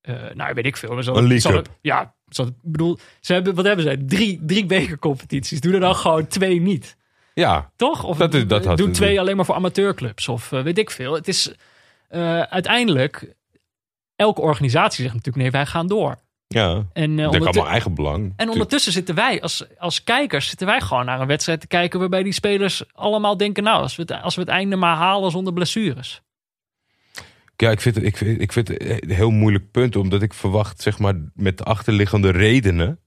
Eh, nou, weet ik veel. We Een League. Ja, zal- ik bedoel, ze hebben, wat hebben ze? Drie, drie bekercompetities. Doe er dan gewoon twee niet. Ja, Toch? Of Dat is- dat had- doen twee alleen maar voor amateurclubs. Of eh, weet ik veel. Het is uiteindelijk... Elke organisatie zegt natuurlijk nee, wij gaan door. Ja. En, Ik denk ondertu- allemaal eigen belang. en ondertussen zitten wij als, als kijkers zitten wij gewoon naar een wedstrijd te kijken waarbij die spelers allemaal denken, nou, als we het, als we het einde maar halen zonder blessures. Ja, ik vind, het, ik, vind, ik vind het een heel moeilijk punt. Omdat ik verwacht, zeg maar, met de achterliggende redenen...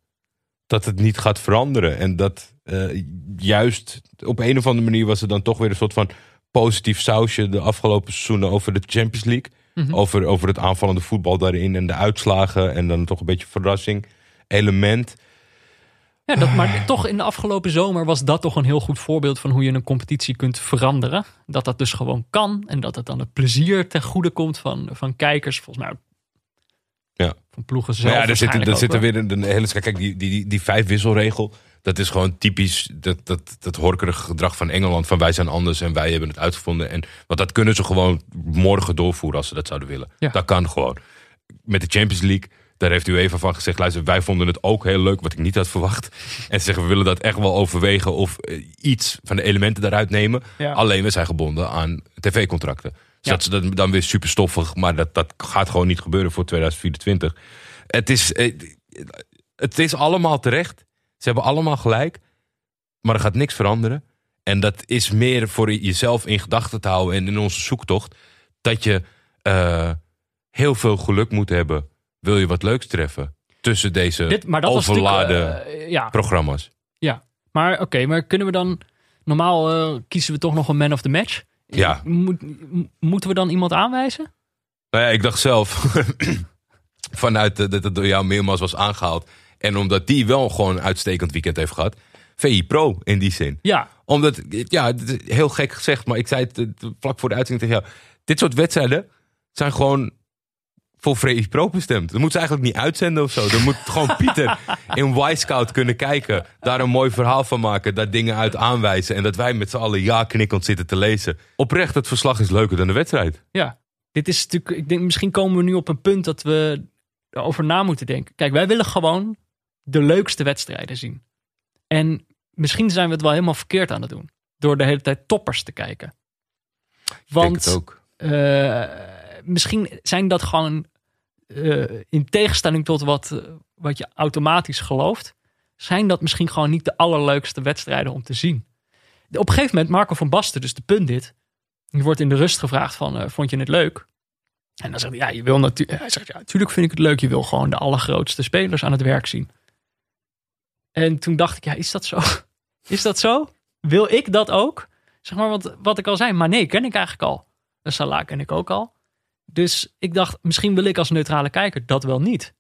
dat het niet gaat veranderen. En dat eh, juist op een of andere manier was er dan toch weer een soort van positief sausje... de afgelopen seizoenen over de Champions League. Mhm. Over, over het aanvallende voetbal daarin en de uitslagen. En dan toch een beetje verrassing element. Ja, dat, maar toch in de afgelopen zomer was dat toch een heel goed voorbeeld van hoe je een competitie kunt veranderen. Dat dat dus gewoon kan en dat het dan het plezier ten goede komt van, van kijkers. Volgens mij Ja. van ploegen zelf. Maar ja, er zit, waarschijnlijk er er weer een, een hele... Kijk, die, die, die, die vijf wisselregel... Dat is gewoon typisch dat, dat, dat horkerige gedrag van Engeland. Van wij zijn anders en wij hebben het uitgevonden. En, want dat kunnen ze gewoon morgen doorvoeren als ze dat zouden willen. Ja. Dat kan gewoon. Met de Champions League, daar heeft u even van gezegd... luister, wij vonden het ook heel leuk, wat ik niet had verwacht. En ze zeggen, we willen dat echt wel overwegen... of eh, iets van de elementen daaruit nemen. Ja. Alleen, we zijn gebonden aan tv-contracten. Dus Ja. dat is dan, weer super stoffig. Maar dat, dat gaat gewoon niet gebeuren voor 2024. Het is, eh, het is allemaal terecht. Ze hebben allemaal gelijk. Maar er gaat niks veranderen. En dat is meer voor jezelf in gedachten te houden. En in onze zoektocht. Dat je eh, heel veel geluk moet hebben. Wil je wat leuks treffen. Tussen deze Dit, maar dat was overladen eh, ja, programma's. ja, maar oké, maar kunnen we dan... Normaal eh, kiezen we toch nog een man of the match. Ja. Moet, moeten we dan iemand aanwijzen? Nou ja, ik dacht zelf, vanuit dat het door jou meermaals was aangehaald. En omdat die wel gewoon een uitstekend weekend heeft gehad. VI Pro in die zin. Ja, Omdat, ja, heel gek gezegd, maar ik zei het vlak voor de uitzending tegen jou. Dit soort wedstrijden zijn gewoon voor VI Pro bestemd. Dat moeten ze eigenlijk niet uitzenden of zo. Dan moet gewoon Pieter in Y-Scout kunnen kijken. Daar een mooi verhaal van maken. Daar dingen uit aanwijzen. En dat wij met z'n allen ja knikkend zitten te lezen. Oprecht, het verslag is leuker dan de wedstrijd. Ja, dit is natuurlijk. Ik denk, misschien komen we nu op een punt dat we erover na moeten denken. Kijk, wij willen gewoon de leukste wedstrijden zien. En misschien zijn we het wel helemaal verkeerd aan het doen. Door de hele tijd toppers te kijken. Want het ook. eh, misschien zijn dat gewoon. eh, in tegenstelling tot wat, eh, wat je automatisch gelooft. Zijn dat misschien gewoon niet de allerleukste wedstrijden om te zien. Op een gegeven moment, Marco van Basten, dus de punt dit. Die wordt in de rust gevraagd van, vond je het leuk? En dan zegt hij, ja, je wil natuurlijk... Hij zegt, ja, natuurlijk vind ik het leuk. Je wil gewoon de allergrootste spelers aan het werk zien. En toen dacht ik, ja, is dat zo? Is dat zo? Wil ik dat ook? Zeg maar, wat, wat ik al zei, maar nee, ken ik eigenlijk al. De Salah ken ik ook al. Dus ik dacht, misschien wil ik als neutrale kijker dat wel niet.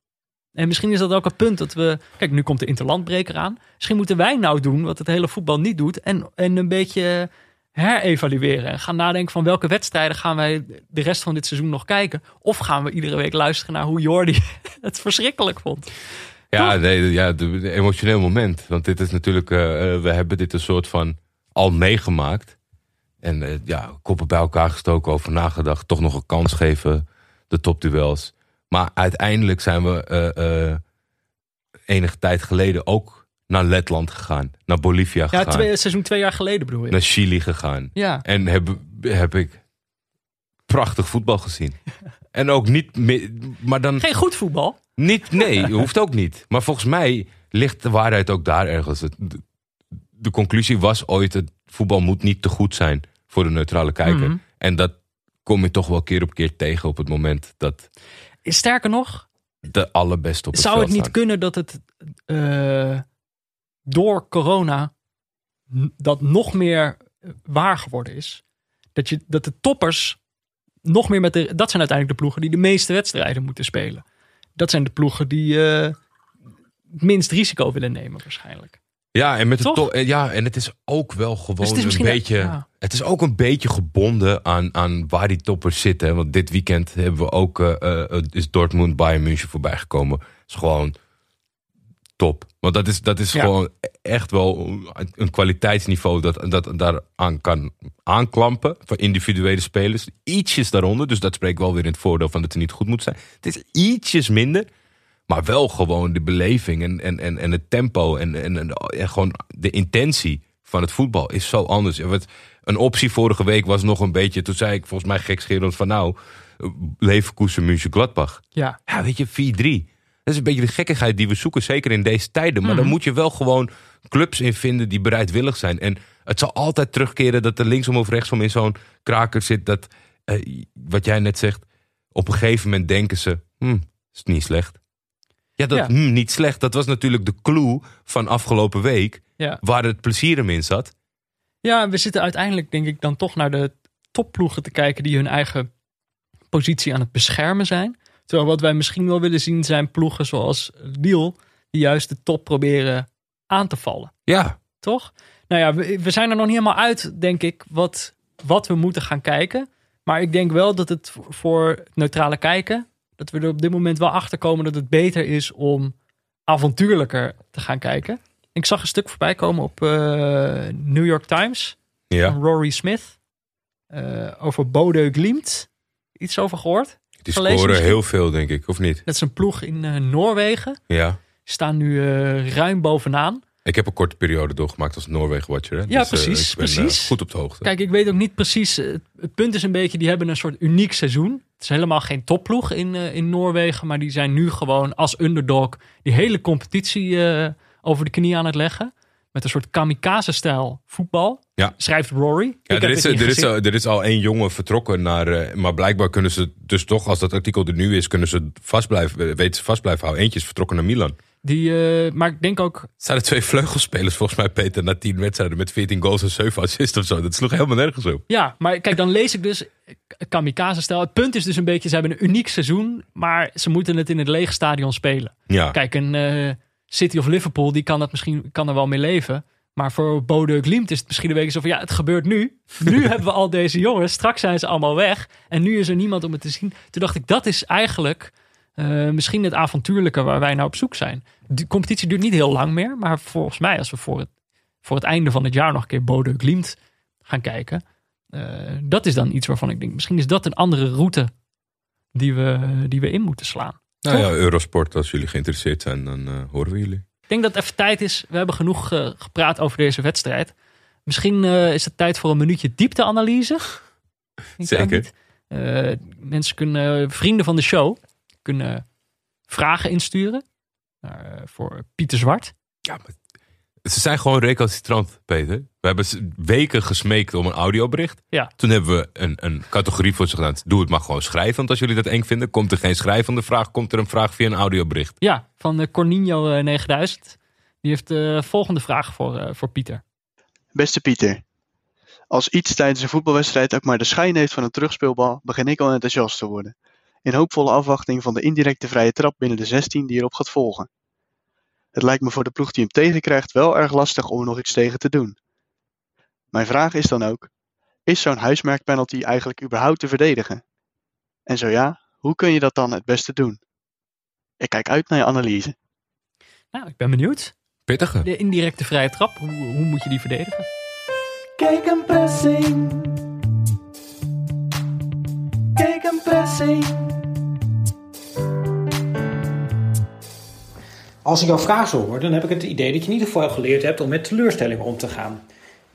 En misschien is dat ook een punt dat we... Kijk, nu komt de interlandbreker aan. Misschien moeten wij nou doen wat het hele voetbal niet doet. En, en een beetje herevalueren. En gaan nadenken van welke wedstrijden gaan wij de rest van dit seizoen nog kijken. Of gaan we iedere week luisteren naar hoe Jordi het verschrikkelijk vond. Ja, nee, ja, de, de emotioneel moment. Want dit is natuurlijk, eh, eh, we hebben dit een soort van al meegemaakt. En eh, ja, koppen bij elkaar gestoken, over nagedacht. Toch nog een kans geven, de topduels. Maar uiteindelijk zijn we enige tijd geleden ook naar Letland gegaan. Naar Bolivia Ja, gegaan. twee, seizoen twee jaar geleden bedoel je. Naar Chili gegaan. Ja. En heb, heb ik prachtig voetbal gezien. En ook niet meer, maar dan Geen goed voetbal. niet, nee, hoeft ook niet. Maar volgens mij ligt de waarheid ook daar ergens. De, de conclusie was ooit: het voetbal moet niet te goed zijn voor de neutrale kijker. Mhm. En dat kom je toch wel keer op keer tegen op het moment dat Sterker nog, de allerbeste op het zou het niet staan. kunnen dat het eh, door corona dat nog meer waar geworden is? Dat, je, dat de toppers nog meer met de. Dat zijn uiteindelijk de ploegen die de meeste wedstrijden moeten spelen. Dat zijn de ploegen die eh, het minst risico willen nemen, waarschijnlijk. Ja, en met de Toch? to- eh, ja, en het is ook wel gewoon Dus het een beetje. ja. Het is ook een beetje gebonden aan, aan waar die toppers zitten. Want dit weekend hebben we ook eh, is Dortmund Bayern München voorbij gekomen. is gewoon top. Want dat is, dat is Ja. gewoon echt wel een kwaliteitsniveau dat, dat daar aan kan aanklampen voor individuele spelers. Ietsjes daaronder, dus dat spreekt wel weer in het voordeel van dat het niet goed moet zijn. Het is ietsjes minder, maar wel gewoon de beleving en, en, en, en het tempo en, en, en, en gewoon de intentie van het voetbal is zo anders. En wat een optie vorige week was nog een beetje, toen zei ik volgens mij gekscherend van nou, Leverkusen, München, Gladbach. Ja, Ja, weet je, 4-3. Dat is een beetje de gekkigheid die we zoeken, zeker in deze tijden. Maar Mhm. dan moet je wel gewoon clubs in vinden die bereidwillig zijn. En het zal altijd terugkeren dat er linksom of rechtsom in zo'n kraker zit. Dat, eh, wat jij net zegt, op een gegeven moment denken ze, hm, is niet slecht. Ja, dat Ja. hm, niet slecht, dat was natuurlijk de clue van afgelopen week. ja. Waar het plezier hem in zat. Ja, we zitten uiteindelijk denk ik dan toch naar de topploegen te kijken die hun eigen positie aan het beschermen zijn. Terwijl wat wij misschien wel willen zien zijn ploegen zoals Lille, die juist de top proberen aan te vallen. Ja, Toch? Nou ja, we, we zijn er nog niet helemaal uit, denk ik, wat, wat we moeten gaan kijken. Maar ik denk wel dat het voor- neutrale kijken, dat we er op dit moment wel achter komen dat het beter is om avontuurlijker te gaan kijken. Ik zag een stuk voorbij komen op eh, New York Times ja. van Rory Smith eh, over Bodø Glimt. Iets over gehoord? Die Gelezen scoren misschien? heel veel, denk ik, of niet? Dat is een ploeg in eh, Noorwegen. Ja. Staan nu eh, ruim bovenaan. Ik heb een korte periode doorgemaakt als Noorwegen-watcher. Ja, Dus, eh, precies, ik ben, precies. goed op de hoogte. Kijk, ik weet ook niet precies. Het, punt is een beetje, die hebben een soort uniek seizoen. Het is helemaal geen topploeg in, in Noorwegen. Maar die zijn nu gewoon als underdog die hele competitie over de knie aan het leggen. Met een soort kamikaze-stijl voetbal. Ja. Schrijft Rory. Ja, er, is, er, is, er is al één jongen vertrokken naar. eh, maar blijkbaar kunnen ze dus toch, als dat artikel er nu is, kunnen ze vast blijven, weten ze vast blijven houden. Eentje is vertrokken naar Milan. Die, eh, maar ik denk ook, Er zijn twee vleugelspelers, volgens mij, Peter, na tien wedstrijden met 14 goals en 7 assists of zo. Dat sloeg helemaal nergens op. Ja, maar kijk, dan lees ik dus eh, kamikaze-stijl. Het punt is dus een beetje, ze hebben een uniek seizoen, maar ze moeten het in het lege stadion spelen. Ja, Kijk, een eh, City of Liverpool, die kan, dat misschien, kan er wel mee leven. Maar voor Bodø Glimt is het misschien een beetje zo van, ja, het gebeurt nu. Nu hebben we al deze jongens, straks zijn ze allemaal weg. En nu is er niemand om het te zien. Toen dacht ik, dat is eigenlijk eh, misschien het avontuurlijke waar wij nou op zoek zijn. De competitie duurt niet heel lang meer, maar volgens mij, als we voor het, voor het einde van het jaar nog een keer Bodø Glimt gaan kijken, eh, dat is dan iets waarvan ik denk, misschien is dat een andere route die we, die we in moeten slaan. Nou ja? Eurosport, als jullie geïnteresseerd zijn, dan eh, horen we jullie. Ik denk dat het even tijd is. We hebben genoeg eh, gepraat over deze wedstrijd. Misschien eh, is het tijd voor een minuutje diepteanalyse. Zeker. Eh, mensen kunnen, vrienden van de show, kunnen vragen insturen. naar, eh, voor Pieter Zwart. Ja, maar ze zijn gewoon recalcitrant, Peter. We hebben weken gesmeekt om een audiobericht. Ja. Toen hebben we een, een categorie voor ze gedaan. Doe het maar gewoon schrijven. Want als jullie dat eng vinden, komt er geen schrijvende vraag. Komt er een vraag via een audiobericht. Ja, van uh, Cornino eh, 9000. Die heeft de volgende vraag voor, eh, voor Pieter. Beste Pieter, als iets tijdens een voetbalwedstrijd ook maar de schijn heeft van een terugspeelbal, begin ik al enthousiast te worden. In hoopvolle afwachting van de indirecte vrije trap binnen de 16 die erop gaat volgen. Het lijkt me voor de ploeg die hem tegenkrijgt wel erg lastig om er nog iets tegen te doen. Mijn vraag is dan ook: is zo'n huismerkpenalty eigenlijk überhaupt te verdedigen? En zo ja, hoe kun je dat dan het beste doen? Ik kijk uit naar je analyse. Nou, ik ben benieuwd. Pittige. De indirecte vrije trap, hoe, hoe moet je die verdedigen? Kijk een pressing. Kijk een pressing. Als ik jouw vraag zo hoor, dan heb ik het idee dat je in ieder geval geleerd hebt om met teleurstellingen om te gaan.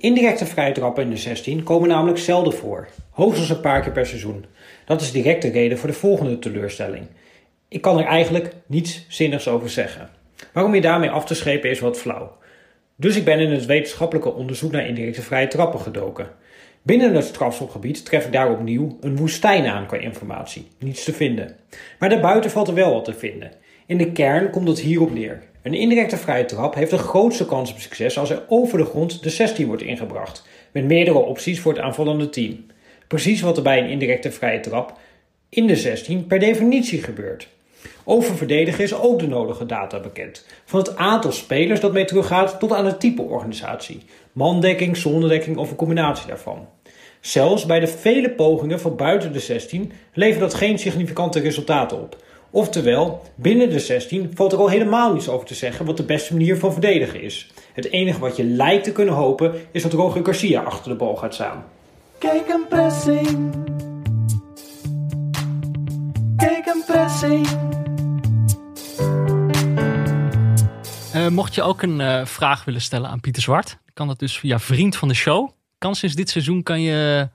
Indirecte vrije trappen in de 16 komen namelijk zelden voor. Hoogstens een paar keer per seizoen. Dat is direct de reden voor de volgende teleurstelling. Ik kan er eigenlijk niets zinnigs over zeggen. Waarom je daarmee af te schepen is wat flauw. Dus ik ben in het wetenschappelijke onderzoek naar indirecte vrije trappen gedoken. Binnen het strafschopgebied tref ik daar opnieuw een woestijn aan qua informatie. Niets te vinden. Maar daarbuiten valt er wel wat te vinden. In de kern komt het hierop neer. Een indirecte vrije trap heeft de grootste kans op succes als er over de grond de 16 wordt ingebracht, met meerdere opties voor het aanvallende team. Precies wat er bij een indirecte vrije trap in de 16 per definitie gebeurt. Over verdedigen is ook de nodige data bekend. Van het aantal spelers dat mee teruggaat tot aan het type organisatie. Mandekking, zonderdekking of een combinatie daarvan. Zelfs bij de vele pogingen van buiten de 16 levert dat geen significante resultaten op. Oftewel, binnen de 16 valt er al helemaal niets over te zeggen wat de beste manier van verdedigen is. Het enige wat je lijkt te kunnen hopen is dat Roger Garcia achter de bal gaat staan. Kijk een pressing. Kijk een pressing. Eh, mocht je ook een eh, vraag willen stellen aan Pieter Zwart, dan kan dat dus via Vriend van de Show. Kan sinds dit seizoen kan je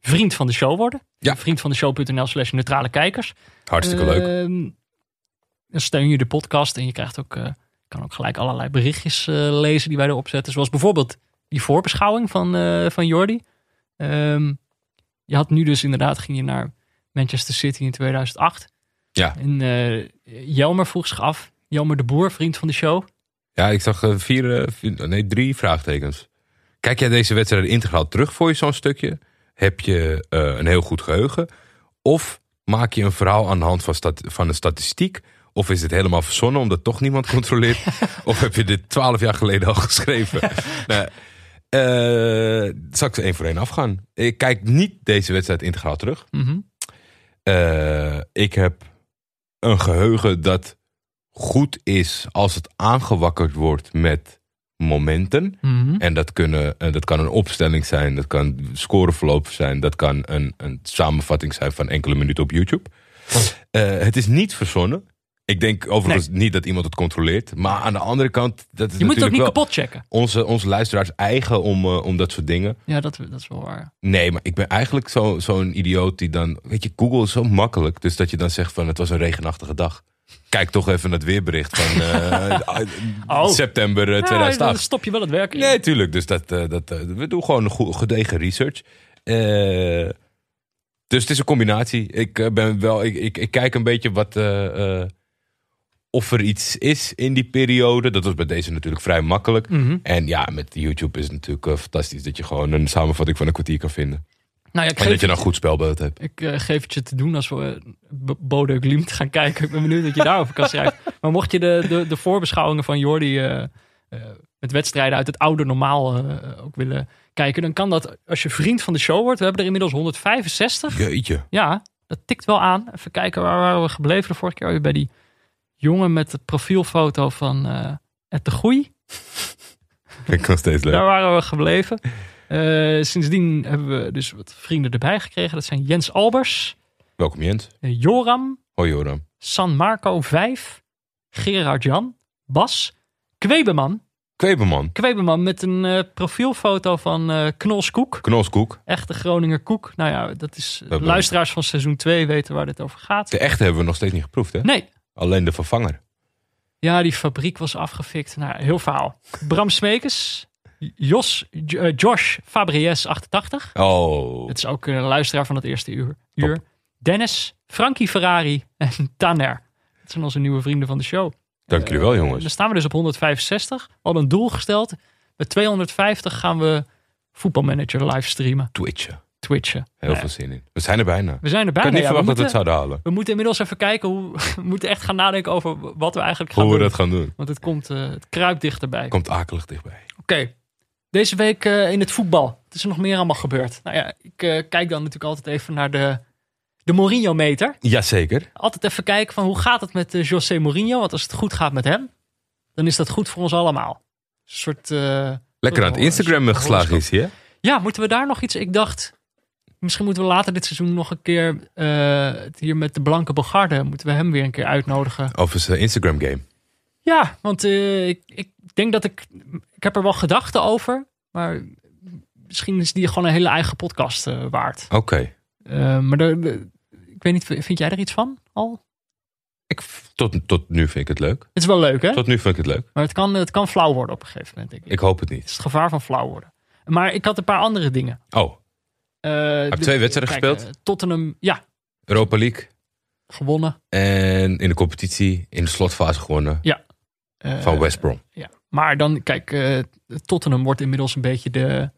vriend van de show worden. Ja. Vriendvandeshow.nl slash neutrale kijkers. Hartstikke leuk. Ehm, dan steun je de podcast en je krijgt ook, eh, kan ook gelijk allerlei berichtjes eh, lezen die wij erop zetten. Zoals bijvoorbeeld die voorbeschouwing van, eh, van Jordi. Ehm, je had nu dus inderdaad, ging je naar Manchester City in 2008. Ja. En Jelmer vroeg zich af, Jelmer de Boer, vriend van de show. Ja, ik zag vier, vier- nee, drie vraagtekens. Kijk jij deze wedstrijd integraal terug voor je zo'n stukje? Heb je een heel goed geheugen? Of maak je een verhaal aan de hand van, stat- van een statistiek? Of is het helemaal verzonnen omdat toch niemand controleert? of heb je dit twaalf jaar geleden al geschreven? nou, eh, zal ik ze één voor één afgaan? Ik kijk niet deze wedstrijd integraal terug. Mhm. Eh, ik heb een geheugen dat goed is als het aangewakkerd wordt met momenten. Mhm. En dat, kunnen, eh, dat kan een opstelling zijn, dat kan scoreverloop zijn, dat kan een, een samenvatting zijn van enkele minuten op YouTube. Eh, het is niet verzonnen. Ik denk overigens niet dat iemand het controleert. Maar aan de andere kant, dat is Je moet het ook niet kapot checken. onze, onze luisteraars eigen om, eh, om dat soort dingen. Ja, dat, dat is wel waar. Nee, maar ik ben eigenlijk zo- zo'n idioot die dan... Weet je, Google is zo makkelijk. Dus dat je dan zegt van het was een regenachtige dag. Kijk toch even naar het weerbericht van eh, Oh. september eh, Ja, dan 2008. stop je wel het werk in. Nee, tuurlijk. Dus dat, eh, dat, eh, we doen gewoon een goed, gedegen research. Eh, dus het is een combinatie. Ik, eh, ben wel, ik, ik, ik kijk een beetje wat, eh, eh, of er iets is in die periode. Dat was bij deze natuurlijk vrij makkelijk. Mhm. En ja, met YouTube is het natuurlijk eh, fantastisch dat je gewoon een samenvatting van een kwartier kan vinden. Nou ja, ik En geef, dat je dan goed spelbeeld hebt. ik eh, geef het je te doen als we uh, Bode Glimt gaan kijken. Ik ben benieuwd dat je daarover kan schrijven. Maar mocht je de, de, de voorbeschouwingen van Jordi eh, eh, met wedstrijden uit het oude normaal eh, ook willen kijken, dan kan dat als je vriend van de show wordt. We hebben er inmiddels 165. Jeetje. Ja, dat tikt wel aan. Even kijken waar waren we gebleven de vorige keer weer bij die jongen met de profielfoto van eh Het de. Vind ik nog steeds leuk. Daar waren we gebleven. Eh, sindsdien hebben we dus wat vrienden erbij gekregen. Dat zijn Jens Albers, Welkom Jens. eh, Joram, Hoi Joram. San Marco 5, Gerard Jan, Bas, Kwebeman. Kweberman. Kwebeman met een eh, profielfoto van eh Knols Koek. Knolskoek. Echte Groninger Koek. Nou ja, dat is luisteraars van seizoen 2 weten waar dit over gaat. De echte hebben we nog steeds niet geproefd hè? Nee, Alleen de vervanger. Ja, die fabriek was afgefikt. Nou, heel verhaal. Bram Smekers, Jos, eh, Josh Fabries 88. Oh. Het is ook een luisteraar van het eerste uur. uur. Dennis, Frankie Ferrari en Tanner. Dat zijn onze nieuwe vrienden van de show. Dank jullie wel Dan jongens. staan we dus op 165. We hadden een doel gesteld. Met 250 gaan we voetbalmanager livestreamen. Twitchen. Twitchen. Heel veel zin in. We zijn er bijna. We zijn er Ik bijna. had niet ja. we, verwacht dat we het zouden halen. we moeten inmiddels even kijken hoe... We moeten echt gaan nadenken over wat we eigenlijk gaan Hoe we doen. dat gaan doen. Want het komt, eh, het kruipt dichterbij. Komt akelig dichtbij. Oké, deze week eh, in het voetbal. Wat is er nog meer allemaal gebeurd? Nou ja, ik eh, kijk dan natuurlijk altijd even naar de, de Mourinho-meter. Jazeker. Altijd even kijken van hoe gaat het met eh, José Mourinho. Want als het goed gaat met hem, dan is dat goed voor ons allemaal. Een soort... Lekker aan het Instagram geslagen is hij hè? Ja, moeten we daar nog iets... Ik dacht, misschien moeten we later dit seizoen nog een keer... het hier met de Blanke Bogarde, moeten we hem weer een keer uitnodigen. Over zijn Instagram game. Ja, want eh, ik, ik denk dat ik... Ik heb er wel gedachten over. Maar misschien is die gewoon een hele eigen podcast eh, waard. Oké. Eh, maar ik weet niet, vind jij er iets van al? Ik, tot, tot nu vind ik het leuk. Het is wel leuk, hè? Tot nu vind ik het leuk. Maar het kan, het kan flauw worden op een gegeven moment, denk ik. Ik hoop het Het is niet. het gevaar van flauw worden. Maar ik had een paar andere dingen. Oh, de- twee wedstrijden gespeeld? Tottenham, ja, Europa League. gewonnen. En in de competitie in de slotfase gewonnen Eh, van West Brom. Ja, maar dan, kijk, eh, Tottenham wordt inmiddels een beetje de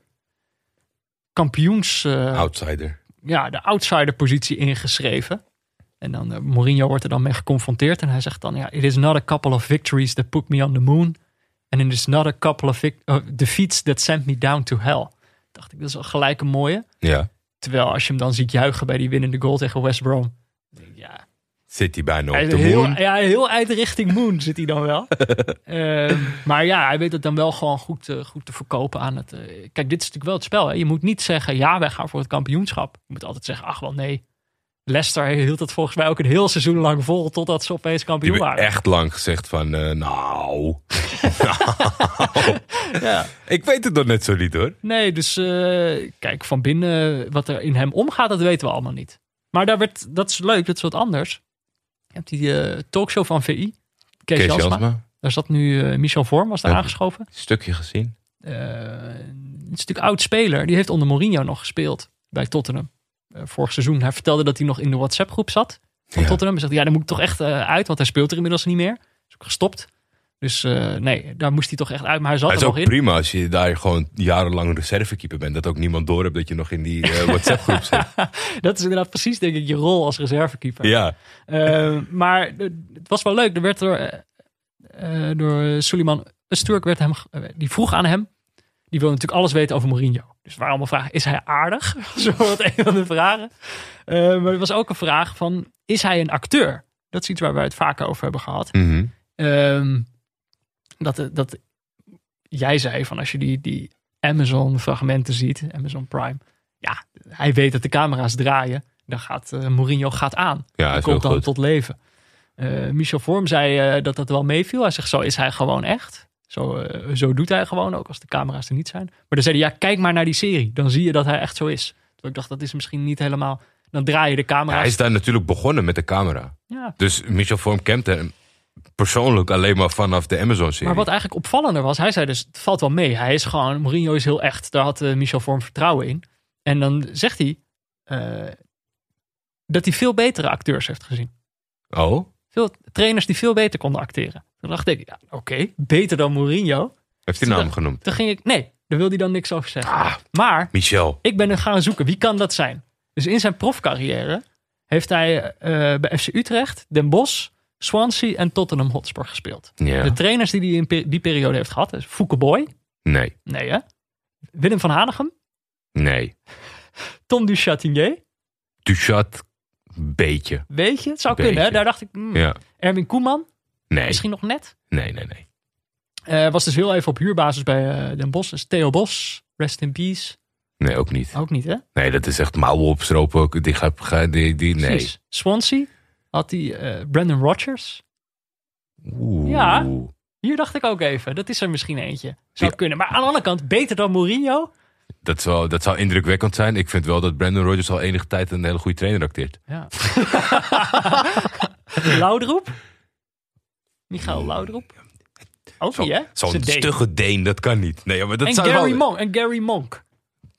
kampioens... eh, Outsider. ja, de outsider positie ingeschreven. En dan eh, Mourinho wordt er dan mee geconfronteerd. En hij zegt dan, ja, it is not a couple of victories that put me on the moon. And it is not a couple of uh, defeats that sent me down to hell. Dacht ik, dat is wel gelijk een mooie. Ja. Terwijl als je hem dan ziet juichen bij die winnende goal tegen West Brom. Ja, Zit hij bijna op de heel, moon. ja, heel uit richting Moon zit hij dan wel. Ehm, maar ja, hij weet het dan wel gewoon goed, eh, goed te verkopen aan het... eh, kijk, dit is natuurlijk wel het spel. Hè? Je moet niet zeggen, ja, wij gaan voor het kampioenschap. Je moet altijd zeggen, ach wel nee. Leicester hield het volgens mij ook een heel seizoen lang vol... totdat ze opeens Die kampioen hebben waren. echt lang gezegd van, eh, nou... Ja. Ik weet het nog net zo niet hoor. Nee, dus kijk, van binnen wat er in hem omgaat, dat weten we allemaal niet. Maar daar werd, dat is leuk, dat is wat anders. Je hebt die eh, talkshow van VI. Kees, Kees Jansma. Jansma, Daar zat nu eh, Michel Vorm, was daar Ja. aangeschoven. stukje gezien. Eh, een stuk oud speler. Die heeft onder Mourinho nog gespeeld bij Tottenham. Vorig seizoen. Hij vertelde dat hij nog in de WhatsApp groep zat van Ja. Tottenham. Hij zegt, ja, daar moet ik toch echt uit, want hij speelt er inmiddels niet meer. Is ook gestopt. Dus eh, nee, daar moest hij toch echt uit. Maar hij zat Het er is nog ook in. prima als je daar gewoon jarenlang reservekeeper bent. Dat ook niemand door hebt dat je nog in die eh, WhatsApp groep zit. Dat is inderdaad precies, denk ik, je rol als reservekeeper. Ja, Eh, maar het was wel leuk. Er werd door, door Suleiman Sturk werd hem, die vroeg aan hem. Die wil natuurlijk alles weten over Mourinho. Dus waar allemaal vragen: is hij aardig? Zo wat een van de vragen. Maar er was ook een vraag van: is hij een acteur? Dat is iets waar we het vaker over hebben gehad. Ehm, dat, dat jij zei van als je die, die Amazon fragmenten ziet, Amazon Prime. Ja, hij weet dat de camera's draaien. Dan gaat eh, Mourinho gaat aan. ja is komt dan goed. tot leven. Eh, Michel Vorm zei eh, dat dat wel meeviel. Hij zegt, zo is hij gewoon echt. Zo, eh, zo doet hij gewoon, ook als de camera's er niet zijn. Maar dan zei hij, ja, kijk maar naar die serie. Dan zie je dat hij echt zo is. Terwijl ik dacht, dat is misschien niet helemaal... Dan draai je de Ja, camera's. hij is daar natuurlijk begonnen met de camera. Ja. Dus Michel Vorm kent hem persoonlijk alleen maar vanaf de Amazon-serie. Maar wat eigenlijk opvallender was, hij zei dus, het valt wel mee. Hij is gewoon, Mourinho is heel echt. Daar had eh, Michel Vorm vertrouwen in. En dan zegt hij eh, dat hij veel betere acteurs heeft gezien. Oh, Veel trainers die veel beter konden acteren. Toen dacht ik, ja, oké, beter dan Mourinho. heeft hij naam genoemd? Toen ging ik, nee, daar wilde hij dan niks over zeggen. Ah, Maar Michel. ik ben er gaan zoeken, wie kan dat zijn? Dus in zijn profcarrière heeft hij eh, bij FC Utrecht, Den Bosch, Swansea en Tottenham Hotspur gespeeld. Ja. De trainers die hij in die periode heeft gehad, is Fouke Boy, Nee, nee hè? Willem van Hanegem, nee. Tom du Chatinier, Duchat, beetje. weet je, het zou Beetje. kunnen hè? Daar dacht ik, hmm. Ja. Erwin Koeman, Nee, misschien nog net. nee, nee, nee. Eh, was dus heel even op huurbasis bij eh, Den Bosch. Dus Theo Bos, rest in peace. Nee, ook niet. Ook niet hè? Nee, dat is echt mouwen opstropen. Die die, die, nee. Precies. Swansea had hij eh, Brandon Rodgers. Oeh. Ja. Hier dacht ik ook even. Dat is er misschien eentje. Zou Ja. kunnen. Maar aan de andere kant, beter dan Mourinho. Dat, zou, dat zou indrukwekkend zijn. Ik vind wel dat Brandon Rodgers al enige tijd een hele goede trainer acteert. Ja. Laudroep. Michael Laudroep. Ook niet, hè? Zo'n stugge Deen, dat kan niet. Nee, maar dat En zou Gary, wel... Monk. en Gary Monk.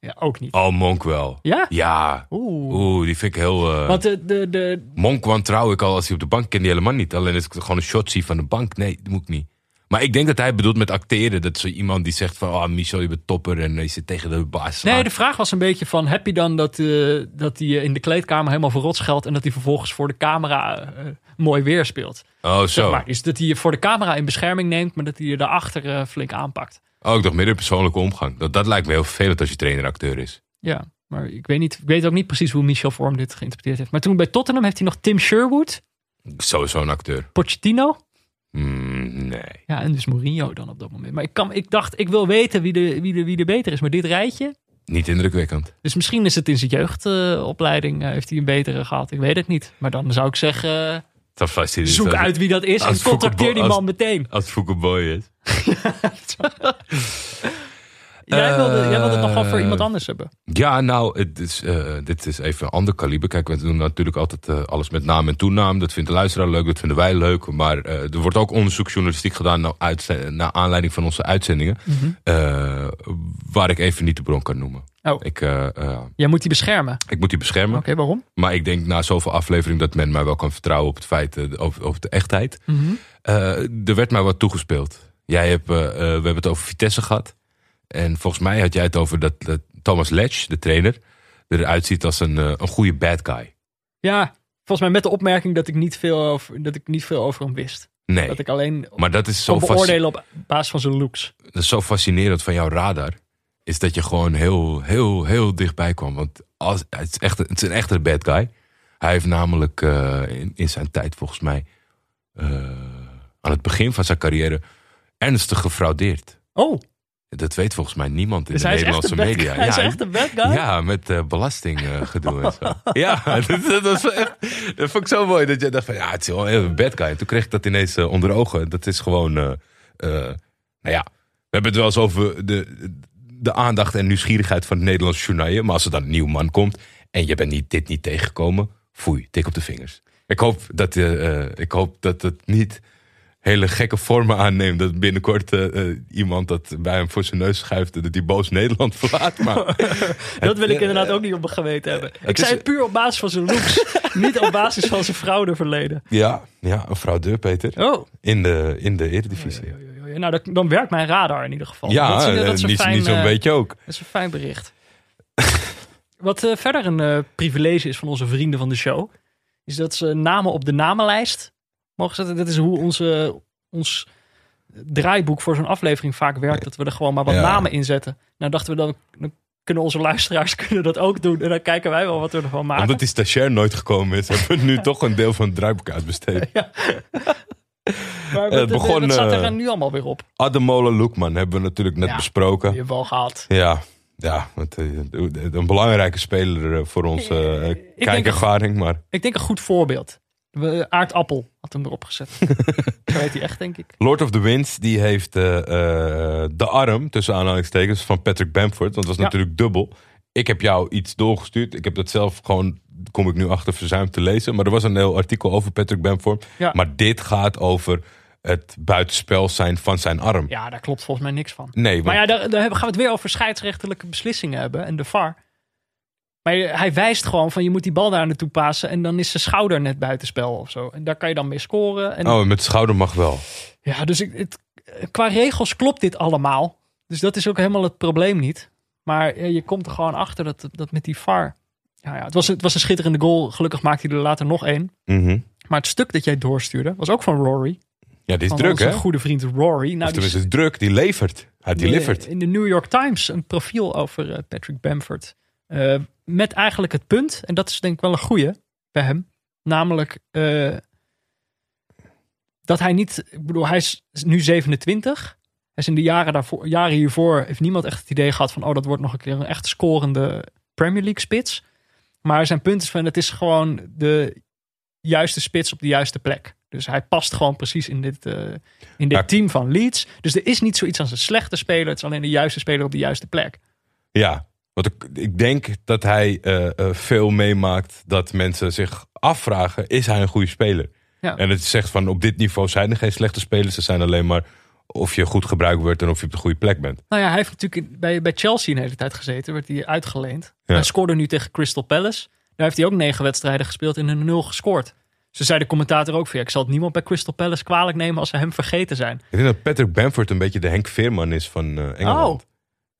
Ja, ook niet. Oh, Monk wel. Ja? Ja. Oeh. Oeh, die vind ik heel... eh, Want de, de, de, Monk wantrouw ik al als hij op de bank ken die helemaal niet. Alleen als ik gewoon een shot zie van de bank. Nee, dat moet ik niet. Maar ik denk dat hij bedoelt met acteren. Dat zo iemand die zegt van... Oh, Michel, je bent topper. En je zit tegen de baas. Nee, de vraag was een beetje van... heb je dan dat, eh, dat hij eh, in de kleedkamer helemaal verrot scheldt... en dat hij vervolgens voor de camera eh, mooi weer speelt? Oh, Zeg zo. maar. Dus dat hij je voor de camera in bescherming neemt... maar dat hij je daarachter eh, flink aanpakt. Oh, ik dacht midden persoonlijke omgang. Dat, dat lijkt me heel vervelend als je trainer-acteur is. Ja, maar ik weet, niet, ik weet ook niet precies hoe Michel Vorm dit geïnterpreteerd heeft. Maar toen bij Tottenham heeft hij nog Tim Sherwood, Sowieso een acteur. Pochettino... Mm, nee. Ja, en dus Mourinho dan op dat moment. Maar ik, kan, ik dacht, ik wil weten wie de, wie, de, wie de beter is. Maar dit rijtje... Niet indrukwekkend. Dus misschien is het in zijn jeugdopleiding... heeft hij een betere gehad. Ik weet het niet. Maar dan zou ik zeggen... Zoek uit wie dat is en contacteer die man meteen. Als het Fouke Boy is. Jij wilde, jij wilde het nog wel voor Eh, iemand anders hebben. Ja, nou, het is, eh, dit is even een ander kaliber. Kijk, we doen natuurlijk altijd eh, alles met naam en toenaam. Dat vindt de luisteraar leuk, dat vinden wij leuk. Maar er wordt ook onderzoeksjournalistiek gedaan naar, uitze- naar aanleiding van onze uitzendingen. eh, waar ik even niet de bron kan noemen. Oh. Ik, Jij moet die beschermen. ik moet die beschermen. Oké, waarom? Maar ik denk na zoveel aflevering dat men mij wel kan vertrouwen op het feit, over, over de echtheid. Eh, er werd mij wat toegespeeld. Jij hebt, we hebben het over Vitesse gehad. En volgens mij had jij het over dat, dat Thomas Letch, de trainer, eruit ziet als een, eh, een goede bad guy. Ja, volgens mij met de opmerking dat ik niet veel over, dat ik niet veel over hem wist. Nee, Dat ik alleen maar dat is, zo beoordelen op basis van zijn looks. dat is zo fascinerend van jouw radar. Is dat je gewoon heel, heel, heel dichtbij kwam. Want als, het, is echt, het is een echte bad guy. Hij heeft namelijk eh, in, in zijn tijd volgens mij... eh, aan het begin van zijn carrière ernstig gefraudeerd. Oh, Dat weet volgens mij niemand in dus de is Nederlandse media. Hij is ja, echt een bad guy? ja, met eh belastinggedoe en zo. Ja, dat, dat, was echt, dat vond ik zo mooi. Dat je dacht van, ja, het is wel een bad guy. En toen kreeg ik dat ineens eh, onder ogen. Dat is gewoon, eh, nou ja, we hebben het wel eens over de, de aandacht en nieuwsgierigheid van het Nederlandse journaal. Maar als er dan een nieuw man komt en je bent niet, dit niet tegengekomen, foei, tik op de vingers. Ik hoop dat, ik hoop dat het niet hele gekke vormen aanneemt. Dat binnenkort eh, eh, iemand dat bij hem voor zijn neus schuift dat hij boos Nederland verlaat. Maar Dat wil ik eh, inderdaad ook niet op mijn geweten hebben. Ik het zei is- het puur op basis van zijn looks. niet op basis van zijn fraudeverleden. ja, ja, een fraudeur, Peter. Oh, In de, in de Eredivisie. nou dan, dan werkt mijn radar in ieder geval. Ja, dat is, eh, dat is een niet, fijn, niet zo'n eh, beetje ook. Dat is een fijn bericht. Wat eh, verder een eh, privilege is van onze vrienden van de show, is dat ze namen op de namenlijst mogen zetten. Dat is hoe onze, ons draaiboek voor zo'n aflevering vaak werkt. Dat we er gewoon maar wat Ja. namen in zetten. Nou dachten we dan, dan kunnen onze luisteraars kunnen dat ook doen. En dan kijken wij wel wat we ervan maken. Omdat die stagiair nooit gekomen is, hebben we nu toch een deel van het draaiboek uitbesteed. maar het wat, begon, wat staat er eh, nu allemaal weer op? Ademola Loekman hebben we natuurlijk net Ja. besproken. Die hebben we al gehad. Ja, ja eh, een belangrijke speler eh, voor onze eh, denk kijkervaring. Maar Ik denk een goed voorbeeld. We- Aardappel had hem erop gezet. Zo heet hij echt, denk ik. Lord of the Winds die heeft eh, eh, de arm, tussen aanhalingstekens, van Patrick Bamford. Want dat was Ja. natuurlijk dubbel. Ik heb jou iets doorgestuurd. Ik heb dat zelf gewoon, kom ik nu achter, verzuimd te lezen. Maar er was een heel artikel over Patrick Bamford. Ja. Maar dit gaat over het buitenspel zijn van zijn arm. Ja, daar klopt volgens mij niks van. Nee, want Maar ja, daar, daar gaan we het weer over scheidsrechtelijke beslissingen hebben en de VAR. Maar hij wijst gewoon van je moet die bal daar naartoe passen en dan is zijn schouder net buitenspel of zo. En daar kan je dan mee scoren. En, oh, met de schouder mag wel. Ja, dus ik, het, qua regels klopt dit allemaal. Dus dat is ook helemaal het probleem niet. Maar je komt er gewoon achter dat, dat met die VAR. Ja, ja, het, was, het was een schitterende goal. Gelukkig maakte hij er later nog één. Mhm. Maar het stuk dat jij doorstuurde was ook van Rory. Ja, die is druk, hè? goede vriend Rory. Nou, die is druk. Die levert. Hij delivert. in de New York Times een profiel over eh, Patrick Bamford. Eh, met eigenlijk het punt, en dat is denk ik wel een goeie bij hem. Namelijk eh, dat hij niet, ik bedoel, hij is nu 27. Hij is in de jaren, daarvoor, jaren hiervoor, heeft niemand echt het idee gehad van, oh, dat wordt nog een keer een echt scorende Premier League spits. Maar zijn punt is van, het is gewoon de juiste spits op de juiste plek. Dus hij past gewoon precies in dit, eh, in dit team van Leeds. Dus er is niet zoiets als een slechte speler. Het is alleen de juiste speler op de juiste plek. Ja, want ik, ik denk dat hij eh, eh, veel meemaakt dat mensen zich afvragen: is hij een goede speler? Ja. En het zegt van op dit niveau zijn er geen slechte spelers. Ze zijn alleen maar of je goed gebruikt wordt en of je op de goede plek bent. Nou ja, hij heeft natuurlijk bij, bij Chelsea een hele tijd gezeten. Werd hij uitgeleend. Ja. Hij scoorde nu tegen Crystal Palace. Daar heeft hij ook negen wedstrijden gespeeld en een nul gescoord. Ze zei de commentator ook van ja, ik zal het niemand bij Crystal Palace kwalijk nemen als ze hem vergeten zijn. Ik denk dat Patrick Bamford een beetje de Henk Veerman is van eh, Engeland. Oh,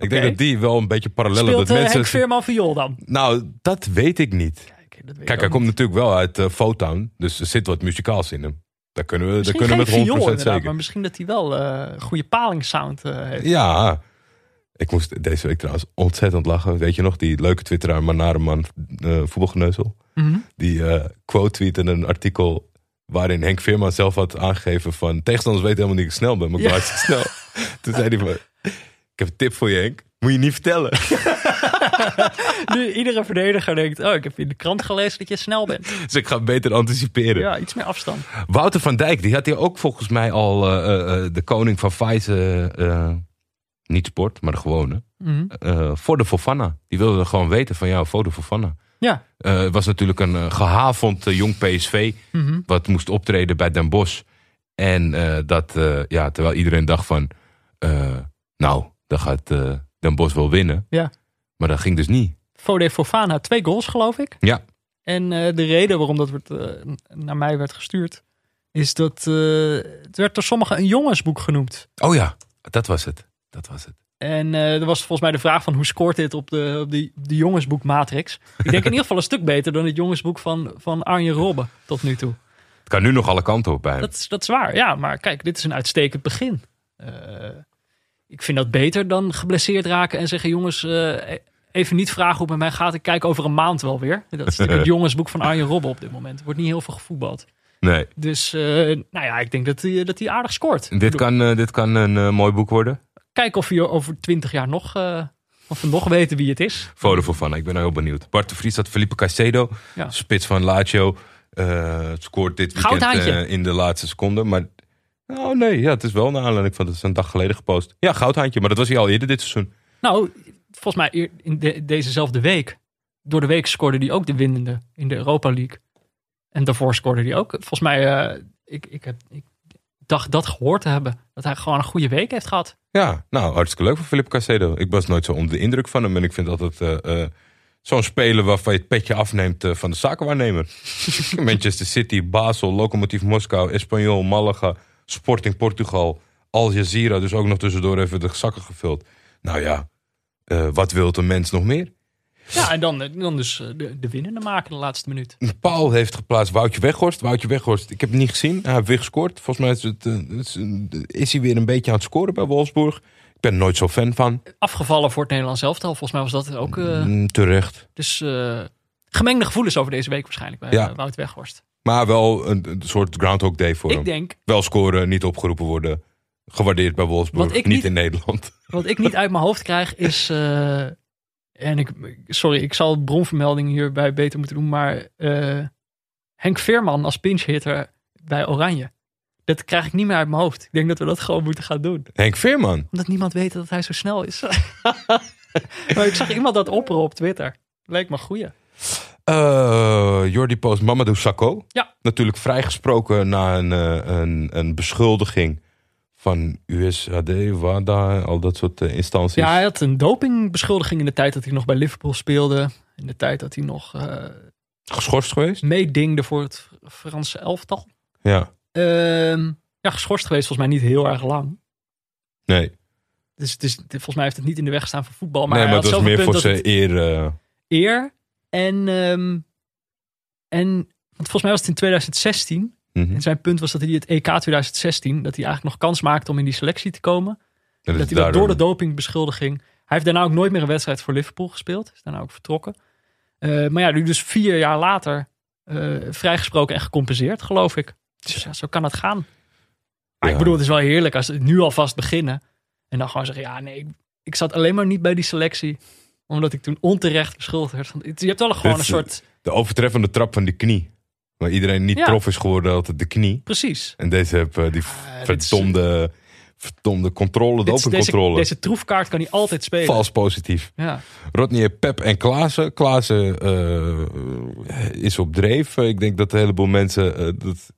ik denk dat die wel een beetje parallellen Speelt dat eh, mensen. Henk Veerman viool dan? Nou, dat weet ik niet. Kijk, dat weet Kijk, hij komt natuurlijk wel uit Fotown, dus er zit wat muzikaals in hem. Daar kunnen we, daar kunnen we met 100% viool inderdaad, zeker. maar misschien dat hij wel een goede palingsound heeft. Ja, ik moest deze week trouwens ontzettend lachen. Weet je nog, die leuke twitteraar Manareman, uh, voetbalgeneuzel. Mhm. Die eh, quote tweette een artikel waarin Henk Veerman zelf had aangegeven van... tegenstanders weten helemaal niet dat ik snel ben, maar ik Ja. hartstikke snel. Toen zei hij van, heb een tip voor je Henk, moet je niet vertellen. nu iedere verdediger denkt, oh, ik heb in de krant gelezen dat je snel bent. Dus ik ga beter anticiperen. Ja, iets meer afstand. Wouter van Dijk, die had hier ook volgens mij al eh, eh, eh, de koning van Pfizer, niet sport, maar de gewone, Mhm. voor de Fofana. Die wilde gewoon weten van jou, voor de Fofana. Ja. Het was natuurlijk een eh, gehavend eh, jong PSV, Mhm. wat moest optreden bij Den Bosch. En dat, ja, terwijl iedereen dacht van, nou, dan gaat eh, Den Bosch wel winnen. Ja. Maar dat ging dus niet. Fode Fofana, twee goals geloof ik. Ja, En eh, de reden waarom dat werd, eh, naar mij werd gestuurd, is dat het werd door sommigen een jongensboek genoemd. oh ja, dat was het. Dat was het. En er was volgens mij de vraag van hoe scoort dit op de, op die, de jongensboek Matrix. Ik denk in ieder geval een stuk beter dan het jongensboek van, van Arjen Robben tot nu toe. Het kan nu nog alle kanten op bij hem. Dat, is- dat is waar, ja. Maar kijk, dit is een uitstekend begin. Ik vind dat beter dan geblesseerd raken en zeggen... jongens, eh, even niet vragen hoe het met mij gaat. Ik kijk over een maand wel weer. Dat is natuurlijk het jongensboek van Arjen Robben op dit moment. Er wordt niet heel veel gevoetbald. Nee. Dus eh, nou ja, ik denk dat hij, dat hij aardig scoort. Dit kan, eh, dit kan een mooi boek worden. Kijken of hij over twintig jaar nog... of we nog weten wie het is. Foto voor van. Ik ben heel benieuwd. Bart de Vries had Felipe Caicedo. Ja. Spits van Lazio. scoort dit weekend in de laatste seconde. Maar oh nee, ja, het is wel naar aanleiding van het is een dag geleden gepost. Ja, goudhaantje. Maar dat was hij al eerder dit seizoen. Nou, volgens mij in de- dezezelfde week. Door de week scoorde hij ook de winnende in de Europa League. En daarvoor scoorde hij ook. Volgens mij, eh, ik, ik, heb, ik dacht dat gehoord te hebben. Dat hij gewoon een goede week heeft gehad. Ja, nou, hartstikke leuk voor Felipe Caicedo. Ik was nooit zo onder de indruk van hem. En ik vind altijd eh, eh, zo'n speler waarvan je het petje afneemt van de zakenwaarnemer. Manchester City, Basel, Lokomotief Moskou, Espanyol, Malaga, Sporting Portugal, Al Jazeera. Dus ook nog tussendoor even de zakken gevuld. Nou ja, eh, wat wil een mens nog meer? Ja, en dan, eh, dan dus eh, de, de winnende maken de laatste minuut. Paul heeft geplaatst Woutje Weghorst. Woutje Weghorst, ik heb het niet gezien. Hij heeft weer gescoord. Volgens mij is, het, is, hij weer een beetje aan het scoren bij Wolfsburg. Ik ben er nooit zo fan van. Afgevallen voor het Nederlands elftal. Volgens mij was dat ook... Mm, terecht. dus gemengde gevoelens over deze week waarschijnlijk bij Ja. Wout Weghorst. Maar wel een, een soort Groundhog Day voor Ik hem. denk, Wel scoren, niet opgeroepen worden. Gewaardeerd bij Wolfsburg, niet, niet- in Nederland. Wat ik niet uit mijn hoofd krijg is. eh, en ik, sorry, ik zal bronvermelding hierbij beter moeten doen. Maar eh, Henk Veerman als pinchhitter bij Oranje. Dat krijg ik niet meer uit mijn hoofd. Ik denk dat we dat gewoon moeten gaan doen. Henk Veerman. Omdat niemand weet dat hij zo snel is. maar ik zag iemand dat opperen op Twitter. Leek me goeie. Eh Jordi Post, Mamadou Sakho. Ja. Natuurlijk vrijgesproken na een, eh, een, een beschuldiging van USAD, WADA, al dat soort eh, instanties. Ja, hij had een dopingbeschuldiging in de tijd dat hij nog bij Liverpool speelde. In de tijd dat hij nog Geschorst geweest? meedingde voor het Franse elftal. Ja. Ehm, ja, geschorst geweest volgens mij niet heel erg lang. Nee, Dus volgens mij heeft het niet in de weg gestaan voor voetbal. Maar, nee maar het was meer voor zijn eer. eer. En, ehm, en want volgens mij was het in 2016. mhm. En zijn punt was dat hij het EK 2016, dat hij eigenlijk nog kans maakte om in die selectie te komen. En dat hij door de dopingbeschuldiging. Hij heeft daarna ook nooit meer een wedstrijd voor Liverpool gespeeld. Is daarna ook vertrokken. Eh, maar ja, nu dus vier jaar later eh, vrijgesproken en gecompenseerd, geloof ik. Dus ja, zo kan het gaan. Maar Ja. ik bedoel, het is wel heerlijk als het nu alvast beginnen. En dan gewoon zeggen, ja nee, ik, ik zat alleen maar niet bij die selectie. Omdat ik toen onterecht beschuldigd werd. van- Je hebt wel gewoon een soort... De overtreffende trap van die knie. Waar iedereen niet Ja. prof is geworden, altijd de knie. Precies. En deze heb eh, die is- verdomde, verdomde controle, Dit is- deze, dopingcontrole. deze troefkaart kan hij altijd spelen. Vals positief. Ja. Rodney, Pep en Klaassen. Klaassen eh, is op dreef. Ik denk dat een heleboel mensen eh, dat,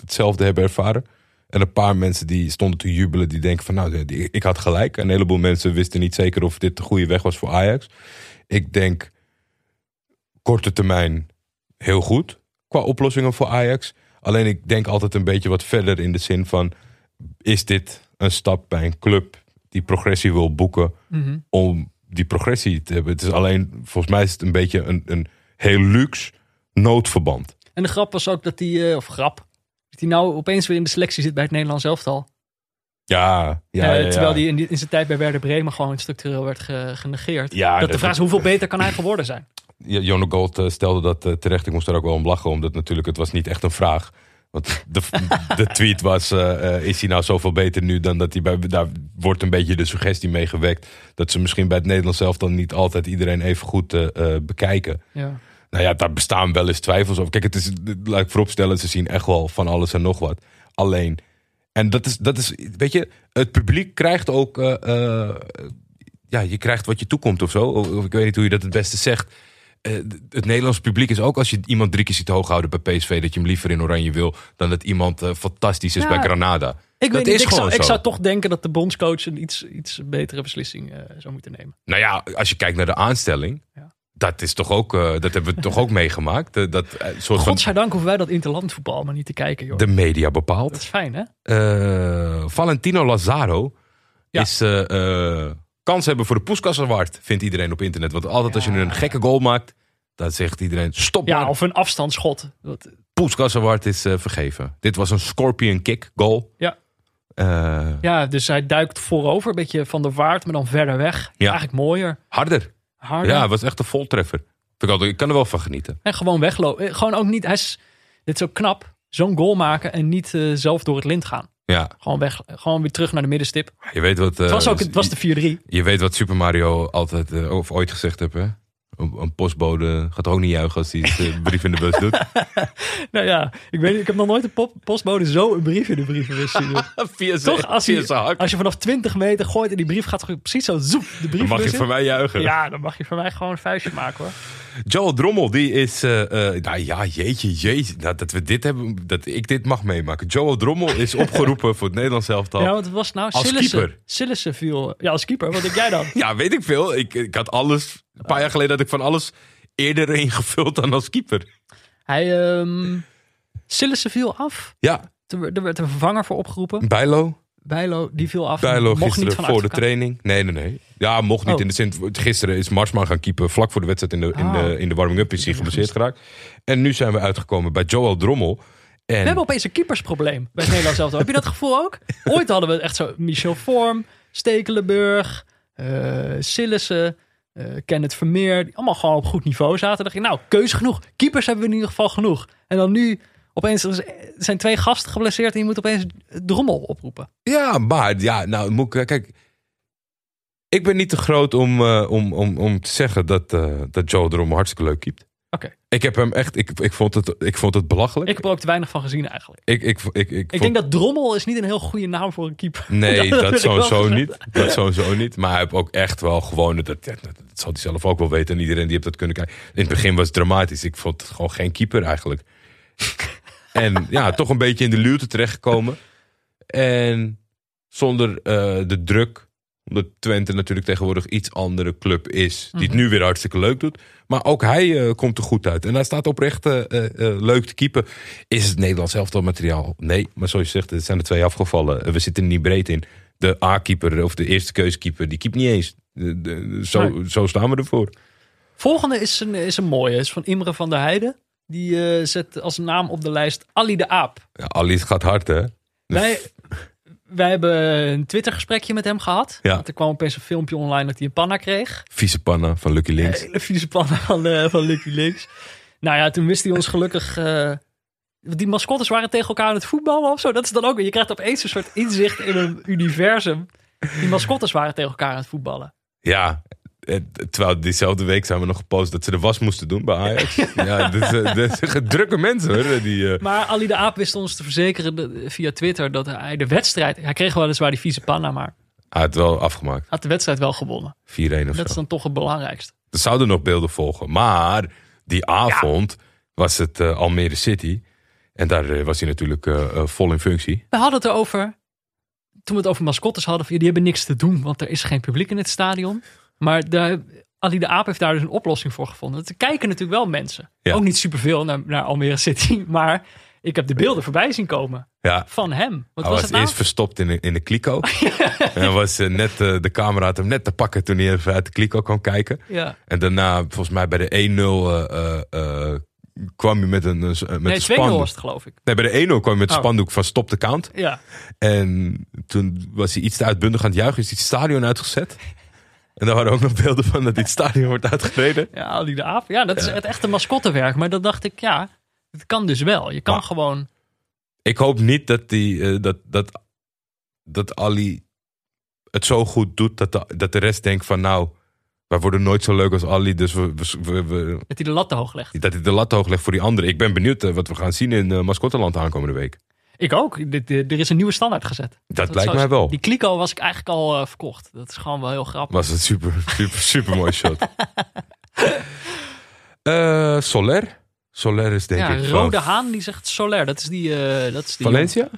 hetzelfde hebben ervaren. En een paar mensen die stonden te jubelen, die denken van nou, die- ik had gelijk. En een heleboel mensen wisten niet zeker of dit de goede weg was voor Ajax. Ik denk korte termijn heel goed qua oplossingen voor Ajax. Alleen ik denk altijd een beetje wat verder in de zin van... is dit een stap bij een club die progressie wil boeken... Mhm. om die progressie te hebben? Het is alleen, volgens mij is het een beetje een, een heel luxe noodverband. En de grap was ook dat hij, eh, of grap, dat hij nou opeens weer in de selectie zit bij het Nederlands elftal. Ja, ja, Eh, ja, terwijl hij in, die- in zijn tijd bij Werder Bremen gewoon structureel werd ge- genegeerd. Ja, dat de vraag is, hoeveel beter kan hij geworden zijn? Jonne Gold eh, stelde dat eh, terecht. Ik moest daar ook wel om lachen, omdat natuurlijk het was niet echt een vraag. Want de, de tweet was, is hij nou zoveel beter nu dan dat hij bij... Daar wordt een beetje de suggestie mee gewekt... dat ze misschien bij het Nederlands zelf dan niet altijd iedereen even goed bekijken. Ja. Nou ja, daar bestaan wel eens twijfels over. Kijk, het is, laat ik vooropstellen, ze zien echt wel van alles en nog wat. Alleen, en dat is, dat is weet je, het publiek krijgt ook, eh, eh, ja, je krijgt wat je toekomt of zo. Of, ik weet niet hoe je dat het beste zegt. Eh, het Nederlands publiek is ook als je iemand drie keer ziet hoog houden bij PSV, dat je hem liever in oranje wil dan dat iemand fantastisch is Ja, bij Granada. Ik, dat weet niet, is ik, gewoon zou, ik zo. zou toch denken dat de bondscoach een iets, iets betere beslissing zou moeten nemen. Nou ja, als je kijkt naar de aanstelling, Ja. Dat is toch ook, eh, dat hebben we toch ook meegemaakt. Eh, dat eh, soort van Godzijdank hoeven wij dat interlandvoetbal maar niet te kijken, joh. de media bepaalt. Dat is fijn, hè? Valentino Lazaro Ja. is kans hebben voor de Puskas Award, vindt iedereen op internet. Want altijd als je een gekke goal maakt, dan zegt iedereen stop Ja, of een afstandsschot. Dat, Puskas Award is vergeven. Dit was een scorpion kick goal. Ja. Ja, dus hij duikt voorover, een beetje van de waard, maar dan verder weg. Ja. Eigenlijk mooier, harder. Ja, het was echt een voltreffer. Ik, altijd- ik kan er wel van genieten. En gewoon weglopen. Eh, Gewoon ook niet, hij is, dit is ook knap, zo'n goal maken en niet eh, zelf door het lint gaan. Ja, Gewoon weg, gewoon weer terug naar de middenstip. je weet wat... eh, Het was ook het was de 4-3. Je weet wat Super Mario altijd, eh, of ooit gezegd heeft, hè? Een, een postbode gaat ook niet juichen als hij de brief in de bus doet. Nou ja, ik weet ik heb nog nooit een pop- postbode zo een brief in de brievenbus zien doen. via zijn, Toch, als, via hij, zijn hak. als je vanaf 20 meter gooit en die brief gaat precies zo zoep de brief Dan mag je voor mij juichen. Ja, dan mag je voor mij gewoon een vuistje maken hoor. Joel Drommel, die is. eh, eh, nou ja, jeetje, jeetje. Nou, dat we dit hebben, dat ik dit mag meemaken. Joel Drommel is opgeroepen voor het Nederlands elftal. Ja, Ja, wat was nou? Als Sillissen. keeper. Sillissen viel. Ja, als keeper. Wat denk jij dan? weet ik veel. Ik, ik had alles. Een paar jaar geleden had ik van alles eerder ingevuld dan als keeper. Hij, Sillissen viel af. Ja, Er, er werd een vervanger voor opgeroepen. Bijlo. Bijlo, die viel af. Bijlo Mocht gisteren niet voor de training. Nee, nee, nee. Ja, mocht niet Oh. in de zin. Gisteren is Marsman gaan keepen. Vlak voor de wedstrijd in de, in Ah. de, in de warming-up is hij geblesseerd geraakt. En nu zijn we uitgekomen bij Joel Drommel. En We hebben opeens een keepersprobleem bij het Nederlands elftal. Heb je dat gevoel ook? Ooit hadden we echt zo Michel Vorm, Stekelenburg, eh Sillissen, eh Kenneth Vermeer. Die allemaal gewoon op goed niveau zaten. Dan dacht ik, nou, keuze genoeg. Keepers hebben we in ieder geval genoeg. En dan nu opeens er zijn twee gasten geblesseerd en je moet opeens Drommel oproepen. Ja, maar ja, nou moet ik, kijk. Ik ben niet te groot om, eh, om, om, om te zeggen dat, eh dat Joe Drommel hartstikke leuk keept. Oké. Ik heb hem echt, ik, ik, vond, het, ik vond het belachelijk. Ik heb er ook te weinig van gezien eigenlijk. ik, ik, ik, ik, Ik vond- denk dat Drommel is niet een heel goede naam voor een keeper. Nee, dat wel sowieso niet. Dat sowieso niet. Maar hij heeft ook echt wel gewoon, dat, ja, dat zal hij zelf ook wel weten. En iedereen die heeft dat kunnen kijken. In het begin was het dramatisch. Ik vond het gewoon geen keeper eigenlijk. En ja, toch een beetje in de luwte terechtgekomen. En zonder eh, de druk. Omdat Twente natuurlijk tegenwoordig iets andere club is. Die het nu weer hartstikke leuk doet. Maar ook hij eh, komt er goed uit. En hij staat oprecht eh, leuk te keepen. Is het Nederlands elftal materiaal? Nee, maar zoals je zegt, er zijn er twee afgevallen. We zitten er niet breed in. De A-keeper of de eerste keuskeeper, die keept niet eens. De- de- zo, Nee. zo staan we ervoor. Volgende is een, is een mooie. is van Imre van der Heijden. Die eh, zet als naam op de lijst Ali de Aap. Ja, Ali gaat hard, hè? Wij, wij hebben een Twitter-gesprekje met hem gehad. Ja. Want er kwam opeens een filmpje online dat hij een panna kreeg. Vieze panna van Lucky Links. Hele vieze panna van, eh, van Lucky Links. Nou ja, toen wist hij ons gelukkig... want die mascottes waren tegen elkaar aan het voetballen of zo. Dat is dan ook weer. Je krijgt opeens een soort inzicht in een universum. Die mascottes waren tegen elkaar aan het voetballen. Ja, terwijl diezelfde week zijn we nog gepost dat ze de was moesten doen bij Ajax. ja, dus, eh, dat zijn drukke mensen hoor. Die, eh, Maar Ali de Aap wist ons te verzekeren via Twitter dat hij de wedstrijd... Hij kreeg weliswaar die vieze panna, maar hij had wel afgemaakt. 4-1 had de wedstrijd wel gewonnen. of zo. Dat is dan toch het belangrijkste. Er zouden nog beelden volgen. Maar die avond was het eh, Almere City. En daar eh, was hij natuurlijk eh, eh, vol in functie. We hadden het erover, toen we het over mascottes hadden, van, die hebben niks te doen, want er is geen publiek in het stadion. Maar daar, Ali de Aap heeft daar dus een oplossing voor gevonden. Er kijken natuurlijk wel mensen. Ja. Ook niet superveel naar, naar Almere City, maar ik heb de beelden voorbij zien komen Ja, van hem. Wat hij was nou? eerst verstopt in de, in de kliko. en was, eh, net, eh, de camera had hem net te pakken toen hij even uit de kliko kwam kijken. Ja. En daarna, volgens mij bij de 1-0, eh, kwam hij met een, met Nee, een 2-0 spandoek. het geloof ik. Nee, bij de 1-0 kwam hij met een Oh. spandoek van stop de count. Ja. En toen was hij iets te uitbundig aan het juichen. Is hij het stadion uitgezet. En daar waren ook nog beelden van dat het stadion wordt uitgereden. ja, Ali de Aap. Ja, dat is het echte mascottewerk. Maar dat dacht ik, ja, het kan dus wel. Je kan Maar- gewoon Ik hoop niet dat, die, eh, dat, dat, dat Ali het zo goed doet dat de, dat de rest denkt van nou, wij worden nooit zo leuk als Ali, dus we, we, Dat hij de lat te hoog legt. dat hij de lat hoog legt voor die anderen. Ik ben benieuwd eh, wat we gaan zien in uh, Mascotteland aankomende week. Ik ook. Er is een nieuwe standaard gezet. Dat lijkt mij wel. Die kliko was ik eigenlijk al eh, verkocht. Dat is gewoon wel heel grappig. Was een super, super, super mooi shot. Eh, Soler. Soler is denk ja, ik Rode van Haan die zegt Soler. Dat is die... eh, dat is die Valencia?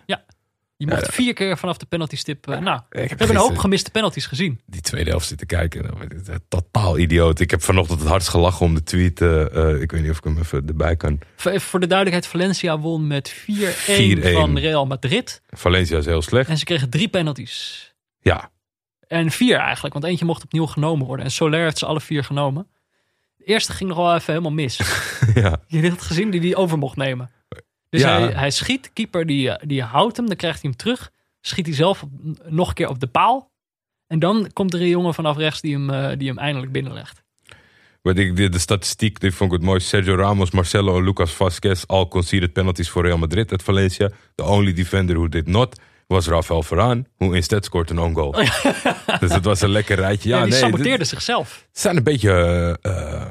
Je mocht vier keer vanaf de penalty stip. eh, nou, we heb hebben een hoop gemiste penalties gezien. Die tweede helft zitten kijken. Nou, Totaal idioot. Ik heb vanochtend het hardst gelachen om de tweet. eh, eh, ik weet niet of ik hem even erbij kan. Voor, even voor de duidelijkheid, Valencia won met 4-1 4-1. van Real Madrid. Valencia is heel slecht. En ze kregen drie penalties. Ja, En vier eigenlijk, want eentje mocht opnieuw genomen worden. En Soler heeft ze alle vier genomen. De eerste ging nog wel even helemaal mis. ja. Je hebt het gezien die die over mocht nemen. Dus Ja. hij, hij schiet, keeper die, die houdt hem, dan krijgt hij hem terug. Schiet hij zelf op- nog een keer op de paal. En dan komt er een jongen vanaf rechts die hem, eh, die hem eindelijk binnenlegt. Maar ik, de, de statistiek die vond ik het mooi. Sergio Ramos, Marcelo en Lucas Vasquez all conceded penalties voor Real Madrid at Valencia. The only defender who did not was Rafael Varane, who instead scored een own goal. dus het was een lekker rijtje. Ja, Ja, die nee, saboteerde dit- zichzelf. Ze zijn een beetje... eh, eh,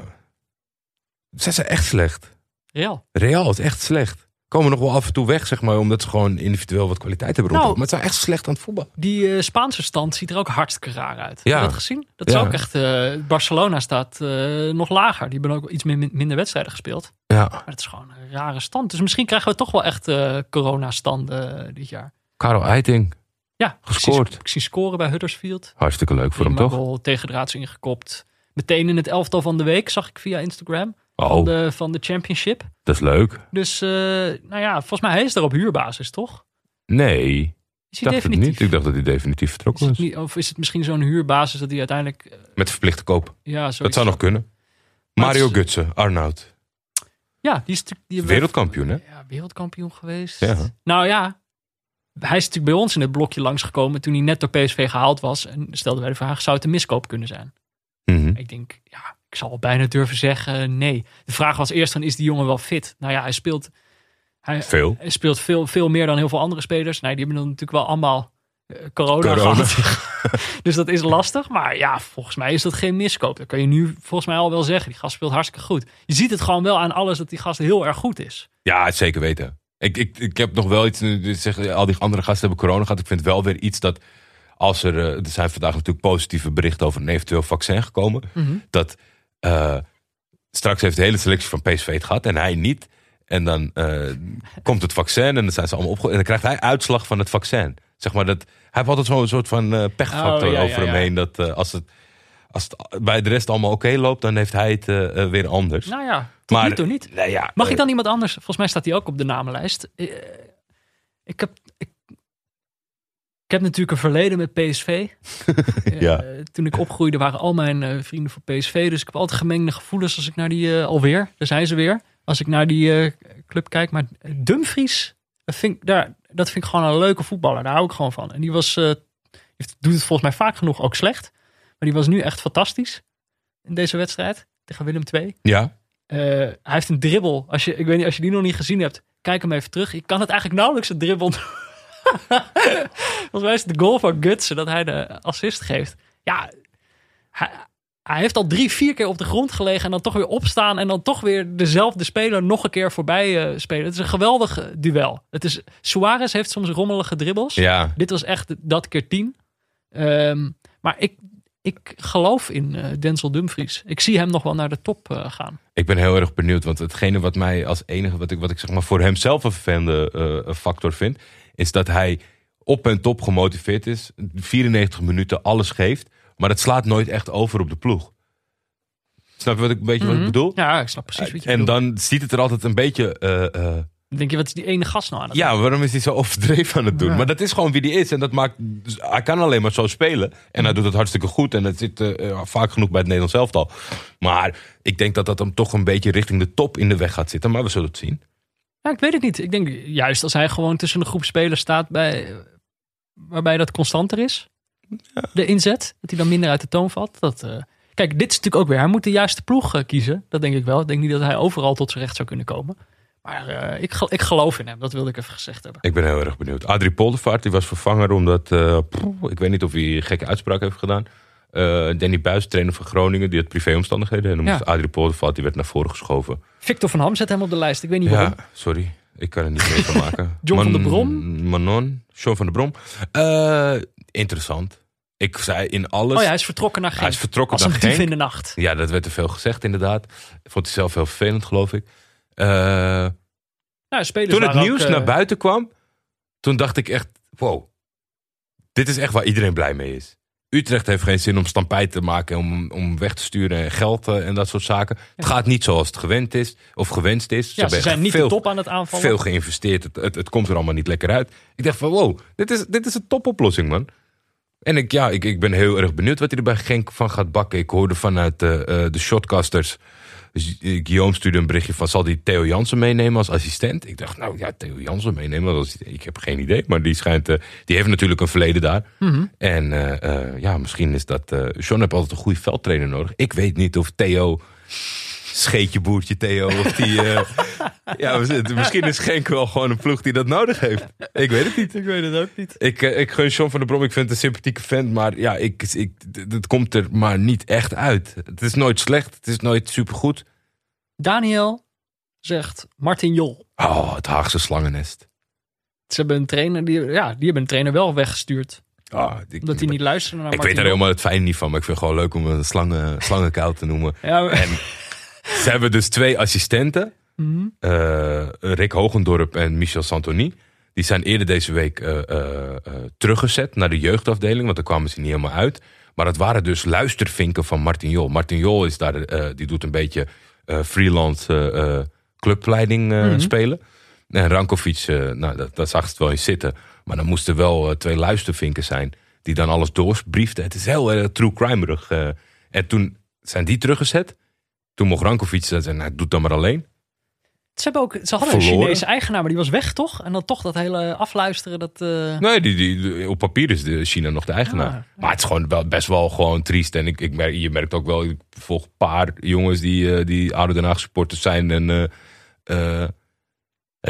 ze zijn echt slecht. Real. Real is echt slecht. Komen nog wel af en toe weg, zeg maar, omdat ze gewoon individueel wat kwaliteit hebben. Nou, maar het zijn echt slecht aan het voetbal. Die eh, Spaanse stand ziet er ook hartstikke raar uit. Ja. Heb je dat gezien? Dat is Ja. ook echt... eh, Barcelona staat eh, nog lager. Die hebben ook iets min- minder wedstrijden gespeeld. Ja, Maar het is gewoon een rare stand. Dus misschien krijgen we toch wel echt coronastanden dit jaar. Karel Eiting, Ja, Gescoord. Ik zie, scoren bij Huddersfield. hartstikke leuk voor hem, toch? tegen de raads ingekopt. Meteen in het elftal van de week, zag ik via Instagram. Van, Oh, de, van de championship. dat is leuk. Dus, eh, nou ja, volgens mij hij is er op huurbasis, toch? Nee, Is ik hij definitief? niet. Ik dacht dat hij definitief vertrokken was. niet, of is het misschien zo'n huurbasis dat hij uiteindelijk... eh, Met verplichte koop. ja, Dat zou nog kunnen. Mario Gutsen, Arnoud. Ja, die is. Die Wereldkampioen, hè? Ja, wereldkampioen geweest. Ja. Nou ja, hij is natuurlijk bij ons in het blokje langsgekomen toen hij net door PSV gehaald was. En stelden wij de vraag, zou het een miskoop kunnen zijn? Mhm. Ik denk, ja, ik zal bijna durven zeggen nee. De vraag was eerst van, is die jongen wel fit? Nou ja, hij speelt, hij, Veel. hij speelt veel, veel meer dan heel veel andere spelers. Nee, die hebben dan natuurlijk wel allemaal eh, corona, Corona. gehad. dus dat is lastig. Maar ja, volgens mij is dat geen miskoop. Dat kan je nu volgens mij al wel zeggen. Die gast speelt hartstikke goed. Je ziet het gewoon wel aan alles dat die gast heel erg goed is. Ja, zeker weten. Ik, ik, ik heb nog wel iets. dit Zeggen, al die andere gasten hebben corona gehad. Ik vind wel weer iets dat. Als er. eh, Er zijn vandaag natuurlijk positieve berichten over een eventueel vaccin gekomen. Dat. Eh, straks heeft de hele selectie van PSV het gehad en hij niet. En dan eh, komt het vaccin en dan zijn ze allemaal opge... En dan krijgt hij uitslag van het vaccin. Zeg maar dat. Hij heeft altijd zo'n soort van eh, pechfactor Oh, ja, ja, over hem heen. Dat als het. Als het bij de rest allemaal oké loopt, dan heeft hij het weer anders. Nou ja, maar niet. Nee, ja, Mag ik dan iemand anders? Volgens mij staat hij ook op de namenlijst. Ik heb, ik, ik heb natuurlijk een verleden met PSV. Eh, Ja. toen ik opgroeide waren al mijn eh, vrienden voor PSV. Dus ik heb altijd gemengde gevoelens als ik naar die... eh, alweer, daar zijn ze weer. Als ik naar die club kijk. Maar Dumfries, dat vind, ik, daar, dat vind ik gewoon een leuke voetballer. Daar hou ik gewoon van. En die was, heeft, doet het volgens mij vaak genoeg ook slecht. Maar die was nu echt fantastisch in deze wedstrijd tegen Willem II. Ja, hij heeft een dribbel. Als je, ik weet niet, als je die nog niet gezien hebt, kijk hem even terug. Je kan het eigenlijk nauwelijks een dribbel. Volgens mij is het de goal van Gutsen dat hij de assist geeft. Ja, hij, hij heeft al drie, vier keer op de grond gelegen en dan toch weer opstaan en dan toch weer dezelfde speler nog een keer voorbij eh, spelen. Het is een geweldig eh, duel. Het is, Suarez heeft soms rommelige dribbels. ja. Dit was echt dat keer tien. Ehm, maar ik, ik geloof in eh, Denzel Dumfries. Ik zie hem nog wel naar de top gaan. Ik ben heel erg benieuwd, want hetgene wat mij als enige, wat ik, wat ik zeg maar voor hemzelf een vervelende factor vind, is dat hij op en top gemotiveerd is, 94 minuten alles geeft, maar het slaat nooit echt over op de ploeg. Snap je wat ik, een beetje wat ik bedoel? Mhm. Ja, ik snap precies wat je en bedoelt. dan ziet het er altijd een beetje. Dan denk je, wat is die ene gast nou aan het ja, waarom is hij zo overdreven aan het doen? Ja. Maar dat is gewoon wie die is. En dat maakt. dus hij kan alleen maar zo spelen. En hij doet het hartstikke goed. En het zit eh, vaak genoeg bij het Nederlands elftal. Maar ik denk dat dat hem toch een beetje richting de top in de weg gaat zitten. Maar we zullen het zien. Ja, ik weet het niet. Ik denk juist als hij gewoon tussen een groep spelers staat bij, waarbij dat constanter is. De inzet, dat hij dan minder uit de toon valt. Dat, eh, kijk, dit is natuurlijk ook weer. Hij moet de juiste ploeg eh, kiezen. Dat denk ik wel. Ik denk niet dat hij overal tot zijn recht zou kunnen komen. Maar eh, ik, ik geloof in hem, dat wilde ik even gezegd hebben. Ik ben heel erg benieuwd. Adrie Poldervaart die was vervanger omdat... ik weet niet of hij een gekke uitspraak heeft gedaan. Eh, Danny Buis, trainer van Groningen, die had privéomstandigheden. En dan Ja. moest Adrie Poldervaart, die werd naar voren geschoven. Victor van Ham zet hem op de lijst. Ik weet niet waarom. Ja, sorry. Ik kan er niet meer van maken. John van Man- Brom? Manon, John van der Brom. Eh, interessant. Ik zei in alles... Oh ja, hij is vertrokken naar Genk. Hij is vertrokken Als een naar dief Genk. in de nacht. Ja, dat werd te veel gezegd inderdaad. Vond hij zelf heel vervelend, geloof ik. Eh, Nou, spelers toen het nieuws ook, naar buiten kwam, toen dacht ik echt, wow, dit is echt waar iedereen blij mee is. Utrecht heeft geen zin om stampij te maken, om, om weg te sturen en geld eh, en dat soort zaken. Het gaat niet zoals het gewend is, of gewenst is. Ja, ze zijn niet veel, de top aan het aanvallen. Veel geïnvesteerd, het, het, het komt er allemaal niet lekker uit. Ik dacht van, wow, dit is, dit is een topoplossing, man. En ik, ja, ik, ik ben heel erg benieuwd wat hij er bij Genk van gaat bakken. Ik hoorde vanuit eh, eh, de shotcasters. Eh, Guillaume stuurde een berichtje van... zal die Theo Jansen meenemen als assistent? Ik dacht, nou ja, Theo Jansen meenemen als. Ik heb geen idee, maar die schijnt... eh, die heeft natuurlijk een verleden daar. Mhm. En eh, ja, misschien is dat... John heeft altijd een goede veldtrainer nodig. Ik weet niet of Theo... Scheetje boertje Theo, of die... eh, ja, misschien is Genk wel gewoon een ploeg die dat nodig heeft. Ik weet het niet. Ik weet het ook niet. Ik, eh, ik gun John van der Brom, ik vind het een sympathieke vent. Maar ja, ik, ik, d- het komt er maar niet echt uit. Het is nooit slecht, het is nooit supergoed. Daniel zegt Martin Jol. Oh, het Haagse slangennest. Ze hebben een trainer, die, ja, die hebben een trainer wel weggestuurd. Oh, ik, Omdat hij niet luisterde naar ik Martin weet daar helemaal het fijn niet van, maar ik vind het gewoon leuk om een slangen, slangenkuil te noemen. Ja, maar- En ze hebben dus twee assistenten, Mhm. eh, Rick Hogendorp en Michel Santoni. Die zijn eerder deze week eh, eh, teruggezet naar de jeugdafdeling, want daar kwamen ze niet helemaal uit. Maar dat waren dus luistervinken van Martin Jol. Martin Jol is daar, die doet een beetje freelance clubleiding Mhm. spelen. En Rankovic, nou, dat, dat zag het wel in zitten. Maar dan moesten wel twee luistervinken zijn die dan alles doorbriefden. Het is heel erg true crime-erig. eh. en toen zijn die teruggezet. Toen mocht Rankovic zeggen, nou, doe het dan maar alleen. Ze, hebben ook, ze hadden een. Chinese eigenaar, maar die was weg toch? En dan toch dat hele afluisteren, dat... eh, Nee, die, die, op papier is de China nog de eigenaar. Ah, ja. Maar het is gewoon wel, best wel gewoon triest. En ik, ik merk, je merkt ook wel, ik volg een paar jongens die, eh, die oude Den Haag supporters zijn. En eh,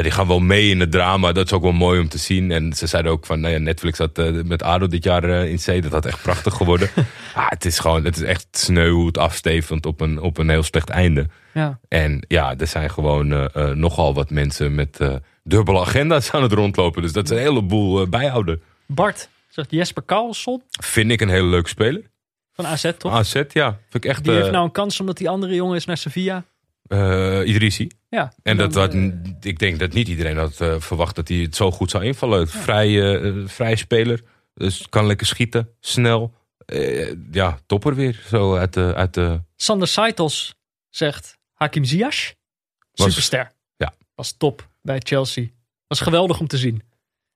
die gaan wel mee in het drama. Dat is ook wel mooi om te zien. En ze zeiden ook van, nou ja, Netflix had eh, met ADO dit jaar eh, in zee. Dat had echt prachtig geworden. ah, het is gewoon, het is echt sneu hoe het afstevend op een, op een heel slecht einde. ja. En ja, er zijn gewoon eh, nogal wat mensen met dubbele agenda's aan het rondlopen. Dus dat is een heleboel bijhouden. Bart zegt Jesper Karlsson Vind ik een hele leuke speler. van AZ toch? AZ, ja. Vind ik echt die heeft nou een kans omdat die andere jongen is naar Sevilla. Eh, Idrissi. Ja. En dat dan, wat, eh, ik denk dat niet iedereen had eh, verwacht dat hij het zo goed zou invallen. Vrij, vrij speler. Dus kan lekker schieten. Snel. Ja, topper weer. Zo uit de... Uit de Sander Saitos zegt Hakim Ziyech. Superster. ja. Was top bij Chelsea. Was geweldig om te zien.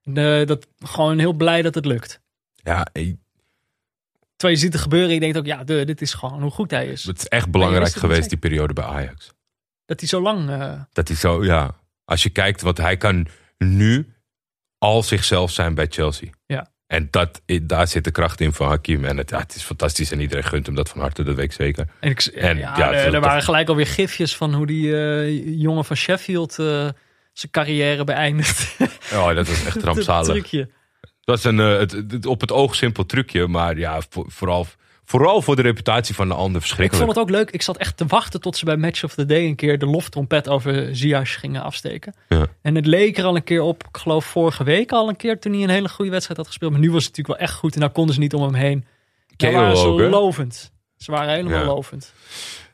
En, dat, gewoon heel blij dat het lukt. ja, eh, Terwijl je ziet het gebeuren en je denkt ook, ja, de, dit is gewoon hoe goed hij is. het is echt belangrijk geweest, die periode bij Ajax. Dat hij zo lang... eh, Dat hij zo, ja. Als je kijkt, wat hij kan nu al zichzelf zijn bij Chelsea. Ja. En dat, daar zit de kracht in van Hakim. En het, ja, het is fantastisch en iedereen gunt hem dat van harte, dat weet ik zeker. En, ik, En, ja, ja, er, er waren gelijk alweer gifjes van hoe die eh, jongen van Sheffield eh, zijn carrière beëindigt. Oh, dat was echt Dat rampzalig. trucje. Dat is een het, het- op het oog simpel trucje, maar ja, voor- vooral, vooral voor de reputatie van de ander Ik verschrikkelijk. vond het ook leuk. Ik zat echt te wachten tot ze bij Match of the Day een keer de loftrompet over Ziyech gingen afsteken. Ja. En het leek er al een keer op, ik geloof vorige week al een keer toen hij een hele goede wedstrijd had gespeeld. Maar nu was het natuurlijk wel echt goed en daar konden ze niet om hem heen. Keo waren ze ook, lovend. Ze waren helemaal Ja. lovend.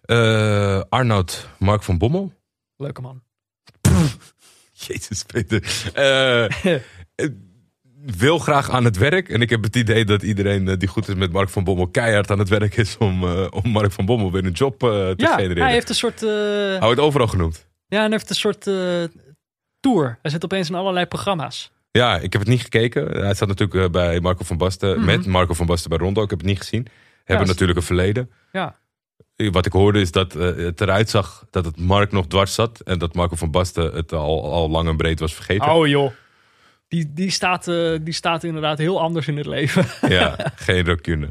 Eh, Arnoud Mark van Bommel. Leuke man. Jezus, Peter. Eh, wil graag aan het werk. En ik heb het idee dat iedereen eh, die goed is met Mark van Bommel keihard aan het werk is om, eh, om Mark van Bommel weer een job eh, te Ja, genereren. hij heeft een soort... eh, Hou het overal genoemd. ja, hij heeft een soort eh, tour. Hij zit opeens in allerlei programma's. Ja, ik heb het niet gekeken. Hij zat natuurlijk bij Marco van Basten. Mhm. Met Marco van Basten bij Rondo. Ik heb het niet gezien. Hebben natuurlijk een verleden. Ja. Wat ik hoorde is dat het eruit zag dat het Mark nog dwars zat. En dat Marco van Basten het al, al lang en breed was vergeten. Oh joh. Die, die, staat, eh, die staat inderdaad heel anders in het leven. Ja, geen rancune.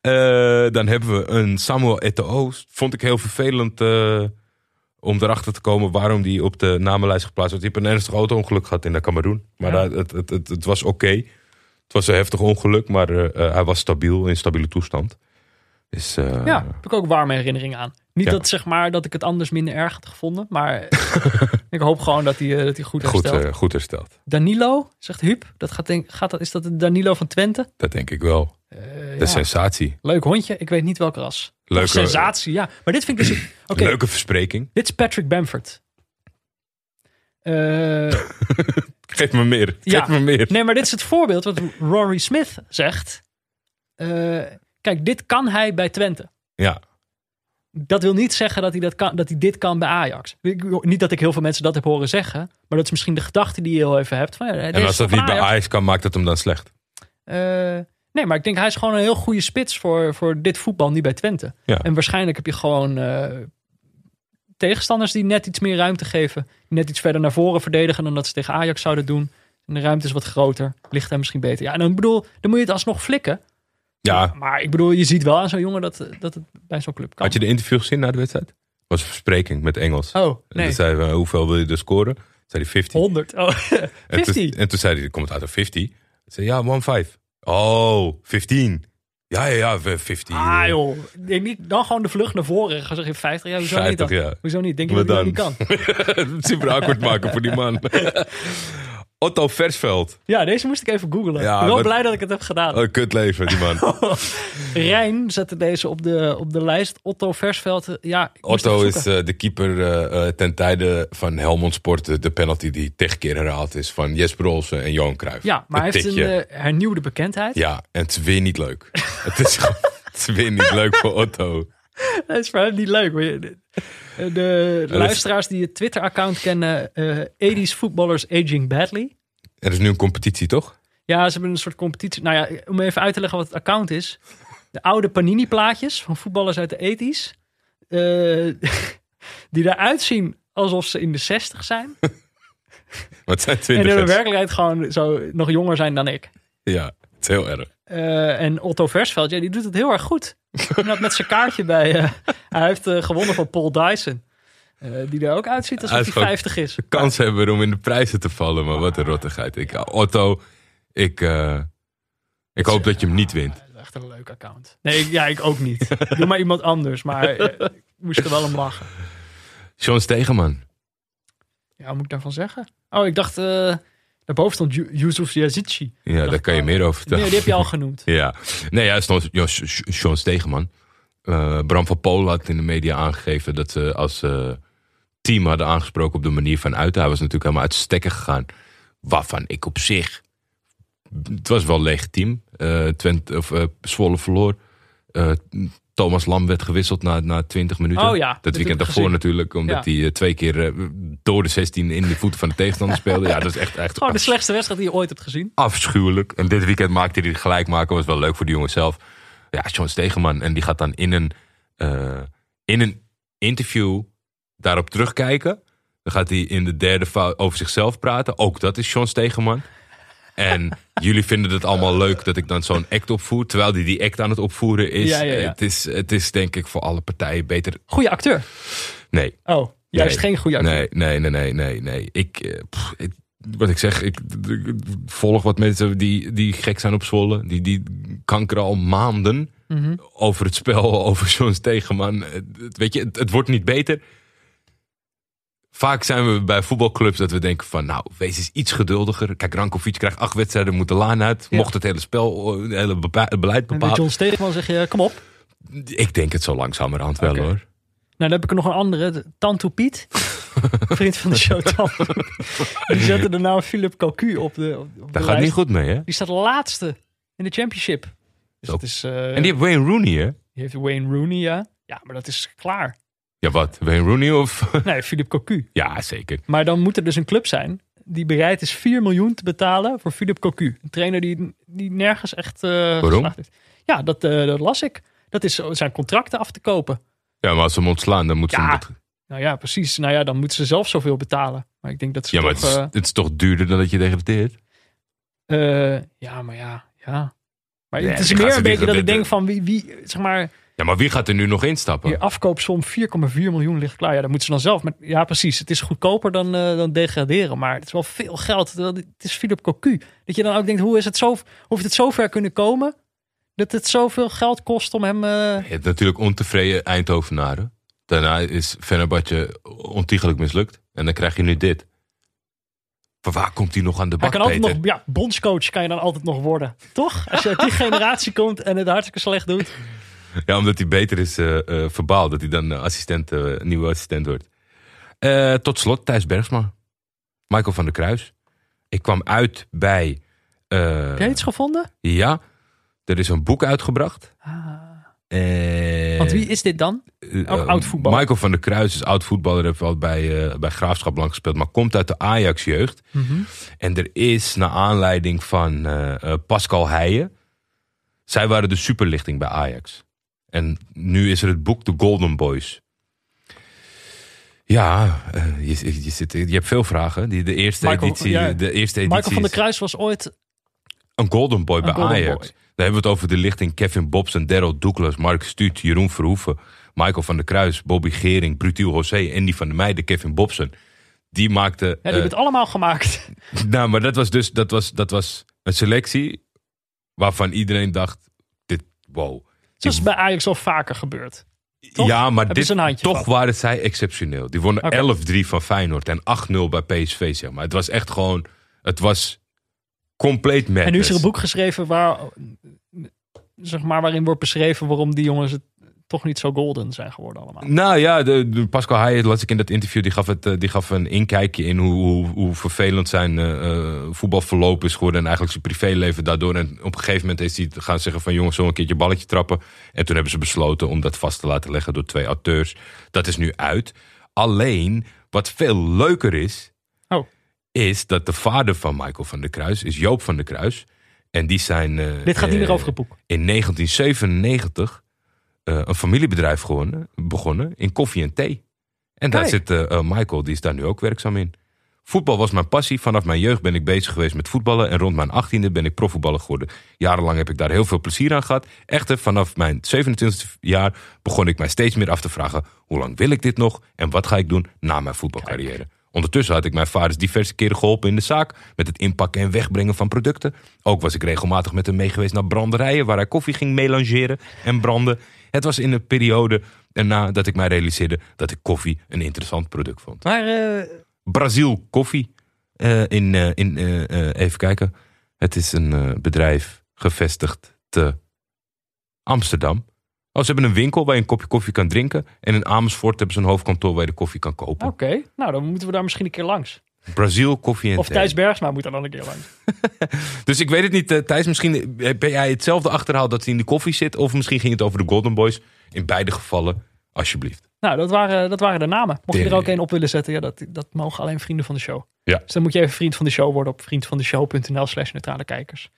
Eh, dan hebben we een Samuel Eto'o. Vond ik heel vervelend eh, om erachter te komen waarom die op de namenlijst geplaatst wordt. Die heeft een ernstig auto-ongeluk gehad in de Cameroen. Maar Ja. het, het, het, het was oké. Het was een heftig ongeluk, maar hij was stabiel, in stabiele toestand. Dus, eh, Ja, heb ik ook warme herinneringen aan. Niet Ja. dat, zeg maar, dat ik het anders minder erg had gevonden. Maar ik hoop gewoon dat hij, eh, dat hij goed goed, herstelt. eh, goed hersteld. Danilo, zegt Huub. Dat gaat, denk, gaat dat, is dat de Danilo van Twente? Dat denk ik wel. Eh, De ja. sensatie. Leuk hondje. Ik weet niet welke ras. Leuke, Of sensatie, ja. Maar dit vind ik dus... Oké, leuke verspreking. dit is Patrick Bamford. Geef me meer. Geef Ja. me meer. nee, maar dit is het voorbeeld wat Rory Smith zegt. Kijk, dit kan hij bij Twente. Ja, Dat wil niet zeggen dat hij, dat kan, dat hij dit kan bij Ajax. Ik- Niet dat ik heel veel mensen dat heb horen zeggen. Maar dat is misschien de gedachte die je heel even hebt. Van, ja, en als dat niet bij Ajax kan, maakt het hem dan slecht. Eh, nee, maar ik denk hij is gewoon een heel goede spits voor, voor dit voetbal, niet bij Twente. Ja. En waarschijnlijk heb je gewoon eh, tegenstanders die net iets meer ruimte geven. Die net iets verder naar voren verdedigen dan dat ze tegen Ajax zouden doen. En de ruimte is wat groter. Ligt hij misschien beter. Ja, en dan bedoel, dan moet je het alsnog flikken. Ja, Maar ik bedoel, je ziet wel aan zo'n jongen dat, dat het bij zo'n club kan. had je de interview gezien na de wedstrijd? was een verspreking met Engels. Oh, En nee. toen zei hij, hoeveel wil je er scoren? Toen zei hij 50. 100. Oh, En 50. toen, en toen zei hij, de commentator 50. Ik zei, ja, 1-5. Oh, 15. Ja, ja, ja, 50. Ah joh, denk niet, dan gewoon de vlucht naar voren en ga zeggen 50. Ja, hoezo 50, niet dan? ja. Hoezo niet? Denk je dat dat niet kan? Super awkward maken voor die man. Otto Versveld. Ja, deze moest ik even googlen. Ja, ik ben wel wat- blij dat ik het heb gedaan. Een kut leven, die man. Rijn zette deze op de, op de lijst. Otto Versveld. eh, Ja, ik moest Otto even is zoeken. eh, de keeper eh, eh, ten tijde van Helmond Sport. de- De penalty die tig keer herhaald is van Jesper Olsen en Johan Cruijff. Ja, maar hij heeft een tikje. eh, hernieuwde bekendheid. Ja, en het is weer niet leuk. het, is gewoon, het is weer niet leuk voor Otto. Dat is voor hem niet leuk. je- De, de luisteraars die het Twitter-account kennen. eh 80s Footballers Aging Badly. Er is nu een competitie, toch? Ja, ze hebben een soort competitie. Nou ja, om even uit te leggen wat het account is. De oude Panini-plaatjes van voetballers uit de 80s. eh, die eruit zien alsof ze in de 60 zijn. Het zijn En in de werkelijkheid gewoon zo nog jonger zijn dan ik. Ja, het heel erg. Eh, en Otto Versveld, ja, die doet het heel erg goed. En dat met zijn kaartje bij. eh, hij heeft eh, gewonnen van Paul Dyson. Die er ook uitziet alsof Hij hij, is gewoon 50 is. Kans hebben om in de prijzen te vallen, maar wat een rottigheid. Ik, Otto, ik, ik hoop dat je hem niet wint. Echt een leuk account. Nee, ja, ik ook niet. Doe maar iemand anders. Maar ik moest er wel om lachen. Sean Stegeman. Ja, wat moet ik daarvan zeggen? Oh, ik dacht. Daarboven stond Yusuf Yazici. Ja, daar kan je meer over vertellen. Nee, die heb je al genoemd. Ja, nee, ja, stond Sean Stegeman. Eh, Bram van Polen had in de media aangegeven dat ze als eh, team hadden aangesproken op de manier van uiten. Hij was natuurlijk helemaal uit stekken gegaan. Waarvan ik op zich. Het was wel legitiem. Eh Twente, of, Zwolle verloor. Thomas Lam werd gewisseld na, na 20 minuten. Oh ja, dat weekend daarvoor natuurlijk. Omdat Ja. hij eh, twee keer eh, door de 16 in de voeten van de tegenstander speelde. Ja, dat is echt, echt Gewoon de slechtste wedstrijd die je ooit hebt gezien. afschuwelijk. En dit weekend maakte hij het gelijk maken. Was wel leuk voor die jongen zelf. Ja, Sean Stegeman. En die gaat dan in een, eh, in een interview daarop terugkijken. Dan gaat hij in de derde fout over zichzelf praten. Ook dat is Sean Stegeman. En jullie vinden het allemaal leuk dat ik dan zo'n act opvoer. Terwijl hij die act aan het opvoeren is. Ja, ja, ja. Het is. Het is denk ik voor alle partijen beter. Goeie acteur. Nee. Oh, juist Nee. geen goede acteur. Nee, nee, nee, nee, nee, nee. Ik, eh, pff, ik- wat ik zeg, ik, ik volg wat mensen die, die gek zijn op Zwolle. Die, die kankeren al maanden Mhm. over het spel, over zo'n tegenman. Weet je, het, het wordt niet beter. Vaak zijn we bij voetbalclubs dat we denken van, nou, wees eens iets geduldiger. Kijk, Rankovic krijgt acht wedstrijden, moet de laan uit. Ja. Mocht het hele spel, het hele beleid En bepalen. John Stegeman zeg je, kom op. Ik denk het zo langzamerhand wel hoor. Nou, dan heb ik er nog een andere. de- Tanto Piet. Vriend van de show, Tanto. Die zette de naam Philip Cocu op de, op de Daar gaat lijst. niet goed mee, hè? Die staat laatste in de championship. Dus dat is, eh, En die heeft Wayne Rooney, hè? die heeft Wayne Rooney, ja. Ja, maar dat is klaar. Ja, wat? Wayne Rooney of... Nee, Philip Cocu. ja, zeker. Maar dan moet er dus een club zijn die bereid is 4 miljoen te betalen voor Philip Cocu. Een trainer die, die nergens echt eh geslaagd is. Ja, dat, eh, dat las ik. Dat is zijn contracten af te kopen. Ja, maar als ze hem ontslaan, dan moeten ze Ja, hem... Nou ja, precies. Nou ja, dan moeten ze zelf zoveel betalen. Maar ik denk dat ze Ja, maar toch... het is, eh, het is toch duurder dan dat je degradeert? eh, ja, maar ja, ja. Maar Nee, het is meer een beetje dat ik denk van wie, wie zeg maar... Ja, maar wie gaat er nu nog instappen? Je afkoopsom 4,4 miljoen ligt klaar. Ja, dat moeten ze dan zelf. Maar ja, precies. Het is goedkoper dan, eh, dan degraderen. Maar het is wel veel geld. Het is Philip Cocu. Dat je dan ook denkt, hoe is het zo, hoe heeft het zo ver kunnen komen? Dat het zoveel geld kost om hem... Je hebt natuurlijk ontevreden Eindhovenaren. Daarna is Fenerbahce ontiegelijk mislukt. En dan krijg je nu dit. Van waar komt hij nog aan de Hij bak, kan altijd Peter? nog, ja, bondscoach kan je dan altijd nog worden. Toch? Als je uit die generatie komt en het hartstikke slecht doet. Ja, omdat hij beter is eh, verbaal. Dat hij dan eh, assistent, nieuwe assistent wordt. Tot slot Thijs Bergsma. Michael van der Kruis. Ik kwam uit bij... Heb jij iets gevonden? Ja, er is een boek uitgebracht. Eh, Want wie is dit dan? ook oud voetballer? Michael van der Kruis is oud voetballer. Heeft wel bij, bij Graafschap lang gespeeld. Maar komt uit de Ajax-jeugd. Mhm. En er is, naar aanleiding van Pascal Heijen... Zij waren de superlichting bij Ajax. En nu is er het boek The Golden Boys. Ja, eh, je, je, zit, je hebt veel vragen. Die, de, eerste Michael- editie, ja. de eerste editie Michael van der is Kruis was ooit... een Golden Boy bij Golden Ajax. Boy. Daar hebben we het over de lichting Kevin Bobson, Daryl Douglas, Mark Stuut, Jeroen Verhoeven, Michael van der Kruis, Bobby Gering, Brutiel José en die van de meiden Kevin Bobson. Die maakte. Ja, die hebben het allemaal gemaakt. nou, maar dat was dus dat was, dat was een selectie waarvan iedereen dacht: dit, wow. Dat is bij Ajax al vaker gebeurd. toch? Ja, maar Hebben dit, toch waren zij exceptioneel. Die wonnen Oké. 11-3 van Feyenoord en 8-0 bij PSV, zeg maar. Het was echt gewoon, het was compleet madness. En nu is er een boek geschreven waar, zeg maar, waarin wordt beschreven waarom die jongens het toch niet zo golden zijn geworden allemaal. Nou ja, de, de Pascal Haaien, las ik in dat interview, die gaf, het, eh, die gaf een inkijkje in hoe, hoe, hoe vervelend zijn eh, voetbalverloop is geworden. En eigenlijk zijn privéleven daardoor. En op een gegeven moment is hij gaan zeggen van jongens, we een keertje balletje trappen. En toen hebben ze besloten om dat vast te laten leggen door twee auteurs. Dat is nu uit. Alleen, wat veel leuker is, Oh. is dat de vader van Michael van der Kruis is Joop van der Kruis. En die zijn... Dit gaat niet meer over in 1997 eh, een familiebedrijf gewonnen, begonnen in koffie en thee. En daar Kijk. zit eh, eh, Michael, die is daar nu ook werkzaam in. Voetbal was mijn passie. Vanaf mijn jeugd ben ik bezig geweest met voetballen. En rond mijn achttiende ben ik profvoetballer geworden. Jarenlang heb ik daar heel veel plezier aan gehad. Echter, vanaf mijn 27 jaar begon ik mij steeds meer af te vragen... hoe lang wil ik dit nog en wat ga ik doen na mijn voetbalcarrière? Ondertussen had ik mijn vaders diverse keren geholpen in de zaak... met het inpakken en wegbrengen van producten. Ook was ik regelmatig met hem mee geweest naar branderijen... waar hij koffie ging melangeren en branden. Het was in een periode erna dat ik mij realiseerde... dat ik koffie een interessant product vond. Maar eh, Brazil Koffie. eh, in, eh, in eh, eh, even kijken. Het is een eh, bedrijf gevestigd te Amsterdam. Oh, ze hebben een winkel waar je een kopje koffie kan drinken. En in Amersfoort hebben ze een hoofdkantoor waar je de koffie kan kopen. oké, nou dan moeten we daar misschien een keer langs. Brazil Koffie en Of Thee. Thijs Bergsma moet daar dan een keer langs. Dus ik weet het niet, eh, Thijs. Misschien ben jij hetzelfde achterhaald dat hij in de koffie zit. Of misschien ging het over de Golden Boys. In beide gevallen, alsjeblieft. Nou, dat waren, dat waren de namen. Mocht je er ook één op willen zetten, ja, dat, dat mogen alleen vrienden van de show. Ja. Dus dan moet je even vriend van de show worden op vriendvandeshow.nl slash neutrale kijkers.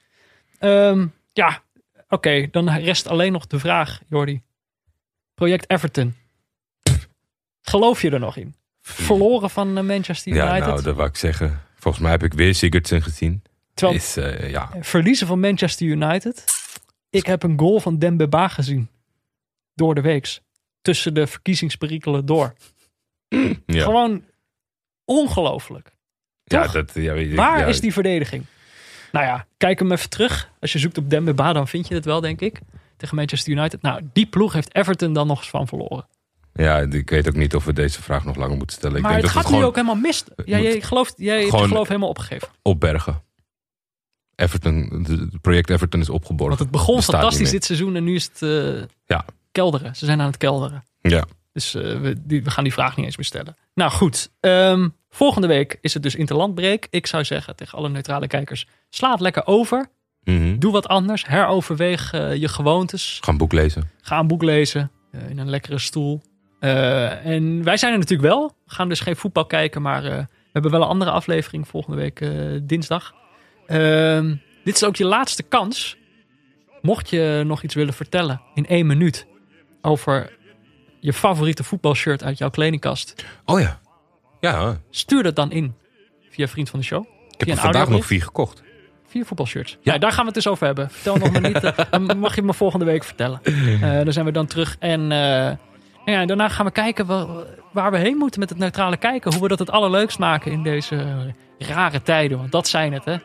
Ehm, ja, oké. dan rest alleen nog de vraag, Jordi. Project Everton. Geloof je er nog in? Verloren van eh, Manchester Ja, United. nou, dat wou ik zeggen. Volgens mij heb ik weer Sigurdsson gezien. Terwijl Is, eh, ja, verliezen van Manchester United. Ik heb een goal van Dembaba gezien. Door de weeks. Tussen de verkiezingsperikelen door. ja. Gewoon ongelooflijk. ja, dat, ja, weet ik, Waar ja, is die verdediging? Nou ja, kijk hem even terug. Als je zoekt op Dembaba, dan vind je het wel, denk ik. Tegen Manchester United. Nou, die ploeg heeft Everton dan nog eens van verloren. Ja, ik weet ook niet of we deze vraag nog langer moeten stellen. Ik maar denk het dat gaat het nu ook helemaal mis. Ja, moet- jij gelooft, jij hebt gewoon- geloof helemaal opgegeven. opbergen. Everton, het project Everton is opgeborgen. Want het begon Bestaat fantastisch dit seizoen en nu is het eh, Ja. kelderen. Ze zijn aan het kelderen. Ja. Dus eh, we, die, we gaan die vraag niet eens meer stellen. Nou goed, ehm, volgende week is het dus interlandbreek. Ik zou zeggen tegen alle neutrale kijkers, sla het lekker over. Mhm. Doe wat anders. Heroverweeg eh, je gewoontes. Ga een boek lezen. Ga een boek lezen eh, in een lekkere stoel. Eh, en wij zijn er natuurlijk wel. We gaan dus geen voetbal kijken, maar eh, we hebben wel een andere aflevering volgende week eh, dinsdag. Ehm, dit is ook je laatste kans. Mocht je nog iets willen vertellen in één minuut over je favoriete voetbalshirt uit jouw kledingkast, Oh ja. Ja, stuur dat dan in via Vriend van de Show. ik heb er vandaag nog vier gekocht. Vier voetbalshirts. Ja. daar gaan we het dus over hebben. Vertel nog maar niet. dan mag je me volgende week vertellen. Dan zijn we dan terug. En ja, daarna gaan we kijken wa- waar we heen moeten met het neutrale kijken. Hoe we dat het allerleukst maken in deze rare tijden. Want dat zijn het, hè?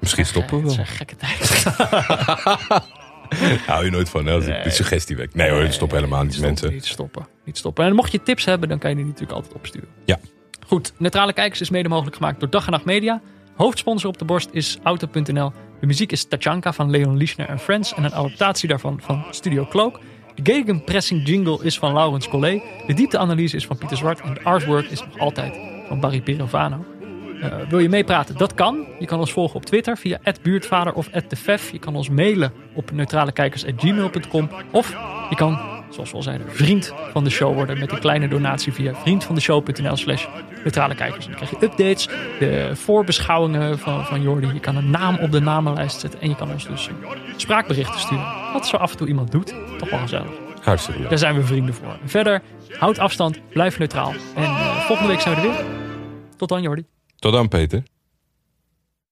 Misschien stoppen we Het wel. zijn gekke tijden. Hou je nooit van, hè? De suggestie weg. Nee hoor, stop helemaal niet, Stoppen, mensen. Niet stoppen. Niet stoppen. En mocht je tips hebben, dan kan je die natuurlijk altijd opsturen. Ja. Goed, Neutrale Kijkers is mede mogelijk gemaakt door Dag en Nacht Media. Hoofdsponsor op de borst is Auto.nl. De muziek is Tachanka van Leon Lischner en Friends en een adaptatie daarvan van Studio Cloak. De gegenpressing jingle is van Laurens Collet. De diepteanalyse is van Pieter Zwart en de artwork is nog altijd van Barry Pirovano. Eh, wil je meepraten? Dat kan. Je kan ons volgen op Twitter via buurtvader of @defef. Je kan ons mailen op neutralekijkers@gmail.com of je kan, zoals we al zeiden, vriend van de show worden met een kleine donatie via vriendvandeshow.nl/slash neutralekijkers. Dan krijg je updates, de voorbeschouwingen van, van Jordi. Je kan een naam op de namenlijst zetten en je kan ons dus spraakberichten sturen. Wat zo af en toe iemand doet. Toch wel gezellig. Hartstikke leuk. Daar zijn we vrienden voor. Verder, houd afstand, blijf neutraal. En eh, volgende week zijn we er weer. Tot dan, Jordi. Tot dan, Peter.